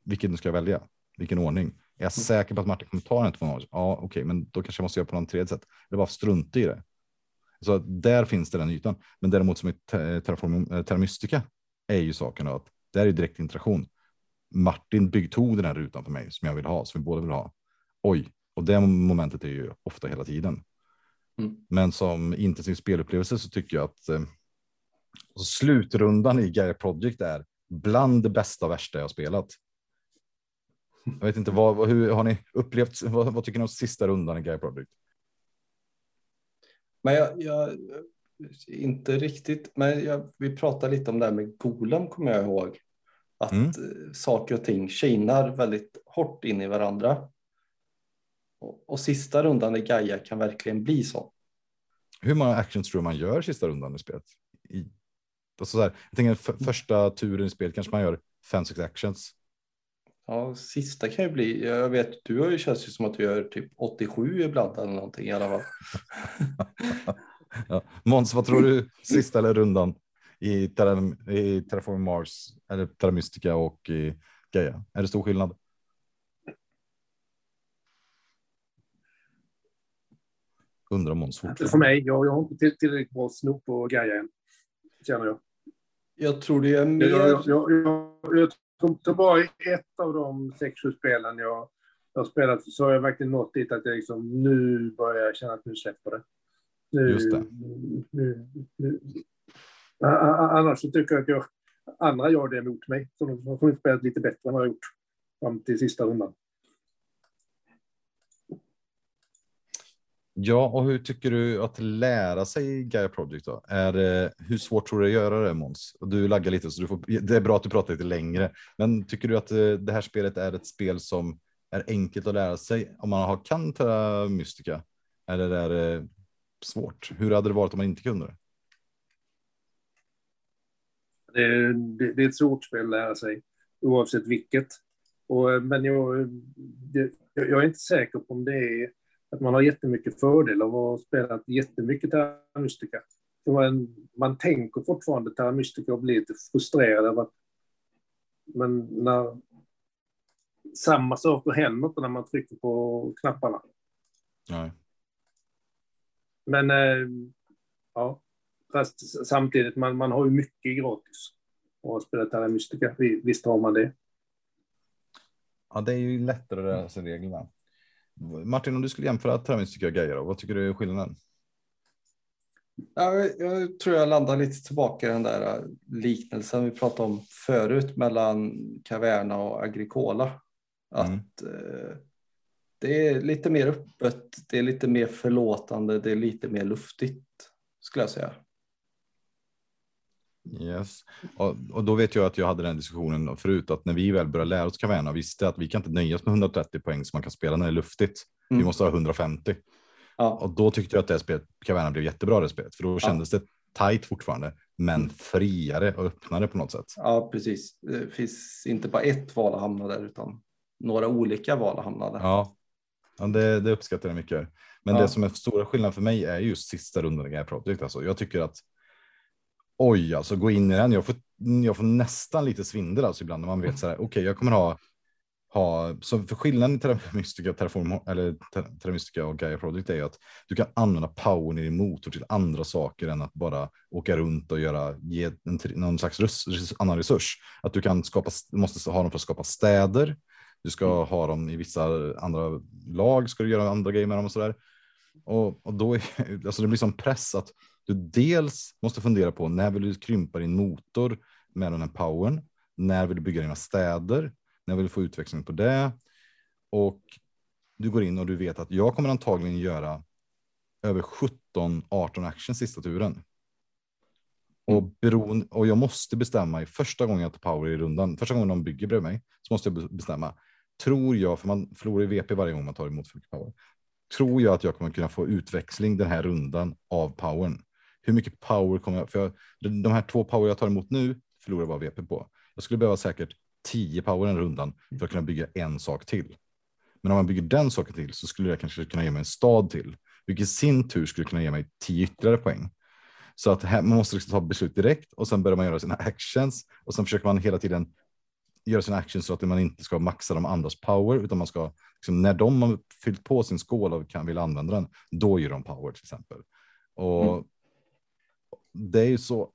Vilken ska jag välja? Vilken ordning? Är jag säker på att Martin kommer ta den två? Ja, okej, men då kanske jag måste göra på något tredje sätt. Eller bara strunta i det. Så där finns det den ytan. Men däremot som i Te- Terraform, eh, är ju saken att det är direkt interaktion. Martin bygg tog den här rutan för mig som jag vill ha, som vi båda vill ha. Oj, och det momentet är ju ofta hela tiden. Mm. Men som intensiv spelupplevelse så tycker jag att eh, alltså slutrundan i Gaia Project är bland det bästa och värsta jag spelat. Jag vet inte vad- hur har ni upplevt? Vad, vad tycker ni om sista rundan i Gaia Project? Men jag, jag inte riktigt, men jag, vi pratade lite om det här med Golem kommer jag ihåg. Att Mm. eh, saker och ting kinar väldigt hårt in i varandra. Och, och sista rundan i Gaia kan verkligen bli så. Hur många actions tror du man gör sista rundan i spelet? I, alltså så här, jag tänker för, första turen i spelet kanske man gör fem, sex actions. Ja, sista kan ju bli, jag vet, du har ju känns ju som att du gör typ 87 ibland eller någonting i alla fall. Ja. Måns, vad tror du sista eller rundan i, Terra, i Terraform Mars eller Terra Mystica och i Gaia? Är det stor skillnad? Undrar Måns fortfarande. för mig. Jag, jag har inte till, tillräckligt bra snop på Gaia än. Känner jag. Jag tror det är mer, Jag, jag, jag, i ett av de sex, sju spelen jag, har spelat så har jag verkligen nått dit att jag liksom, nu börjar jag känna att nu släpper det. Nu, Just det. Nu, nu. Annars så tycker jag att jag, andra gör det emot mig. Så de har spelat lite bättre än vad jag gjort fram till sista rundan. Ja, och hur tycker du att lära sig Gaia Project då? Är det, hur svårt tror du att göra det Måns? Och Du laggar lite så du får, det är bra att du pratar lite längre. Men tycker du att eh, det här spelet är ett spel som är enkelt att lära sig om man har kan Terra Mystica? Eller är det svårt? Hur hade det varit om man inte kunde det? Det, det, det är ett svårt spel att lära sig, oavsett vilket. Och, eh, men jag, det, jag är inte säker på om det är att man har jättemycket fördel av att ha spelat jättemycket Terra Mystica. Man, man tänker fortfarande Terra Mystica och blir lite frustrerad över att men när samma saker händer inte när man trycker på knapparna. Nej. Men eh, ja, fast samtidigt, man, man har ju mycket gratis. Och spelar Terra Mystica, Vi- visst har man det. Ja, det är ju lättare att lära sig reglerna. Martin, om du skulle jämföra Mystica och Gaia, vad tycker du är skillnaden? Ja, jag tror jag landar lite tillbaka i den där äh, liknelsen vi pratade om förut mellan Caverna och Agricola. Att Mm. det är lite mer öppet, det är lite mer förlåtande, det är lite mer luftigt skulle jag säga. Yes. Och, och då vet jag att jag hade den diskussionen förut att när vi väl började lära oss Caverna visste att vi kan inte nöja oss med 130 poäng som man kan spela när det är luftigt. Vi Mm. måste ha 150. Ja, Och då tyckte jag att det spelet, Caverna blev jättebra det spelet, för då kändes det tight fortfarande. men friare och öppnare på något sätt. Ja, precis. Det finns inte bara ett val att hamna där utan några olika val att hamna där. Ja, ja det, det uppskattar jag mycket. Men Ja. det som är stora skillnaden för mig är just sista rundan i Gaia Project. Alltså, jag tycker att oj, alltså gå in i den. Jag får, jag får nästan lite svindel alltså ibland när man vet så här. Okej, jag kommer ha ha så för skillnaden i Terramystica, Terraform eller Ter- Terramystica och Gaia Project är ju att du kan använda powern i din motor till andra saker än att bara åka runt och göra ge en, någon slags res, res, annan resurs. Att du kan skapa, du måste ha dem för att skapa städer. Du ska ha dem i vissa andra lag, ska du göra andra grejer med dem och så där. Och, och då är alltså det blir som press att du dels måste fundera på när vill du krympa din motor med den här powern? När vill du bygga dina städer? När vill du få utväxling på det? Och du går in och du vet att jag kommer antagligen göra över 17, 18 actions sista turen. Och, beroende, och jag måste bestämma i första gången jag tar power i rundan, första gången de bygger bredvid mig, så måste jag be- bestämma. Tror jag, för man förlorar i VP varje gång man tar emot för power. Tror jag att jag kommer kunna få utväxling den här rundan av powern? Hur mycket power kommer jag, för jag, de här två power jag tar emot nu förlorar jag bara VP på. Jag skulle behöva säkert 10 power den rundan för att kunna bygga en sak till. Men om man bygger den saken till så skulle jag kanske kunna ge mig en stad till, vilket i sin tur skulle kunna ge mig 10 ytterligare poäng. Så att här, man måste liksom ta beslut direkt och sen börjar man göra sina actions och sen försöker man hela tiden göra sina actions så att man inte ska maxa de andras power utan man ska liksom, när de har fyllt på sin skål och kan vill använda den, då ger de power till exempel. Och Mm det är ju så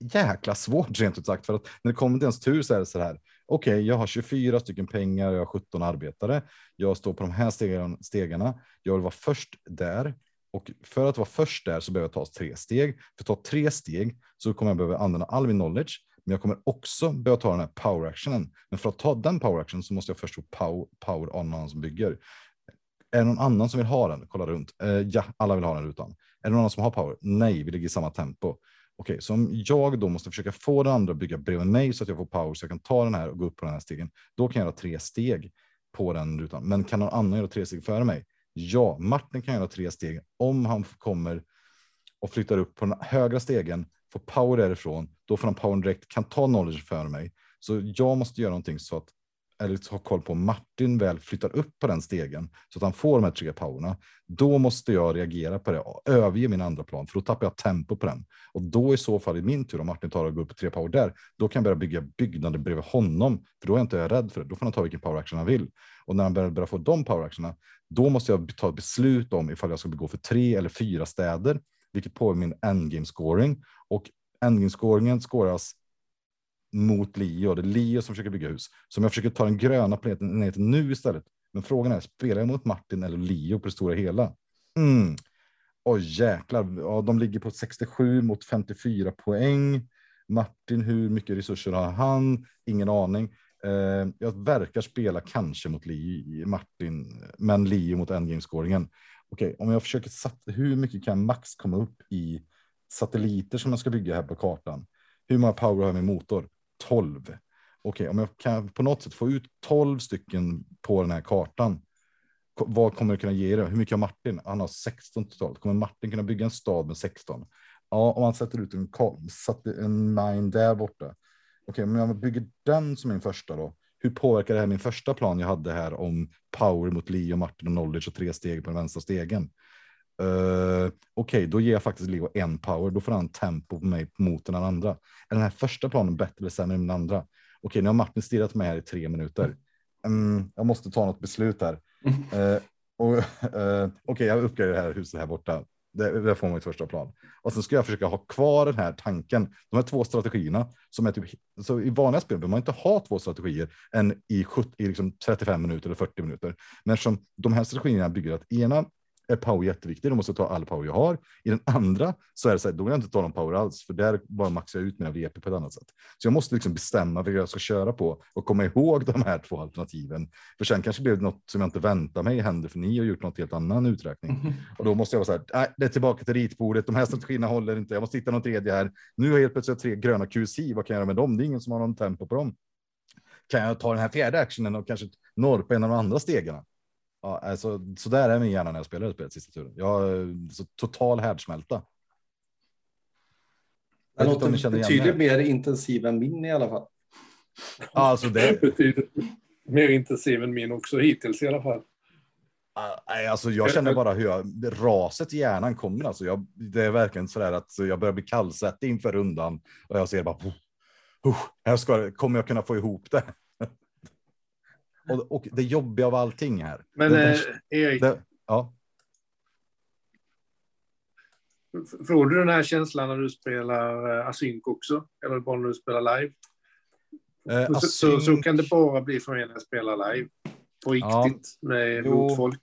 jäkla svårt rent ut sagt för att när det kommer till ens tur så är det så här. Okej, jag har 24 stycken pengar, jag har 17 arbetare. Jag står på de här stegen, stegarna. Jag vill vara först där och för att vara först där så behöver jag ta tre steg. För att ta tre steg så kommer jag behöva använda all min knowledge, men jag kommer också behöva ta den här power actionen. Men för att ta den power actionen så måste jag först få power, power on någon som bygger. Är det någon annan som vill ha den? Kolla runt. Eh, ja, alla vill ha den rutan. Är det någon som har power? Nej, vi ligger i samma tempo. Okej, så om jag då måste försöka få den andra att bygga bredvid mig så att jag får power så jag kan ta den här och gå upp på den här stegen. Då kan jag göra tre steg på den rutan. Men kan någon annan göra tre steg före mig? Ja, Martin kan göra tre steg om han kommer och flyttar upp på den högra stegen, får power därifrån, då får han power direkt, kan ta knowledge före mig. Så jag måste göra någonting så att, eller ha koll på om Martin väl flyttar upp på den stegen så att han får de här tre powerna. Då måste jag reagera på det och överge min andra plan, för då tappar jag tempo på den. Och då i så fall i min tur, om Martin tar och går upp på tre power där, då kan jag börja bygga byggnader bredvid honom, för då är jag inte rädd för det. Då får han ta vilken power action han vill. Och när han börjar, börjar få de power actionerna, då måste jag ta ett beslut om ifall jag ska gå för tre eller fyra städer, vilket påverkar min endgame scoring. Och endgame scoringen scoras mot Leo. Det är Leo som försöker bygga hus. Så om jag försöker ta den gröna planeten ner till nu istället. Men frågan är, spelar jag mot Martin eller Leo på det stora hela? Mm. Oj jäklar, ja, de ligger på 67 mot 54 poäng. Martin, hur mycket resurser har han? Ingen aning. Eh, jag verkar spela kanske mot Leo, Martin, men Leo mot endgame-scoringen. Okej, om jag försöker satt, hur mycket kan max komma upp i satelliter som jag ska bygga här på kartan? Hur många power har jag med motor? 12. Okej, om jag kan på något sätt få ut 12 stycken på den här kartan. Vad kommer det kunna ge det? Hur mycket har Martin? Han har 16 totalt. Kommer Martin kunna bygga en stad med 16? Ja, om man sätter ut en, ka- en mine där borta. Okej, men om jag bygger den som min första då. Hur påverkar det här min första plan jag hade här om power mot Leo, Martin och knowledge och tre steg på den vänstra stegen? Uh, Okej, då ger jag faktiskt Leo en power. Då får han tempo på mig mot den andra. Är den här första planen bättre eller sämre än den andra? Okej, nu har Martin stirrat mig här i tre minuter. Mm, jag måste ta något beslut här. Eh, och, eh, Okej, jag uppgraderar det här huset här borta. Det, det får man i första plan. Och sen ska jag försöka ha kvar den här tanken. De här två strategierna som är typ så i vanliga spel behöver man inte ha två strategier än i, 70, i liksom 35 minuter eller 40 minuter. Men som de här strategierna bygger att ena är power jätteviktig. Då måste jag ta all power jag har. I den andra så är det så här, då vill jag inte ta någon power alls, för där bara maxar jag ut mina VP på ett annat sätt. Så jag måste liksom bestämma vad jag ska köra på och komma ihåg de här två alternativen. För sen kanske blir det något som jag inte väntar mig händer, för ni har gjort något helt annan uträkning. Och då måste jag vara så här, nej, det är tillbaka till ritbordet. De här strategierna håller inte. Jag måste hitta någon tredje här. Nu har jag helt plötsligt tre gröna QC. Vad kan jag göra med dem? Det är ingen som har någon tempo på dem. Kan jag ta den här fjärde actionen och kanske norpa en av de andra stegen? Ja, alltså, så där är min hjärna när jag spelar det spelet sista turen. Jag har så total härdsmälta. Den ni låter betydligt mer intensiv än min i alla fall. Alltså det, Betydligt mer intensiv än min också hittills i alla fall. Alltså jag känner bara hur jag, raset i hjärnan kommer. Alltså jag, det är verkligen så där att jag börjar bli kallsvettig inför rundan och jag ser bara. Här ska, kommer jag kunna få ihop det? Och, och det jobbiga av allting här. Men det, eh, Erik, det, ja, får du den här känslan när du spelar eh, async också? Eller bara när du spelar live? eh, Så, så, så kan det bara bli för mig när jag spelar live. På Ja. riktigt, med Jo. mot folk.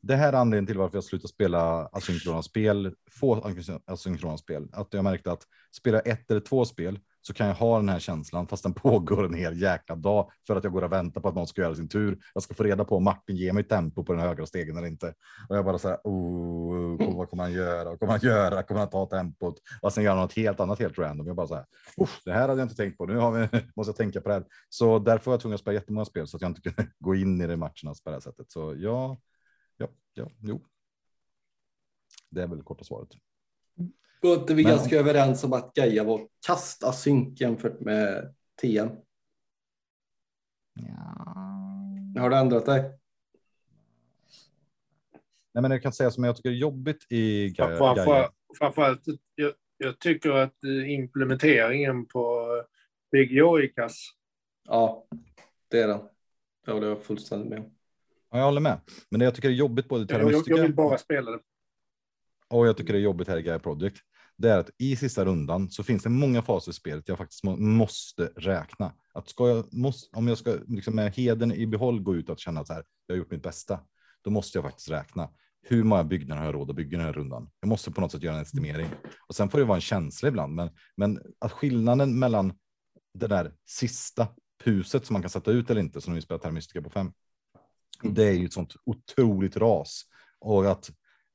det här är anledningen till varför jag slutar spela asynkrona spel, få asynkrona spel. Att jag märkte att spela ett eller två spel så kan jag ha den här känslan fast den pågår en hel jäkla dag för att jag går och väntar på att någon ska göra sin tur. Jag ska få reda på om Martin ger mig tempo på den högra stegen eller inte. Och jag bara så här, oh, vad kommer han göra? Vad kommer han göra? Kommer han ta tempot? Och sen göra något helt annat, helt random. Jag bara så här, det här hade jag inte tänkt på. Nu har vi, måste jag tänka på det här. Så därför var jag tvungen att spela jättemånga spel så att jag inte kunde gå in i de matcherna på det här sättet. Så ja, ja, ja, jo. Det är väl korta svaret. Går inte vi Men- ganska överens om att Gaia var kasta synk jämfört med TM? Har du ändrat dig? Nej, men jag kan säga som jag tycker är jobbigt i Ga- Gaia. Framför, framförallt, jag, jag tycker att eh, implementeringen på BGA är kass. Ja, det är den. Ja, det är jag fullständigt med. Ja, jag håller med. Men det jag tycker är jobbigt både i Jag, jag vill bara spela det. och jag tycker det är jobbigt här i Gaia Project. Det är att i sista rundan så finns det många faser i spelet jag faktiskt må, måste räkna. Att ska jag, måste, om jag ska liksom med heden i behåll gå ut och känna att så här, jag har gjort mitt bästa, då måste jag faktiskt räkna. Hur många byggnader har jag råd att bygga den här rundan? Jag måste på något sätt göra en estimering. Och sen får det vara en känsla ibland, men, men att skillnaden mellan det där sista huset som man kan sätta ut eller inte, som vi spelar Terra Mystica på fem, Mm. det är ju ett sånt otroligt ras. Och att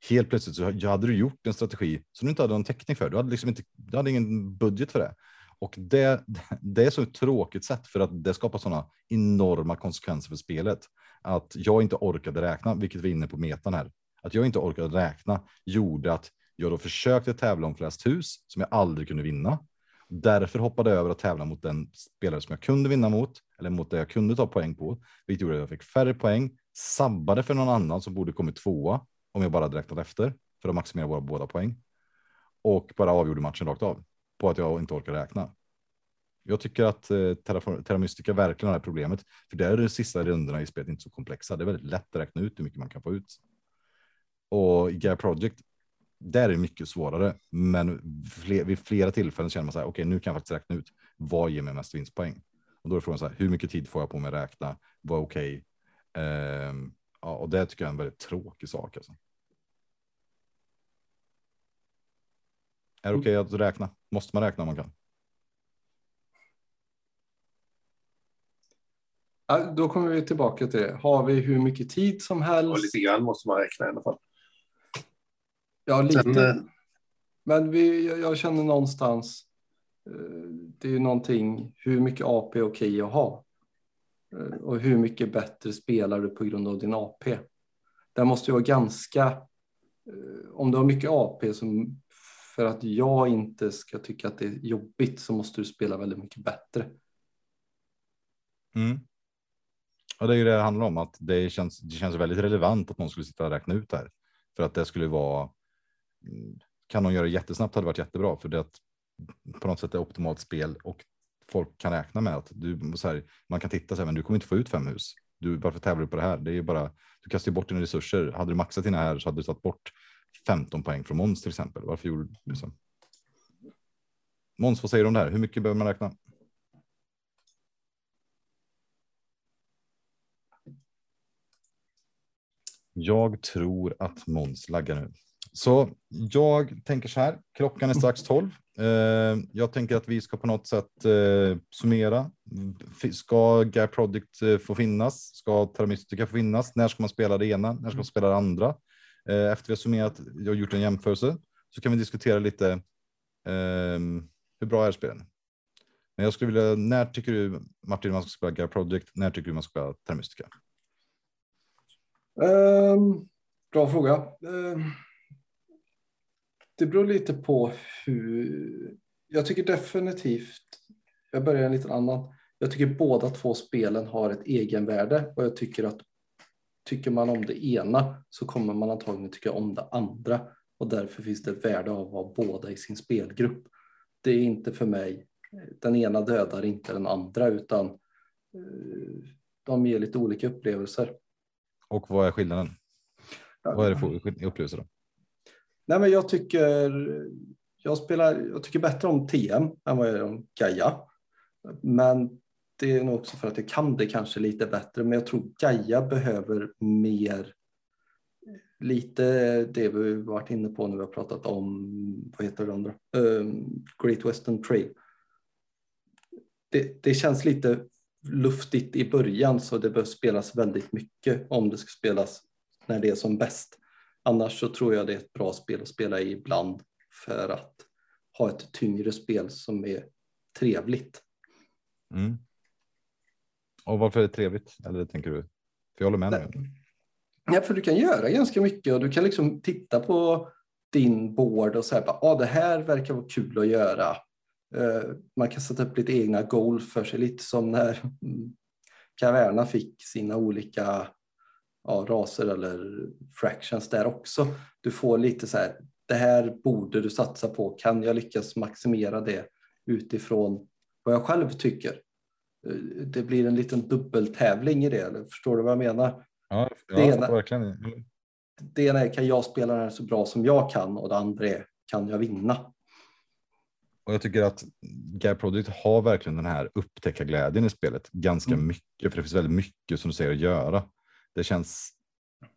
helt plötsligt så hade du gjort en strategi som du inte hade någon täckning för. Du hade liksom inte, du hade ingen budget för det. Och det, det är så ett tråkigt sätt för att det skapar sådana enorma konsekvenser för spelet. Att jag inte orkade räkna, vilket vi är inne på metan här. Att jag inte orkade räkna gjorde att jag då försökte tävla om flest hus som jag aldrig kunde vinna. Därför hoppade jag över att tävla mot den spelare som jag kunde vinna mot eller mot det jag kunde ta poäng på, vilket gjorde att jag fick färre poäng, sabbade för någon annan som borde kommit tvåa om jag bara direkt efter för att maximera våra båda poäng och bara avgjorde matchen rakt av på att jag inte orkar räkna. Jag tycker att eh, Terra, Terra Mystica verkligen har det problemet, för där är de sista rundorna i spelet inte så komplexa. Det är väldigt lätt att räkna ut hur mycket man kan få ut. Och i Gaia Project, där är det mycket svårare, men fler, vid flera tillfällen känner man så här, okej, nu kan jag faktiskt räkna ut vad ger mig mest vinstpoäng. Och då är frågan så här, hur mycket tid får jag på mig att räkna? Vad är okej? Ehm, ja, och det tycker jag är en väldigt tråkig sak. Alltså. Är det okej att räkna? Måste man räkna om man kan? Ja, Då kommer vi tillbaka till det. Har vi hur mycket tid som Och helst? lite grann måste man räkna i alla fall. Ja, lite. Sen, eh, Men vi, jag, känner någonstans, eh, det är ju någonting, hur mycket AP är okej att ha? Eh, och hur mycket bättre spelar du på grund av din AP? Där måste ju vara ganska, eh, om du har mycket AP som för att jag inte ska tycka att det är jobbigt så måste du spela väldigt mycket bättre. Mm. Och det är ju det det handlar om, att det känns, det känns väldigt relevant att någon skulle sitta och räkna ut det här. För att det skulle vara, mm, kan någon göra det jättesnabbt hade det varit jättebra, för det att på något sätt är optimalt spel och folk kan räkna med att du, så här, man kan titta så här, men du kommer inte få ut fem hus. Du, varför tävlar du på det här? Det är ju bara, du kastar ju bort dina resurser. Hade du maxat dina här så hade du tagit bort 15 poäng från Måns till exempel. Varför gjorde du så? Måns, vad säger du om det här? Hur mycket behöver man räkna? Jag tror att Måns laggar nu. Så jag tänker så här. Klockan är strax 12. Eh, jag tänker att vi ska på något sätt eh, summera. Ska Gap Project eh, få finnas? Ska Terra Mystica få finnas? När ska man spela det ena? När ska man spela det andra? Efter vi har summerat och gjort en jämförelse så kan vi diskutera lite eh, hur bra är spelen? Men jag skulle vilja, när tycker du Martin man ska spela Gap Project? När tycker du man ska spela Terra Mystica? Ehm, bra fråga. Ehm, det beror lite på hur, Jag tycker definitivt, jag börjar en liten annan. Jag tycker båda två spelen har ett egenvärde och jag tycker att tycker man om det ena så kommer man antagligen tycka om det andra och därför finns det ett värde av att ha båda i sin spelgrupp. Det är inte för mig, den ena dödar inte den andra utan eh, de ger lite olika upplevelser. Och vad är skillnaden? Vad är det för upplevelser då? Nej, men jag tycker jag spelar, jag tycker bättre om TM än vad jag gör om Gaia. Men det är nog också för att jag kan det kanske lite bättre. Men jag tror Gaia behöver mer lite det vi varit inne på när vi har pratat om, vad heter det andra? Um, Great Western Trail. Det, det känns lite luftigt i början så det behöver spelas väldigt mycket om det ska spelas när det är som bäst. Annars så tror jag det är ett bra spel att spela i ibland för att ha ett tyngre spel som är trevligt. Mm. Och varför är det trevligt? Eller tänker du? För jag håller med dig. Ja, för du kan göra ganska mycket och du kan liksom titta på din board och säga att ah, det här verkar vara kul att göra. Uh, man kan sätta upp lite egna goals för sig, lite som när Caverna fick sina olika ja, raser eller fractions där också. Du får lite så här, det här borde du satsa på. Kan jag lyckas maximera det utifrån vad jag själv tycker? Eh, det blir en liten dubbeltävling i det. Eller förstår du vad jag menar? Ja, det, ena, verkligen. det ena är kan jag spela den här så bra som jag kan och det andra är kan jag vinna? Och jag tycker att Guy Project har verkligen den här upptäckarglädjen i spelet ganska mm. mycket, för det finns väldigt mycket som du säger att göra. Det känns.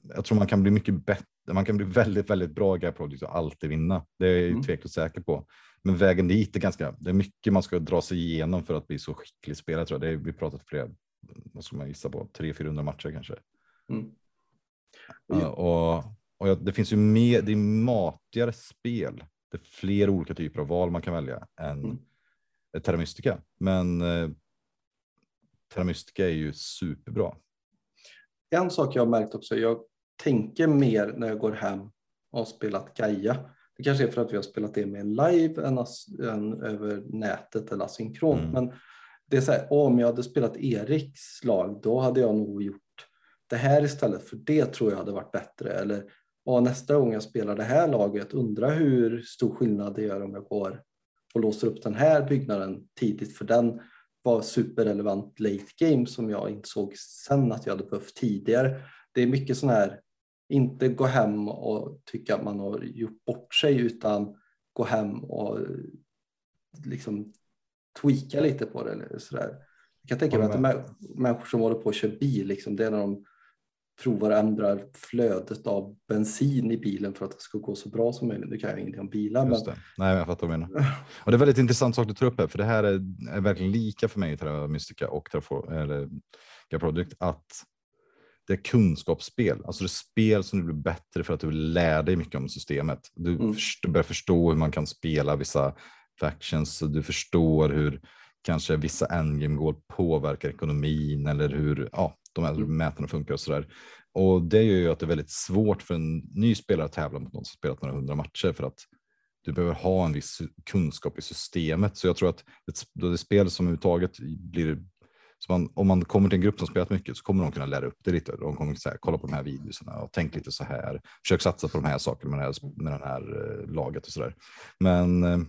Jag tror man kan bli mycket bättre. Man kan bli väldigt, väldigt bra Guy Project och alltid vinna. Det är jag mm. tveklöst säker på. Men vägen dit är ganska. Det är mycket man ska dra sig igenom för att bli så skicklig spelare. Tror jag. Det är, vi pratat flera. Vad ska man gissa på? 300-400 matcher kanske. Mm. Ja, och, och ja, det finns ju mer. Det är matigare spel. Det är fler olika typer av val man kan välja än mm. Terra Mystica. Men eh, Terra Mystica är ju superbra en sak jag har märkt också, jag tänker mer när jag går hem och har spelat Gaia. Det kanske är för att vi har spelat det med live än, än över nätet eller asynkront. Mm. Men det är så här, om jag hade spelat Eriks lag, då hade jag nog gjort det här istället, för det tror jag hade varit bättre. Eller nästa gång jag spelar det här laget, undra hur stor skillnad det gör om jag går och låser upp den här byggnaden tidigt, för den var superrelevant late game som jag insåg sen att jag hade behövt tidigare. Det är mycket sån här, inte gå hem och tycka att man har gjort bort sig utan gå hem och liksom tweaka lite på det. Eller så där. Jag kan tänka mig att människor som håller på och kör bil, liksom, det är när de provar att ändra flödet av bensin i bilen för att det ska gå så bra som möjligt. Nu kan jag ingenting om bilar. Men... Nej, jag fattar vad du menar. Och det är väldigt intressant sak du tar upp här, för det här är, är verkligen lika för mig i Terra Mystica och Terra Product att det är kunskapsspel, alltså det är spel som du blir bättre för att du lär dig mycket om systemet. Du, mm. först, börjar förstå hur man kan spela vissa factions, du förstår hur kanske vissa endgame goal påverkar ekonomin eller hur ja, de här mm. mätarna funkar och sådär. Och det gör ju att det är väldigt svårt för en ny spelare att tävla mot någon som spelat några hundra matcher för att du behöver ha en viss kunskap i systemet. Så jag tror att det, det spel som överhuvudtaget blir man, om man kommer till en grupp som spelat mycket så kommer de kunna lära upp det lite. De kommer säga kolla på de här videorna och tänk lite så här. Försök satsa på de här sakerna med det här, med den här uh, laget och så där. Men uh,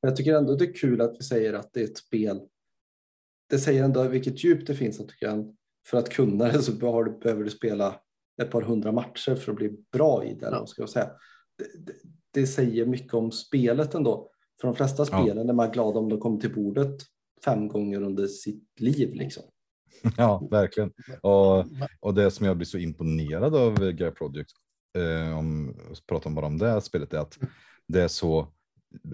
jag tycker ändå det är kul att vi säger att det är ett spel. Det säger ändå vilket djup det finns. Att du för att kunna det så behöver du spela ett par hundra matcher för att bli bra i det. Ja. Ska jag säga. Det, det, det, säger mycket om spelet ändå. För de flesta spelen ja. är man glad om de kommer till bordet fem gånger under sitt liv. Liksom. Ja, verkligen. Och, och det som jag blir så imponerad av Guy Project, eh, om pratar bara om det här spelet, är att det är så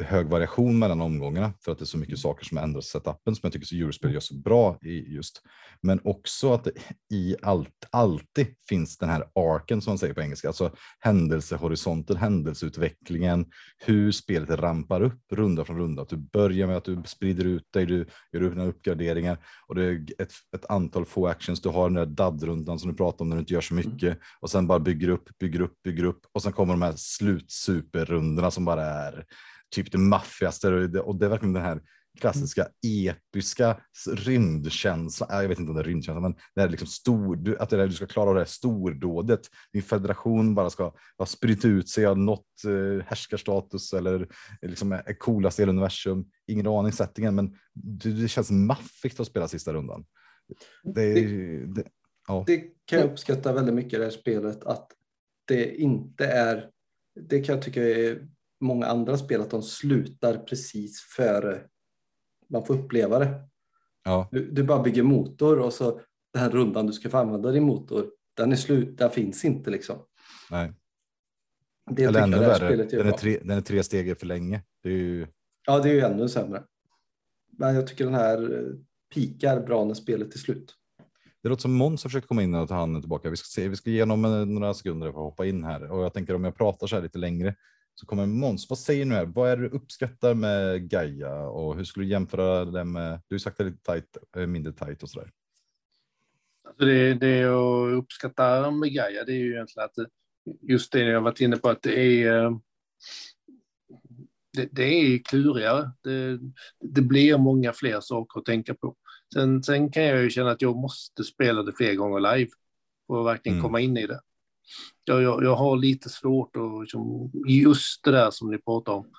hög variation mellan omgångarna för att det är så mycket saker som ändras i setupen som jag tycker så Eurospel gör så bra i just. Men också att det i allt alltid finns den här arken som man säger på engelska, alltså händelsehorisonten, händelseutvecklingen, hur spelet rampar upp runda från runda. Att du börjar med att du sprider ut dig, du gör dina uppgraderingar och det är ett, ett antal få actions. Du har den där DAD-rundan som du pratar om när du inte gör så mycket mm. och sen bara bygger upp, bygger upp, bygger upp och sen kommer de här slutsuperrundorna som bara är typ det maffigaste och det, och det är verkligen den här klassiska episka rymdkänslan. Jag vet inte om det är rymdkänsla, men det är liksom stor, att det är, du ska klara av det här stordådet. Din federation bara ska ha spritt ut sig av något eh, härskarstatus eller liksom är coolast i hela universum. Ingen aning settingen, men det, det känns maffigt att spela sista rundan. Det, Det- det, ja. Det kan jag uppskatta väldigt mycket i det här spelet, att det inte är, det kan jag tycka är många andra spel, att de slutar precis före man får uppleva det. ja, Du, du bara bygger motor och så den här rundan du ska få använda din motor, den är slut, den finns inte liksom. nej. Det Eller ännu värre, den är, tre, den är tre steg för länge. Det är ju, Ja, det är ju ännu sämre. Men jag tycker den här eh, pikar bra när spelet är slut. Det låter som Måns har försökt komma in och ta handen tillbaka. Vi ska se, vi ska ge honom några sekunder för att hoppa in här och jag tänker om jag pratar så här lite längre så kommer Måns. Vad säger du här? Vad är det du uppskattar med Gaia och hur skulle du jämföra det med? Du har sagt det lite tajt, eh, mindre tajt och så där. Alltså det, det jag uppskattar med Gaia det är ju egentligen att just det jag varit inne på att det är eh, det, det är klurigare. Det, det blir många fler saker att tänka på. Sen, sen kan jag ju känna att jag måste spela det fler gånger live för att verkligen Mm. komma in i det. Jag, jag, jag har lite svårt att liksom, just det där som ni pratar om.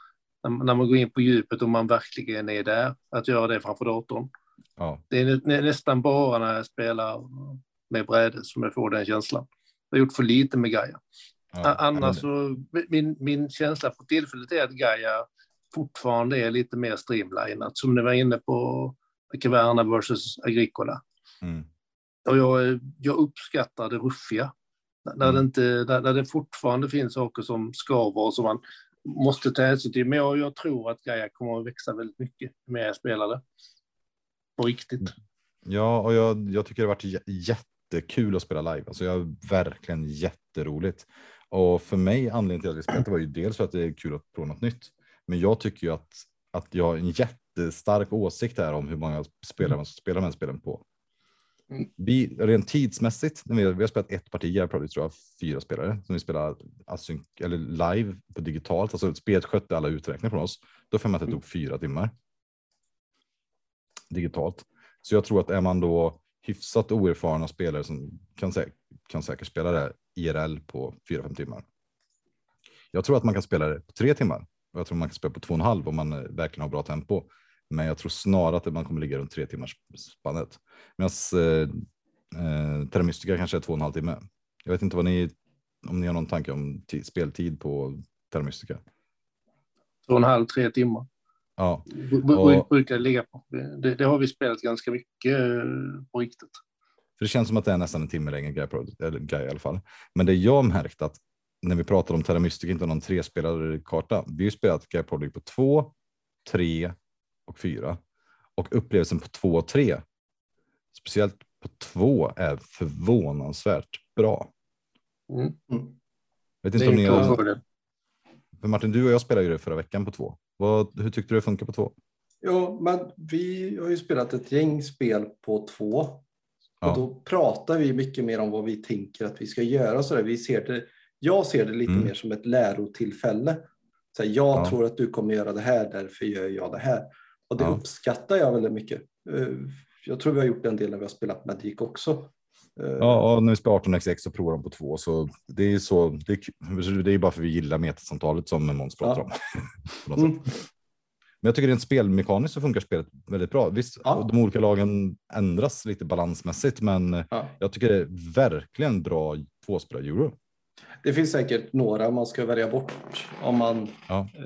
När, när man går in på djupet och man verkligen är där, att göra det framför datorn. Ja, Det är nä, nä, nästan bara när jag spelar med bräde som jag får den känslan. Jag har gjort för lite med Gaia. ja. Annars så, min, min känsla på tillfället är att Gaia fortfarande är lite mer streamlinat, som ni var inne på Caverna versus Agricola. Mm. Och jag, jag uppskattar det ruffiga. När, när, Mm. det inte, när, det fortfarande finns saker som skaver och som man måste ta hänsyn till. Men jag, jag tror att Gaia kommer att växa väldigt mycket med jag spelar det. På riktigt. Ja, och jag, jag tycker det har varit jä- jättekul att spela live. Alltså jag verkligen jätteroligt. Och för mig anledningen till att vi spelat det var ju dels för att det är kul att prova något nytt. Men jag tycker ju att, att jag har en jättestark åsikt här om hur många spelare man ska spela här spelen på. Vi, rent tidsmässigt, vi vi, vi har spelat ett parti, jag tror jag fyra spelare som vi spelar async, eller live på digitalt. Alltså spelet skötte alla uträkningar från oss. Då får man att det tog fyra timmar. Digitalt. Så jag tror att är man då hyfsat oerfarna spelare som kan, sä kan säkert spela det IRL på 4-5 timmar. Jag tror att man kan spela det på tre timmar och jag tror man kan spela på två och en halv om man eh, verkligen har bra tempo. Men jag tror snarare att man kommer ligga runt tre timmars spannet. Medan eh, eh, Terra Mystica kanske är två och en halv timme. Jag vet inte vad ni, om ni har någon tanke om ti- speltid på Terra Mystica. Två och en halv, tre timmar. Ja, Och- brukar det ligga på. Det, det har vi spelat ganska mycket eh, på riktigt. För det känns som att det är nästan en timme längre Pro, eller Gaia i alla fall. Men det jag märkt att när vi pratar om Terra Mystica, inte någon trespelare karta. Vi har ju spelat Gaia Project på två, tre och fyra. Och upplevelsen på två och tre, speciellt på två, är förvånansvärt bra. Mm. Mm. Vet Det inte är om ni har, för Martin, du och jag spelade ju det förra veckan på två. Vad, hur tyckte du det funkar på två? Jo, men vi har ju spelat ett gäng spel på två. Ja. Och då pratar vi mycket mer om vad vi tänker att vi ska göra. Så där. Vi ser det, jag ser det lite Mm. mer som ett lärotillfälle. Så här, jag Ja. tror att du kommer göra det här, därför gör jag det här. Och det Ja. uppskattar jag väldigt mycket. Eh, Jag tror vi har gjort en del när vi har spelat Magic också. Eh, Ja, och när vi spelar 18xx så provar de på två, så det är så. Det är, det är bara för vi gillar metasamtalet som Måns pratar Ja. om. Mm. Men jag tycker rent spelmekaniskt så funkar spelet väldigt bra. Visst, Ja. de olika lagen ändras lite balansmässigt, men Ja. jag tycker det är verkligen bra tvåspelare euro. Det finns säkert några man ska välja bort om man... Ja. Eh,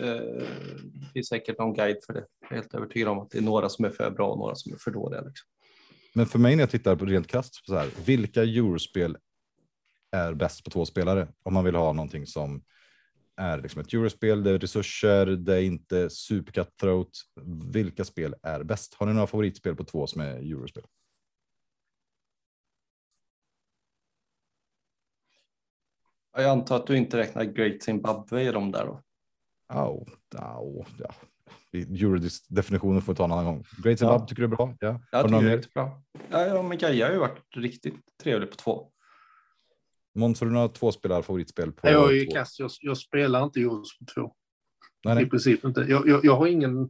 det finns säkert någon guide för det. Jag är helt övertygad om att det är några som är för bra och några som är för dåliga. Liksom. Men för mig när jag tittar på rent krasst, så här, vilka eurospel är bäst på två spelare? Om man vill ha någonting som är liksom ett eurospel, det är resurser, det är inte super cutthroat. Vilka spel är bäst? Har ni några favoritspel på två som är eurospel? Jag antar att du inte räknar Great Zimbabwe i de där då? Au, au, ja. Eurodefinitionen får vi ta en annan gång. Great Zimbabwe Ja. tycker du är bra? Ja. Jag tycker det är mer? riktigt bra. Ja, ja, men Gaia har ju varit riktigt trevlig på två. Måns, har du några tvåspelare favoritspel på Jag är två? kass, jag, jag spelar inte just på två. Nej, I nej. princip inte. Jag, jag, jag har, ingen,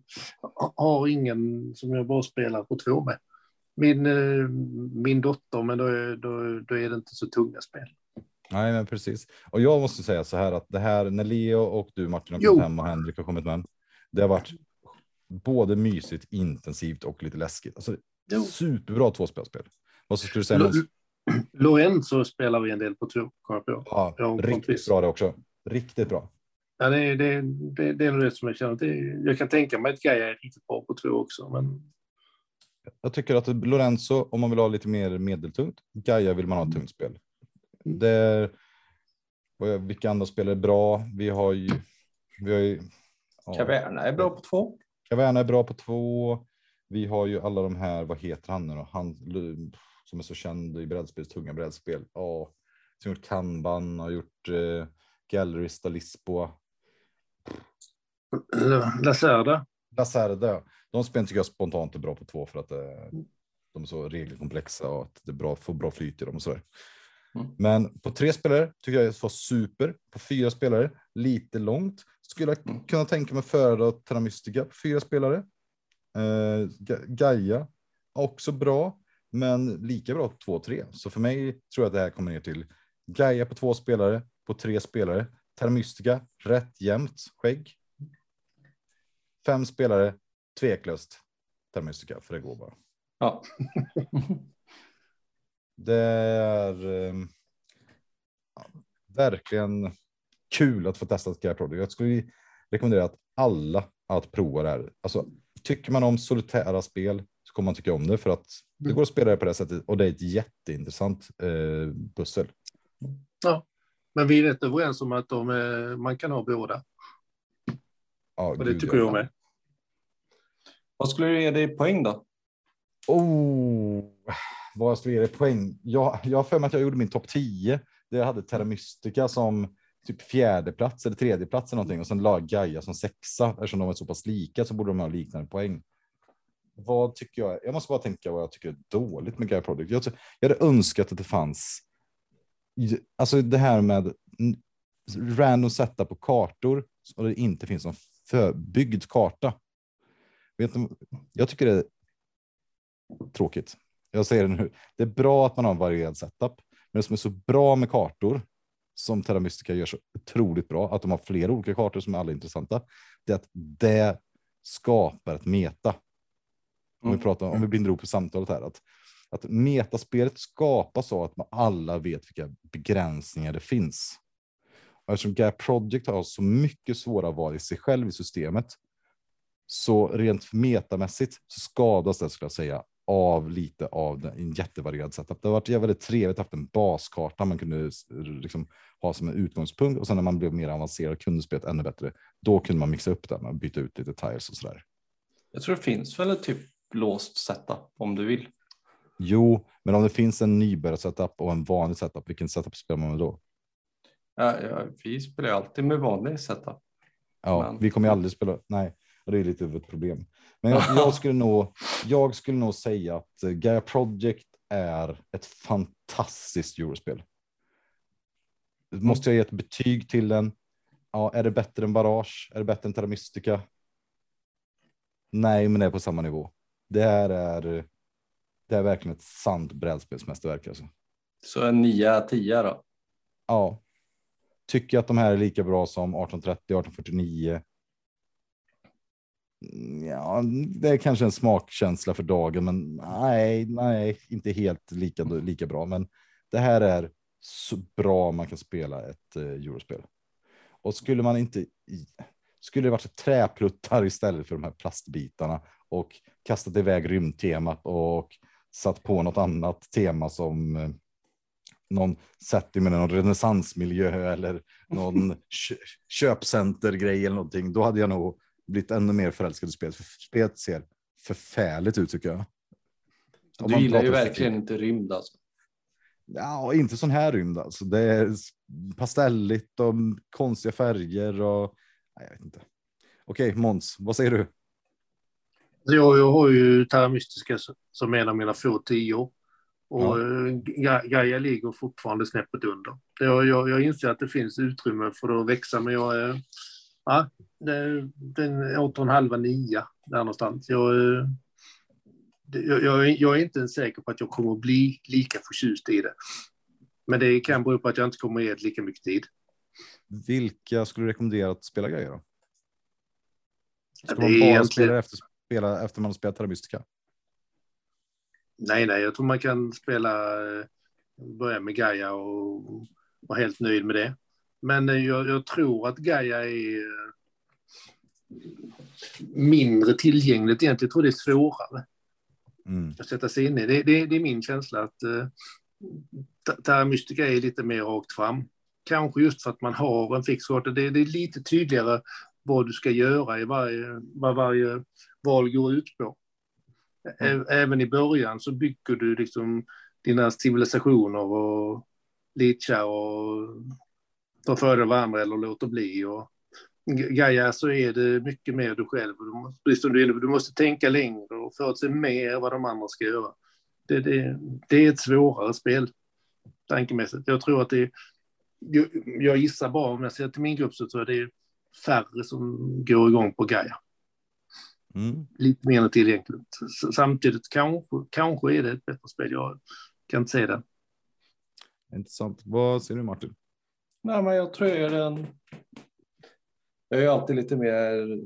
har ingen som jag bara spelar på två med. Min, eh, min dotter, men då är, då, då är det inte så tunga spel. Nej, men precis. Och jag måste säga så här att det här när Leo och du Martin har Jo. hem och Henrik har kommit med. Det har varit både mysigt, intensivt och lite läskigt. Alltså, Jo. superbra tvåspelsspel. Vad skulle du säga? Måns? Lorenzo spelar vi en del på på. Ja, Ja, riktigt kompis. bra det också. Riktigt bra. Ja, det, är- det, det, det är nog det som jag känner. Det, jag kan tänka mig att Gaia är riktigt bra på två också, men Jag tycker att Lorenzo, om man vill ha lite mer medeltungt, Gaia vill man ha ett tungt spel. Det är, vilka andra spel är bra? Vi har ju, vi har ju ja, Caverna är bra på två. Caverna är bra på två. Vi har ju alla de här, vad heter han nu då? Han som är så känd i brädspel, tunga brädspel. Ja, som gjort Kanban, har gjort eh, Gallerista Lisboa. Lacerda. Lacerda, de spelen tycker jag spontant är bra på två för att eh, de är så regelkomplexa och att det är bra, får bra flyt i dem och sådär. Mm. Men på tre spelare tycker jag det var super. På fyra spelare lite långt. Skulle jag Mm. kunna tänka mig föredra Terra Mystica på fyra spelare. Eh, Ga- Gaia också bra, men lika bra på två tre. Så för mig tror jag att det här kommer ner till Gaia på två spelare, på tre spelare. Terra Mystica rätt jämnt skägg. Fem spelare, tveklöst Terra Mystica, för det går bara. Ja. Det är eh, ja, verkligen kul att få testa ett Project. Jag skulle rekommendera att alla att prova det här. Alltså, tycker man om solitära spel så kommer man tycka om det för att det går att spela det på det sättet och det är ett jätteintressant eh, pussel. Men vi är rätt överens om att de, är- man kan ha båda. Ja, Och det gud, tycker ja. jag med. Vad skulle du ge dig i poäng då? Oh, vad jag skulle ge dig poäng. Jag, jag har för mig att jag gjorde min topp 10. Där jag hade Terra Mystica som typ fjärde plats eller tredje plats eller någonting och sen la Gaia som sexa. Eftersom de är så pass lika så borde de ha liknande poäng. Vad tycker jag? Jag måste bara tänka vad jag tycker är dåligt med Gaia Project. Jag, jag hade önskat att det fanns. Alltså det här med random sätta på kartor och det inte finns någon förbyggd karta. Vet du, jag tycker det är tråkigt. Jag säger det nu. Det är bra att man har en varierad setup, men det som är så bra med kartor som Terra Mystica gör så otroligt bra, att de har flera olika kartor som är alla intressanta, det är att det skapar ett meta. Om vi Mm. pratar om vi binder ihop samtalet här, att, att metaspelet skapas så att man alla vet vilka begränsningar det finns. Och eftersom Gaia Project har så mycket svåra val i sig själv i systemet, så rent metamässigt så skadas det skulle jag säga av lite av den, en jättevarierad setup. Det har varit väldigt trevligt att ha en baskarta man kunde liksom ha som en utgångspunkt och sen när man blev mer avancerad och kunde spelet ännu bättre, då kunde man mixa upp det och byta ut lite tiles och sådär. Jag tror det finns väl ett typ låst setup om du vill. Jo, men om det finns en nybörjarsetup och en vanlig setup, vilken setup spelar man med då? Ja, ja, vi spelar alltid med vanlig setup. Ja, Men- vi kommer ju aldrig spela. Nej, och det är lite av ett problem. Men jag, jag skulle nog. Jag skulle nog säga att eh, Gaia Project är ett fantastiskt eurospel. Måste jag ge ett betyg till den? Ja, är det bättre än Barrage? Är det bättre än Terra Mystica? Nej, men det är på samma nivå. Det här är. Det är verkligen ett sant brädspelsmästerverk. Alltså. Så en 9 10 då. Ja. Tycker att de här är lika bra som 1830, 1849. Ja, det är kanske en smakkänsla för dagen, men nej, nej, inte helt lika, lika bra. Men det här är så bra man kan spela ett eh, eurospel. Och skulle man inte, skulle det varit träpluttar istället för de här plastbitarna och kastat iväg rymdtemat och satt på något annat tema som eh, någon setting med någon renässansmiljö eller någon kö- köpcentergrej eller någonting, då hade jag nog blivit ännu mer förälskad i spelet. För spelet ser förfärligt ut tycker jag. Om Du gillar ju verkligen inte rymd alltså. Ja, inte sån här rymd alltså. Det är pastelligt och konstiga färger och nej, jag vet inte. Okej, Måns, vad säger du? Jag, jag har ju Terra Mystica s- som en av mina få tior. Och Ja. eh, Ga- Gaia ligger fortfarande snäppet under. Jag, jag, jag inser att det finns utrymme för att växa, men jag är... Ja, Den, den åtta och en halva nia där någonstans. Jag, eh, det- jag, jag, är- jag är inte ens säker på att jag kommer att bli lika förtjust i det. Men det kan bero på att jag inte kommer att ge det lika mycket tid. Vilka skulle du rekommendera att spela grejer då? Ska Det man bara egentligen- spela efter, spela efter man spelat Terra Mystica? Nej, nej, jag tror man kan spela, eh, börja med Gaia och vara helt nöjd med det. Men eh, jag, jag tror att Gaia är eh, mindre tillgängligt egentligen. Jag tror det är svårare Mm. att sätta sig in i. Det, det, det är min känsla att Ta- Terra Mystica är lite mer rakt fram. Kanske just för att man har en fix karta. Det, det är lite tydligare vad du ska göra i varje, vad varje val går ut på. Ä- Även i början så bygger du liksom dina civilisationer och leachar och för dig varandra eller låter bli. Och Ga- Gaia så är det mycket mer du själv. Du måste, du, måste tänka längre och förutse mer vad de andra ska göra. Det, det, det är ett svårare spel tankemässigt. Jag tror att det är, jag, gissar bara om jag ser till min grupp så tror jag det är färre som går igång på Gaia Mm. lite mer tillgängligt. S- Samtidigt kanske, kanske är det ett bättre spel. Jag kan inte säga det. Intressant. Vad säger du Martin? Nej, men jag tror jag är den. Jag är alltid lite mer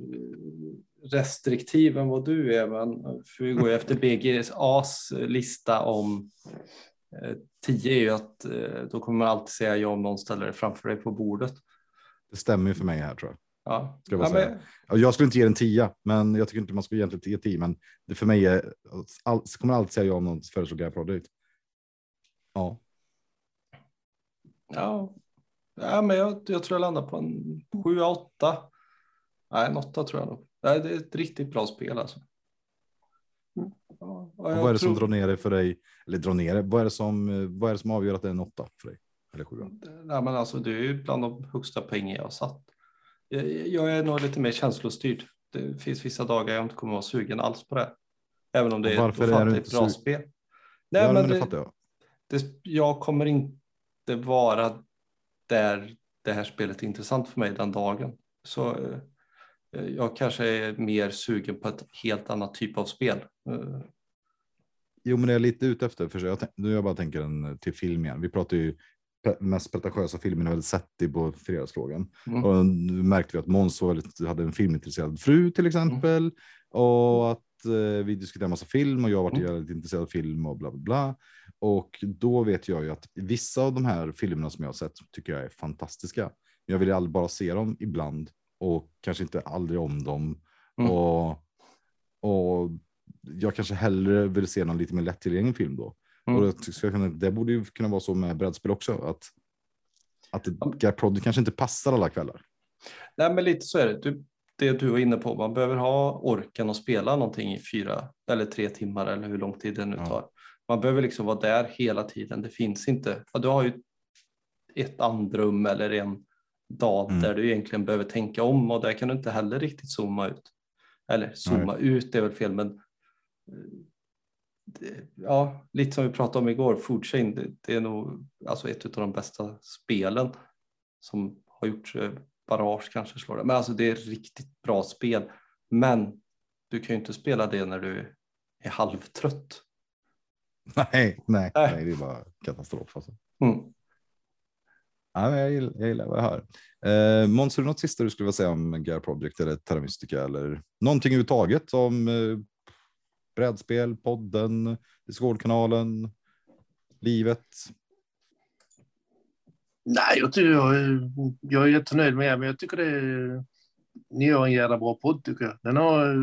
restriktiv än vad du är, men för vi går ju efter BGAs lista om eh, 10 är ju att eh, då kommer man alltid säga ja om någon ställer det framför dig på bordet. Det stämmer ju för mig här tror jag. Ja, Ska jag ja, men, Ja, Jag skulle inte ge den 10, men jag tycker inte man ska egentligen ge 10, men det för mig är, all, kommer alltid säga ja om någon föreslår Gaia Project. Ja, ja, ja, men jag, jag tror jag landar på en 7-8. Nej, en 8 tror jag nog. Nej, det är ett riktigt bra spel alltså. Ja, och vad är det som drar ner det för dig? Eller drar ner det? Vad är det som, vad är det som avgör att det är en 8 för dig? Eller 7? Nej, men alltså, det är ju bland de högsta poängen jag har satt. Jag, jag är nog lite mer känslostyrd. Det finns vissa dagar jag inte kommer vara sugen alls på det. Även om det är ett ofantligt bra spel. Nej, ja, men det det, jag. det, jag kommer inte vara där det här spelet är intressant för mig den dagen. Så eh, jag kanske är mer sugen på ett helt annat typ av spel. Eh, Jo, men det är jag lite ute efter. För jag, nu jag bara tänker en eh, till film igen. Vi pratar ju mest pretentiösa filmen är väl Setti på fredagsfrågan. Mm. Och nu märkte vi att Måns var hade en filmintresserad fru till exempel. Och att eh, vi diskuterade massa film och jag varit Mm. väldigt intresserad av film och bla bla bla. Och då vet jag ju att vissa av de här filmerna som jag har sett tycker jag är fantastiska. Men jag vill bara se dem ibland och kanske inte aldrig om dem. Mm. Och, och jag kanske hellre vill se någon lite mer lättillgänglig film då. Mm. Och kan- det borde ju kunna vara så med brädspel också. Att, att det, Ja. Guy Prod kanske inte passar alla kvällar. Nej, men lite så är det. Du, det du var inne på, man behöver ha orken att spela någonting i fyra eller tre timmar eller hur lång tid det nu Ja. Man behöver liksom vara där hela tiden. Det finns inte. Ja, du har ju ett andrum eller en dag Mm. där du egentligen behöver tänka om och där kan du inte heller riktigt zooma ut. Eller zooma ut är väl fel, men eh, ja, lite som vi pratade om igår, Food Chain, det, det är nog alltså ett av de bästa spelen som har gjorts. eh, Barrage kanske slår det, men alltså det är riktigt bra spel. Men du kan ju inte spela det när du är halvtrött. Nej, nej, Nej. nej, det är bara katastrof. Alltså. Mm. Ja, jag, gillar, jag gillar vad jag hör. Eh, Måns, har du något sista du skulle vilja säga om Gear Project eller Terra Mystica eller någonting överhuvudtaget om eh, brädspel, podden, Discord-kanalen, livet? Nej, jag, tycker jag, jag är jättenöjd med er, men jag tycker det är, ni gör en jävla bra podd tycker jag. Den har,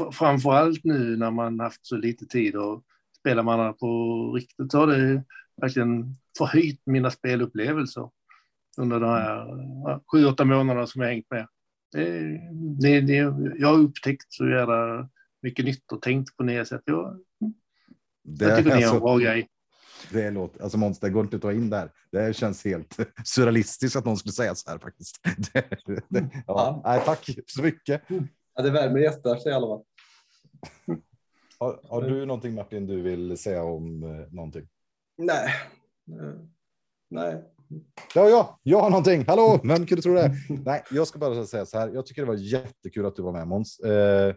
f- framför allt nu när man haft så lite tid och spelar man på riktigt så har det verkligen förhöjt mina spelupplevelser under de här sju, åtta månaderna som jag hängt med. Det, det, det, jag har upptäckt så jävla mycket nytt och tänkt på nya sätt. Jag, Det, jag tycker är ni är en alltså, bra grej. det låter, alltså Måns, det går inte att ta in där. Det känns helt surrealistiskt att någon skulle säga så här faktiskt. Det, det, ja. Ja. Nej, tack så mycket. Ja, det värmer hjärtat i alla fall. Har, har du någonting Martin du vill säga om eh, någonting? Nej. Eh, Nej, Ja, ja, jag har någonting. Hallå, vem kunde tro det? Nej, jag ska bara säga så här. Jag tycker det var jättekul att du var med Måns. Eh,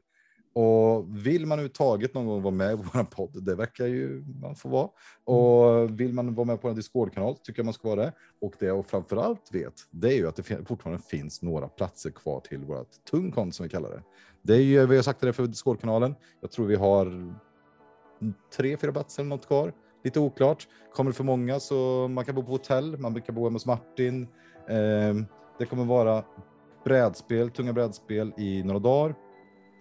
och vill man överhuvudtaget någon gång vara med i vår podd, det verkar ju man få vara. Och vill man vara med på en Discord-kanal tycker jag man ska vara det. Och det jag framför allt vet, det är ju att det fortfarande finns några platser kvar till vårt tungkon som vi kallar det. Det är ju, vi har sagt det för Discord-kanalen. Jag tror vi har tre, fyra platser eller något kvar. Lite oklart. Kommer det för många så man kan bo på hotell, man kan bo hemma hos Martin. Eh, det kommer vara brädspel, tunga brädspel i några dagar.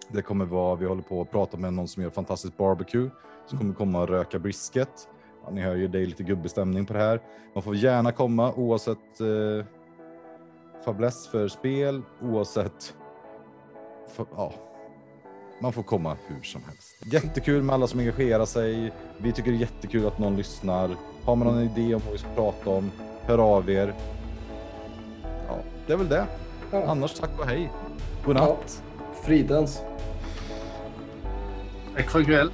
Det kommer vara, vi håller på att prata med någon som gör fantastisk barbecue som kommer komma och röka brisket. Ja, ni hör ju, det är lite gubbestämning på det här. Man får gärna komma oavsett eh, fäbless för spel, oavsett för, ja, man får komma hur som helst. Jättekul med alla som engagerar sig. Vi tycker det är jättekul att någon lyssnar. Har man någon idé om vad vi ska prata om, hör av er. Ja, det är väl det. Ja. Annars tack och hej. God natt. Fridens. Tack för ikväll.